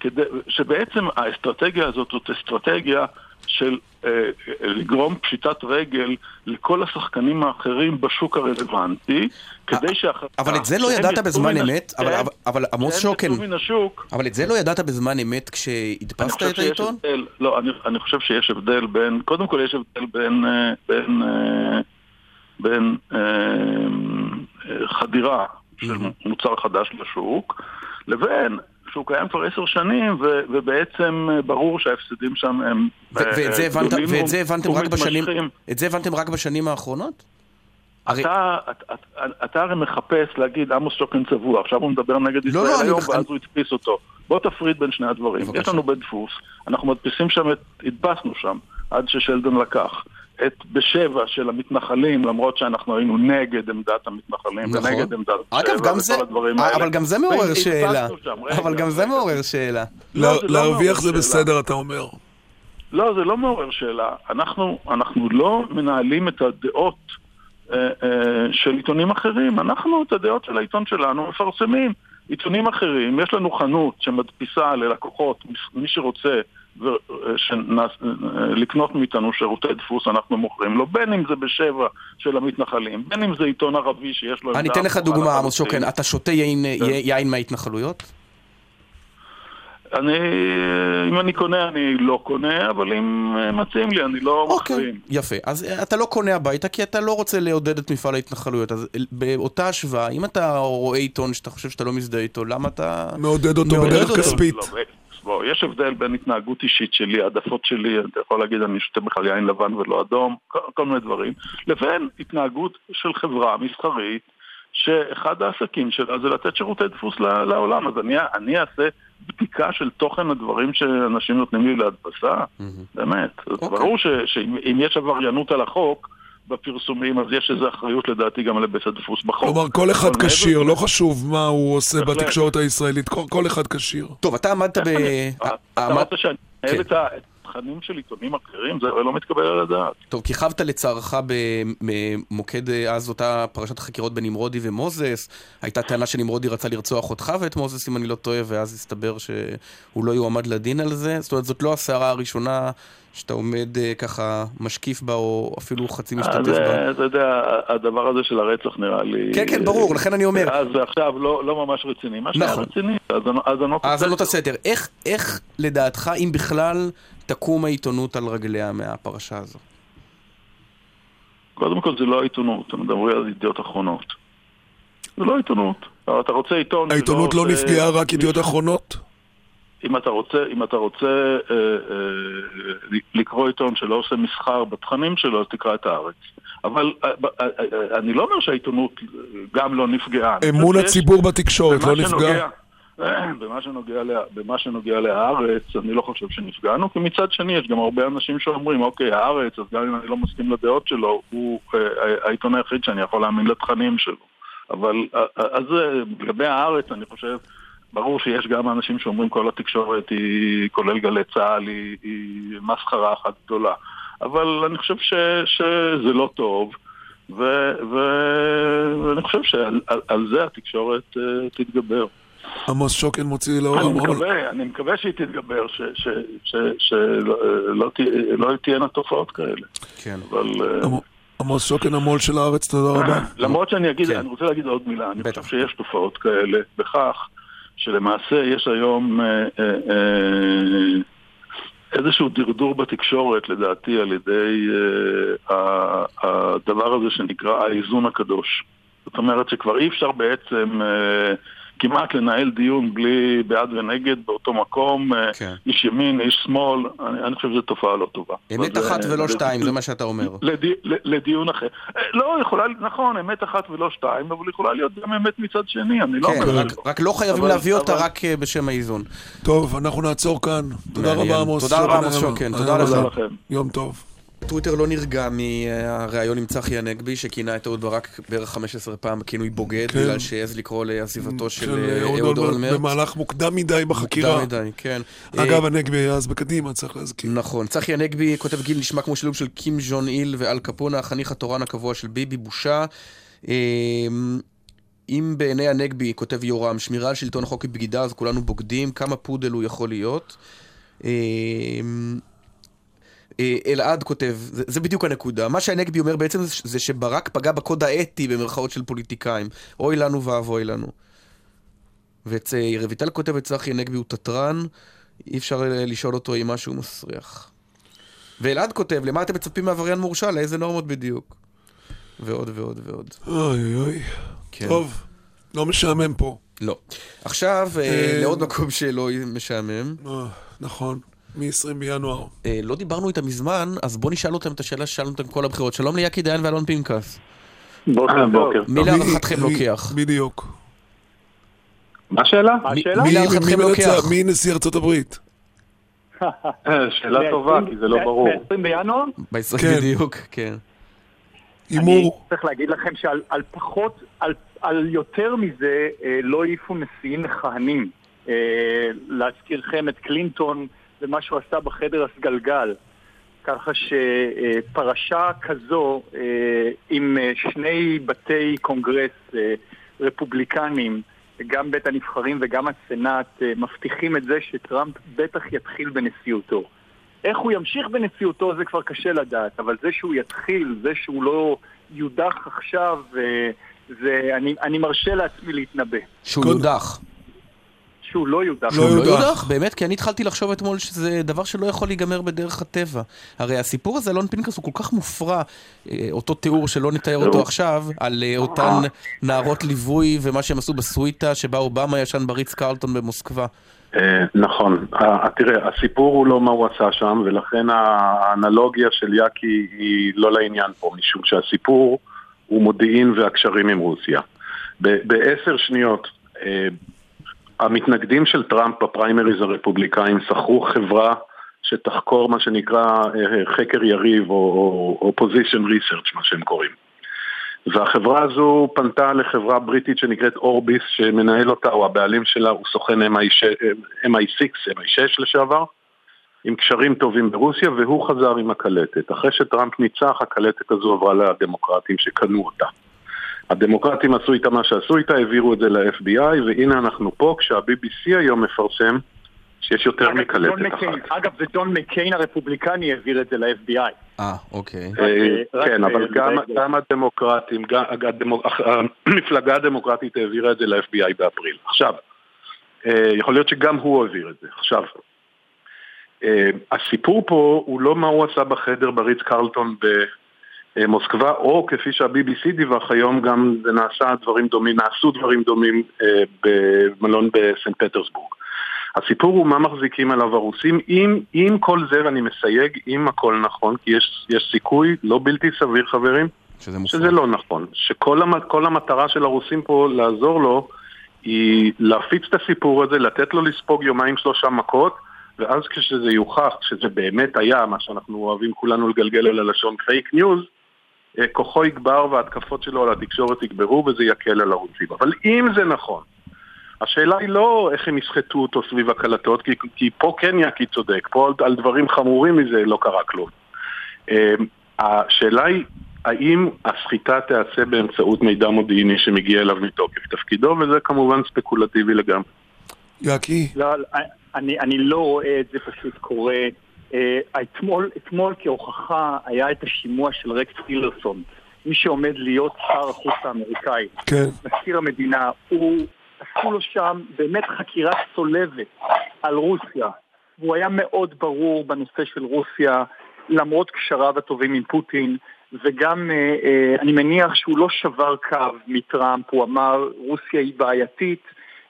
כדי, שבעצם האסטרטגיה הזאת זאת אסטרטגיה של אה, לגרום פשיטת רגל לכל השחקנים האחרים בשוק הרלוונטי, כדי שאחר אבל את זה לא ידעת בזמן אמת, אבל, אבל, אבל עמוס שוקן, אבל את זה לא ידעת בזמן אמת כשהדפסת את העיתון? הבדל, לא, אני, אני חושב שיש הבדל בין, קודם כל יש הבדל בין, אה, בין, אה, בין אה, חדירה של מוצר חדש לשוק, לבין שהוא קיים כבר עשר שנים, ו- ובעצם ברור שההפסדים שם הם ואת זה, הבנת, ואת זה הבנתם רק בשנים, את זה הבנתם רק בשנים האחרונות? אתה, אתה, אתה הרי מחפש להגיד עמוס שוקן צבוע, עכשיו הוא מדבר נגד ישראל לא, היום, אני- ואז הוא הדפיס אותו. בוא תפריד בין שני הדברים. בבקשה. יש לנו בית דפוס, אנחנו מדפיסים שם, את, הדפסנו שם, עד ששלדון לקח. את בשבע של המתנחלים, למרות שאנחנו היינו נגד עמדת המתנחלים, נכון. ונגד עמדת אגב, שבע גם זה, וכל הדברים האלה. אבל גם זה מעורר שאלה. שם, רגע, אבל גם זה מעורר שאלה. לא, זה לא להרוויח זה שאלה. בסדר, אתה אומר. לא, זה לא מעורר שאלה. אנחנו, אנחנו לא מנהלים את הדעות אה, אה, של עיתונים אחרים. אנחנו את הדעות של העיתון שלנו מפרסמים. עיתונים אחרים, יש לנו חנות שמדפיסה ללקוחות, מי שרוצה אה, שנס, אה, לקנות מאיתנו שירותי דפוס, אנחנו מוכרים לו, בין אם זה בשבע של המתנחלים, בין אם זה עיתון ערבי שיש לו... אני אתן לך דוגמה, עמוס. שוקן, אתה שותה יין- יין מההתנחלויות? אני, אם אני קונה, אני לא קונה, אבל אם אה, מציעים לי, אני לא מחרים. יפה. אז אה, אתה לא קונה הביתה כי אתה לא רוצה לעודד את מפעל ההתנחלויות. אז אה, באותה השוואה, אם אתה רואה עיתון שאתה חושב שאתה לא מזדהה איתו, למה אתה... מעודד אותו מעודד בדרך אותו. כספית. לא, בוא, יש הבדל בין התנהגות אישית שלי, העדפות שלי, אתה יכול להגיד אני שותה בכלל יין לבן ולא אדום, כל, כל מיני דברים, לבין התנהגות של חברה מסחרית, שאחד העסקים שלה זה לתת שירותי דפוס לעולם. אז אני, אני אעשה בדיקה של תוכן הדברים שאנשים נותנים לי להדפסה, באמת. אז ברור ש- שאם אם יש עבריינות על החוק, בפרסומים, אז יש איזו אחריות לדעתי גם לבית הדפוס בחוק. כלומר, כל אחד כשיר, לא חשוב מה הוא עושה. בתקשורת הישראלית, כל- אחד כשיר. טוב, אתה עמדת ב... אתה עמד- רוצה שאני אנהל כן. את התכנים של עיתונים אחרים? זה הרי לא מתקבל על הדעת. טוב, כיכבת לצערך במוקד אה, אז אותה פרשת החקירות בין נמרודי ומוזס. הייתה טענה שנמרודי רצה לרצוח אותך ואת מוזס, אם אני לא טועה, ואז הסתבר שהוא לא יועמד לדין על זה. זאת אומרת, זאת לא הסערה הראשונה שאתה עומד אה, ככה משקיף בה, או אפילו חצי משתתף אז בה. אה, אתה יודע, הדבר הזה של הרצח נראה לי... כן, כן, ברור, לכן אני אומר. אז עכשיו לא לא ממש רציני. מה שהיה נכון. רציני, האזנות- האזנות האזנות הסתר. איך, איך לדעתך, אם בכלל, תקום העיתונות על רגליה מהפרשה הזו? קודם כל זה לא העיתונות, אתם מדברים על ידיעות אחרונות. זה לא עיתונות. אתה רוצה עיתון... העיתונות לא עושה- נפגעה רק ידיעות אחרונות? אם אתה רוצה, אם אתה רוצה אה, אה, לקרוא עיתון שלא עושה מסחר בתכנים שלו, אז תקרא את הארץ. אבל אה, אה, אה, אני לא אומר שהעיתונות גם לא נפגעה. אני אמון הציבור בתקשורת לא נפגע? שנוגע- אה, [clears throat] במה שנוגע, לה, במה שנוגע להארץ, אני לא חושב שנפגענו, כי מצד שני יש גם הרבה אנשים שאומרים, אוקיי, הארץ, אז גם אם אני לא מסכים לדעות שלו, הוא אה, העיתון היחיד שאני יכול להאמין לתכנים שלו. אבל אה, אה, אז לגבי הארץ, אני חושב, ברור שיש גם אנשים שאומרים כל התקשורת היא, כולל גלי צה"ל, היא, היא מסחרה אחת גדולה. אבל אני חושב ש, שזה לא טוב. ואני חושב שעל על, על זה התקשורת תתגבר. עמוס שוקן מוציא לאור אני המון. מקווה, אני מקווה שהיא תתגבר, שלא ש- ש- שלא- לא לא תהיינה תופעות כאלה. כן. אבל... אה, עמוס- שוקן המו"ל של הארץ, תודה רבה. למרות שאני אגיד, כן. אני רוצה להגיד עוד מילה, אני חושב שיש תופעות כאלה בכך שלמעשה יש היום אה, אה, אה, איזשהו דרדור בתקשורת, לדעתי, על ידי אה, הדבר הזה שנקרא האיזון הקדוש. זאת אומרת שכבר אי אפשר בעצם אה, כמעט לנהל דיון בלי בעד ונגד באותו מקום, אה, כן. איש ימין, איש שמאל, אני, אני חושב שזו תופעה לא טובה. אמת אבל, אחת ולא לד- שתיים, זה מה שאתה אומר. לדי, לדיון אחר. אה, לא, יכולה, נכון, אמת אחת ולא שתיים, אבל יכולה להיות גם אמת מצד שני, אני לא כן, אומר רק-. רק לא חייבים אבל- להביא אותה אבל- רק אה, בשם האיזון. טוב, אנחנו נעצור כאן. תודה. רבה, עמוס. תודה רבה. עמוס שוקן. תודה. לכם. יום טוב. טוויטר לא נרגע מהריאיון עם צחי הנגבי, שכינה את אהוד ברק בערך 15 פעם בכינוי בוגד, כן. בגלל שהעז לקרוא לעזיבתו של של אה, אהוד אולמרט. במהלך מוקדם מדי בחקירה. מוקדם מדי, כן. אגב, אה, הנגבי היה אז בקדימה, צריך להזכיר. נכון. צחי הנגבי כותב גיל נשמע כמו שילוב של קים ז'ון איל ואל קפונה, החניך התורן הקבוע של ביבי, בושה. אה, אם בעיני הנגבי, כותב יורם, שמירה על שלטון החוק היא בגידה, אז כולנו בוגדים, כמה פודל הוא יכול להיות. אה, אה, אלעד כותב, זה, זה בדיוק הנקודה, מה שהנגבי אומר בעצם זה, זה שברק פגע בקוד האתי במרכאות של פוליטיקאים. אוי לנו ואבוי לנו. ורויטל כותבת, צחי הנגבי הוא תתרן, אי אפשר אה, לשאול אותו אם משהו מסריח. ואלעד כותב, למה אתם מצפים מעבריין מורשע? לאיזה נורמות בדיוק? ועוד ועוד ועוד. אוי אוי. כן. טוב, לא משעמם פה. לא. עכשיו, אה, אה, לעוד מקום שלא משעמם. אה, נכון, מ-20 בינואר. אה, לא דיברנו איתם מזמן, אז בוא נשאל אותם את השאלה ששאלנו אותם כל הבחירות. שלום ליאקי דיין ואלון פנקס. בוקר בוקר. מי להערכתכם לוקח? בדיוק. מה השאלה? מי- השאלה? מי מי- להערכתכם לוקח? מי נשיא ארצות הברית? שאלה טובה, כי זה לא ברור. ב-20 בינואר? כן. בדיוק, כן. הימור. צריך להגיד לכם שעל על פחות, על, יותר מזה אה, לא העיפו נשיאים מכהנים. אה, להזכירכם את קלינטון ומה שהוא עשה בחדר הסגלגל. ככה שפרשה כזו אה, עם אה, שני בתי קונגרס אה, רפובליקנים, גם בית הנבחרים וגם הסנאט, מבטיחים את זה שטראמפ בטח יתחיל בנשיאותו. איך הוא ימשיך בנשיאותו זה כבר קשה לדעת, אבל זה שהוא יתחיל, זה שהוא לא יודח עכשיו, זה, אני, אני מרשה לעצמי להתנבא. שהוא יודח. שהוא לא יודח. לא לא יודח. באמת? כי אני התחלתי לחשוב אתמול שזה דבר שלא יכול להיגמר בדרך הטבע. הרי הסיפור הזה, אלון פנקס, הוא כל כך מופרע, אה, אותו תיאור שלא נתאר אותו עכשיו, על אה, אותן נערות ליווי ומה שהם עשו בסוויטה שבה אובמה ישן בריץ קרלטון במוסקבה. אה, נכון. אה, תראה, הסיפור הוא לא מה הוא עשה שם, ולכן האנלוגיה של יאקי היא לא לעניין פה, משום שהסיפור הוא מודיעין והקשרים עם רוסיה. בעשר שניות, אה, המתנגדים של טראמפ בפריימריז הרפובליקאים שכרו חברה שתחקור מה שנקרא אה, חקר יריב או אופוזישן ריסרצ' מה שהם קוראים. והחברה הזו פנתה לחברה בריטית שנקראת אורביס, שמנהל אותה, או הבעלים שלה, הוא סוכן MI6, MI6, MI6 לשעבר, עם קשרים טובים ברוסיה, והוא חזר עם הקלטת. אחרי שטראמפ ניצח, הקלטת הזו עברה לדמוקרטים שקנו אותה. הדמוקרטים עשו איתה מה שעשו איתה, העבירו את זה ל-FBI, והנה אנחנו פה, כשה-BBC היום מפרסם שיש יותר מקלטת. אחת. אגב, זה דון מקיין הרפובליקני העביר את זה ל-FBI. אה, אוקיי. אה, רק, כן, אה, אבל גם- אה, גם הדמוקרטים, [clears throat] המפלגה הדמוקרטית העבירה את זה ל-FBI באפריל. עכשיו, אה, יכול להיות שגם הוא העביר את זה. עכשיו, אה, הסיפור פה הוא לא מה הוא עשה בחדר בריץ קרלטון במוסקבה, או כפי שה-BBC דיווח היום, גם נעשה דברים דומים, נעשו דברים דומים אה, במלון בסנט פטרסבורג. הסיפור הוא מה מחזיקים עליו הרוסים, אם, אם כל זה, ואני מסייג, אם הכל נכון, כי יש, יש סיכוי לא בלתי סביר חברים, שזה מופרע. שזה לא נכון, שכל המת, כל המטרה של הרוסים פה לעזור לו היא להפיץ את הסיפור הזה, לתת לו לספוג יומיים שלושה מכות, ואז כשזה יוכח, שזה באמת היה, מה שאנחנו אוהבים כולנו לגלגל על הלשון פייק ניוז, אה, כוחו יגבר וההתקפות שלו על התקשורת יגברו וזה יקל על הרוסים. אבל אם זה נכון, השאלה היא לא איך הם יסחטו אותו סביב הקלטות, כי, כי פה כן יאקי צודק, פה על, על דברים חמורים מזה לא קרה כלום. אה, השאלה היא, האם הסחיטה תיעשה באמצעות מידע מודיעיני שמגיע אליו מתוקף תפקידו, וזה כמובן ספקולטיבי לגמרי. יאקי, לא, אני, אני לא רואה את זה פשוט קורה. אה, אתמול, אתמול כהוכחה היה את השימוע של רקס טילרסון, מי שעומד להיות שר החוץ האמריקאי. כן. מזכיר המדינה, הוא, עשו לו שם באמת חקירה צולבת על רוסיה. והוא היה מאוד ברור בנושא של רוסיה, למרות קשריו הטובים עם פוטין, וגם אה, אה, אני מניח שהוא לא שבר קו מטראמפ, הוא אמר רוסיה היא בעייתית,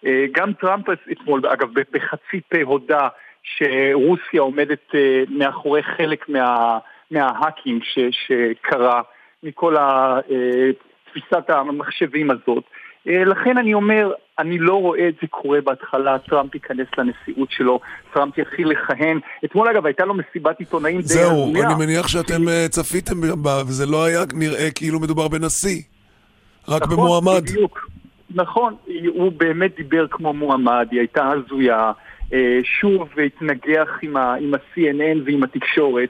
אה, גם טראמפ אתמול, אגב, בחצי פה הודה שרוסיה עומדת אה, מאחורי חלק מה, מההאקים ש, שקרה מכל ה- אה, תפיסת המחשבים הזאת. אה, לכן אני אומר, אני לא רואה את זה קורה בהתחלה, טראמפ ייכנס לנשיאות שלו, טראמפ יתחיל לכהן. אתמול אגב הייתה לו מסיבת עיתונאים די זהו, הזויה. אני מניח שאתם צפיתם בה, וזה לא היה נראה כאילו מדובר בנשיא, רק נכון, במועמד. בדיוק. נכון, הוא באמת דיבר כמו מועמד, היא הייתה הזויה. אה, שוב התנגח עם ה- עם ה-CNN ועם התקשורת,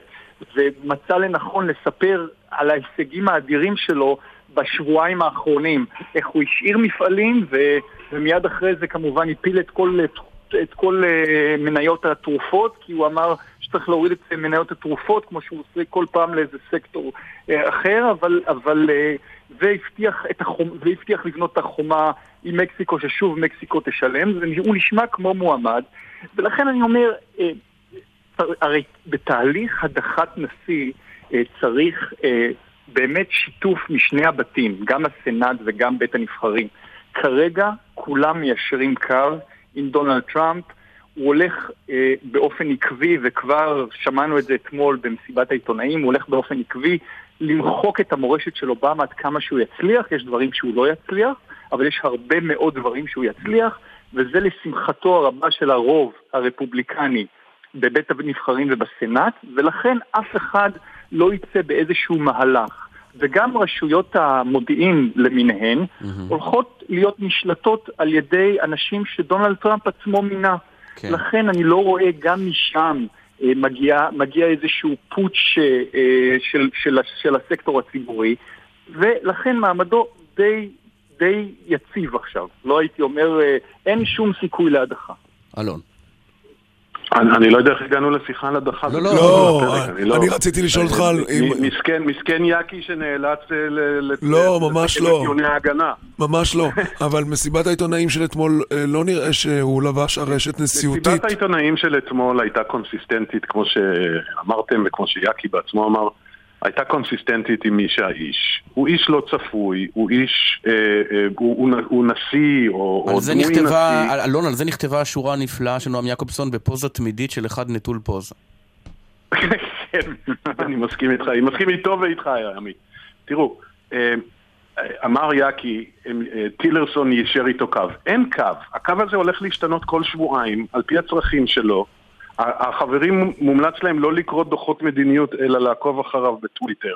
ומצא לנכון לספר על ההישגים האדירים שלו בשבועיים האחרונים. איך הוא השאיר מפעלים, ו- ומיד אחרי זה כמובן הפיל את כל, את כל אה, מניות התרופות, כי הוא אמר שצריך להוריד את מניות התרופות, כמו שהוא עושה כל פעם לאיזה סקטור אה, אחר, אבל, אבל והבטיח, את החומ... והבטיח לבנות את החומה עם מקסיקו, ששוב מקסיקו תשלם, והוא נשמע כמו מועמד, ולכן אני אומר, אה, הרי בתהליך הדחת נשיא אה, צריך אה, באמת שיתוף משני הבתים, גם הסנאט וגם בית הנבחרים. כרגע כולם מיישרים קו עם דונלד טראמפ, הוא הולך אה, באופן עקבי, וכבר שמענו את זה אתמול במסיבת העיתונאים, הוא הולך באופן עקבי למחוק את המורשת של אובמה עד כמה שהוא יצליח, יש דברים שהוא לא יצליח, אבל יש הרבה מאוד דברים שהוא יצליח, וזה לשמחתו הרבה של הרוב הרפובליקני בבית הנבחרים ובסנאט, ולכן אף אחד לא יצא באיזשהו מהלך. וגם רשויות המודיעין למיניהן הולכות להיות נשלטות על ידי אנשים שדונלד טראמפ עצמו מינה. כן. לכן אני לא רואה גם משם אה, מגיע, מגיע איזשהו פוטש אה, של, של, של הסקטור הציבורי, ולכן מעמדו די, די יציב עכשיו. לא הייתי אומר, אה, אין שום סיכוי להדחה. אלון. אני, אני לא יודע איך הגענו לשיחה על הדחה. לא, זה לא, בפרק, אני- אני רציתי לשאול אותך על- אם- מסכן, מסכן יאקי שנאלץ אה, ל- לא, ממש לא. ההגנה. ממש לא, [laughs] אבל מסיבת העיתונאים של אתמול אה, לא נראה שהוא לבש ארשת נשיאותית. מסיבת העיתונאים של אתמול הייתה קונסיסטנטית, כמו שאמרתם וכמו שיאקי בעצמו אמר, הייתה קונסיסטנטית עם מי שהאיש. הוא איש לא צפוי, הוא איש, אה, אה, הוא, הוא, הוא נשיא, או, או דמוי נכתבה, נשיא. על- אלון, על זה נכתבה השורה הנפלאה של נועם יעקובסון בפוזה תמידית של אחד נטול פוזה. כן, אני מסכים איתך, אני מסכים איתו ואיתך, עמית. תראו, אה, אמר יאקי, אה, טילרסון יישר איתו קו. אין קו. הקו הזה הולך להשתנות כל שבועיים, על פי הצרכים שלו. החברים מומלץ להם לא לקרוא דוחות מדיניות, אלא לעקוב אחריו בטוויטר.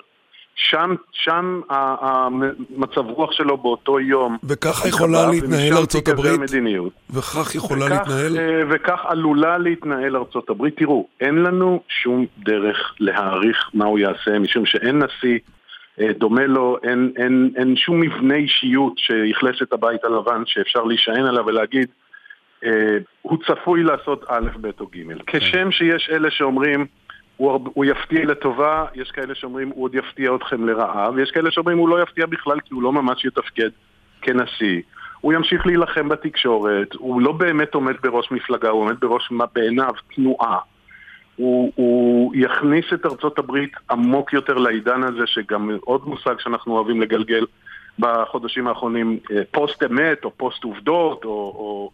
שם, שם המצב רוח שלו באותו יום. וככה יכולה להתנהל ארצות הברית? מדיניות. וכך יכולה וכך, להתנהל? אה, וכך עלולה להתנהל ארצות הברית. תראו, אין לנו שום דרך להעריך מה הוא יעשה, משום שאין נשיא אה, דומה לו, אין, אין, אין שום מבנה אישיות שיכלס את הבית הלבן שאפשר להישען עליו ולהגיד, הוא צפוי לעשות א', ב' או ג'. כשם שיש אלה שאומרים, הוא, הוא יפתיע לטובה, יש כאלה שאומרים, הוא עוד יפתיע אתכם לרעה, ויש כאלה שאומרים, הוא לא יפתיע בכלל כי הוא לא ממש יתפקד כנשיא. הוא ימשיך להילחם בתקשורת, הוא לא באמת עומד בראש מפלגה, הוא עומד בראש, מה- בעיניו, תנועה. הוא, הוא יכניס את ארצות הברית עמוק יותר לעידן הזה, שגם עוד מושג שאנחנו אוהבים לגלגל בחודשים האחרונים, אה, פוסט אמת או פוסט עובדות, או, או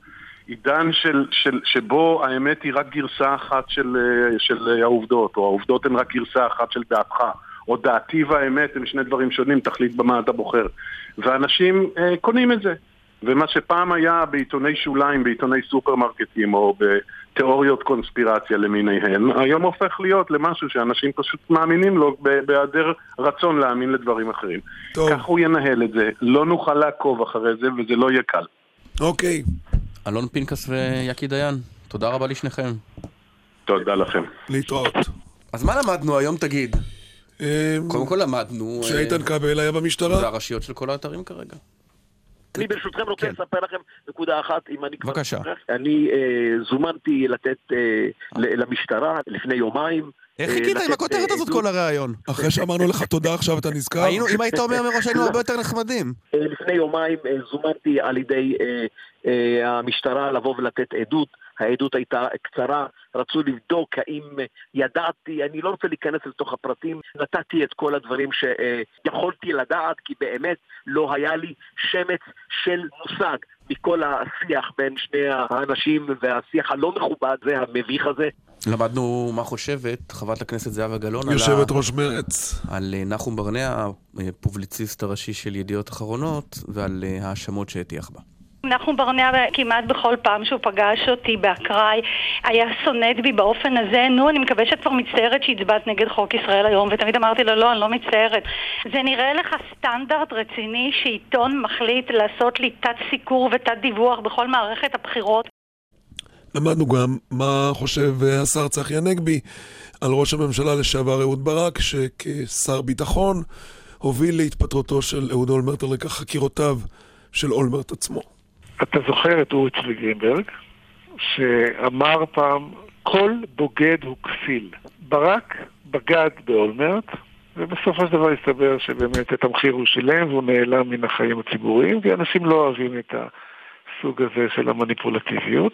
עידן של, של, שבו האמת היא רק גרסה אחת של, אה, של אה, העובדות, או העובדות הן רק גרסה אחת של דעתך, או דעתי והאמת הם שני דברים שונים, תחליט במה אתה בוחר. ואנשים אה, קונים את זה. ומה שפעם היה בעיתוני שוליים, בעיתוני סופרמרקטים או בתיאוריות קונספירציה למיניהן, היום הופך להיות למשהו שאנשים פשוט מאמינים לו בהיעדר רצון להאמין לדברים אחרים. טוב. כך הוא ינהל את זה, לא נוכל לעקוב אחרי זה וזה לא יהיה קל. אוקיי. אלון פנקס ויקי דיין, תודה רבה לשניכם. תודה לכם. להתראות. אז מה למדנו היום, תגיד? קודם כל למדנו... שאיתן אה, כבל היה במשטרה? זה הראשיות של כל האתרים כרגע. אני ברשותכם רוצה לספר לכם נקודה אחת, אם אני כבר... בבקשה. אני אה, זומנתי לתת אה, למשטרה לפני יומיים. איך אה, חיכית עם לתת, הכותרת אה, הזאת עדות. כל הראיון? אחרי שאמרנו לך תודה עכשיו אתה נזכר? אם היית אומר מראש היינו הרבה יותר נחמדים. אה, לפני יומיים אה, זומנתי על ידי אה, אה, המשטרה לבוא ולתת עדות. העדות הייתה קצרה, רצו לבדוק האם ידעתי, אני לא רוצה להיכנס לתוך הפרטים, נתתי את כל הדברים שיכולתי לדעת, כי באמת לא היה לי שמץ של מושג מכל השיח בין שני האנשים והשיח הלא מכובד והמביך הזה. למדנו מה חושבת חברת הכנסת זהבה גלאון יושבת ראש מרץ. על אה, נחום ברנע, הפובליציסט הראשי של ידיעות אחרונות, ועל אה, האשמות שהטיח בה. נחום ברנע כמעט בכל פעם שהוא פגש אותי באקראי היה סונט בי באופן הזה. נו אני מקווה שאת כבר מצטערת שהצבעת נגד חוק ישראל היום ותמיד אמרתי לו לא אני לא מצטערת. זה נראה לך סטנדרט רציני שעיתון מחליט לעשות לי תת סיקור ותת דיווח בכל מערכת הבחירות? למדנו גם מה חושב השר צחי הנגבי על ראש הממשלה לשעבר אהוד ברק שכשר ביטחון הוביל להתפטרותו של אהוד אולמרט על רקע חקירותיו של אולמרט עצמו. אתה זוכר את אורי צבי גרינברג, שאמר פעם, כל בוגד הוא כפיל. ברק בגד באולמרט, ובסופו של דבר הסתבר שבאמת את המחיר הוא שילם והוא נעלם מן החיים הציבוריים, כי אנשים לא אוהבים את הסוג הזה של המניפולטיביות.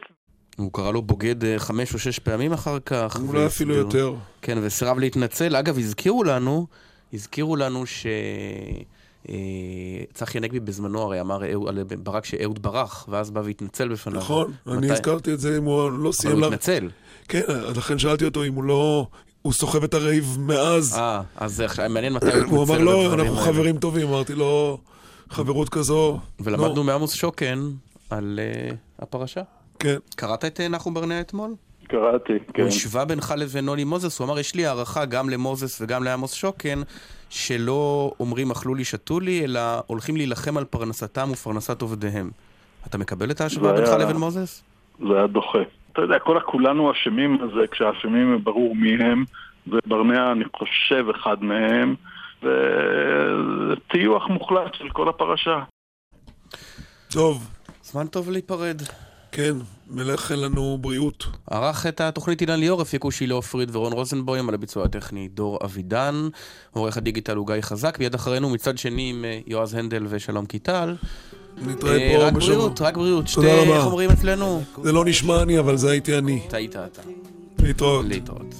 הוא קרא לו בוגד אה, חמש או שש פעמים אחר כך. אולי אפילו יותר. כן, וסירב להתנצל. אגב, הזכירו לנו, הזכירו לנו ש... אה, צחי הנגבי בזמנו הרי אמר על ברק שאהוד ברח, ואז בא והתנצל בפניו. נכון, אני הזכרתי את זה אם הוא לא סיים... אבל הוא התנצל. כן, לכן שאלתי אותו אם הוא לא... הוא סוחב את הרייב מאז. אה, אז מעניין מתי הוא התנצל. הוא אמר לא, אנחנו חברים טובים, אמרתי לו, חברות כזו. ולמדנו מעמוס שוקן על אה, הפרשה. כן. קראת את נחום ברנע אתמול? קראתי, כן. הוא השווה בינך לבין נוני מוזס, הוא אמר, יש לי הערכה גם למוזס וגם לעמוס שוקן, שלא אומרים אכלו לי, שתו לי, אלא הולכים להילחם על פרנסתם ופרנסת עובדיהם. אתה מקבל את ההשוואה בינך. לבין מוזס? זה היה דוחה. אתה יודע, כל הכולנו אשמים בזה, כשהאשמים ברור מי הם, וברנע, אני חושב, אחד מהם, וזה טיוח מוחלט של כל הפרשה. טוב. זמן טוב להיפרד. כן, מלך לנו בריאות. ערך את התוכנית אילן ליאור, הפיקו שילה עופרית ורון רוזנבוים, על הביצוע הטכני דור אבידן, עורך הדיגיטל הוא גיא חזק, מיד אחרינו מצד שני עם אה, יועז הנדל ושלום קיטל. נתראה פה אה, רק בריאות, רק בריאות. שתי, איך אומרים אצלנו? זה לא נשמע אני, אבל זה הייתי אני. טעית אתה. להתראות. להתראות.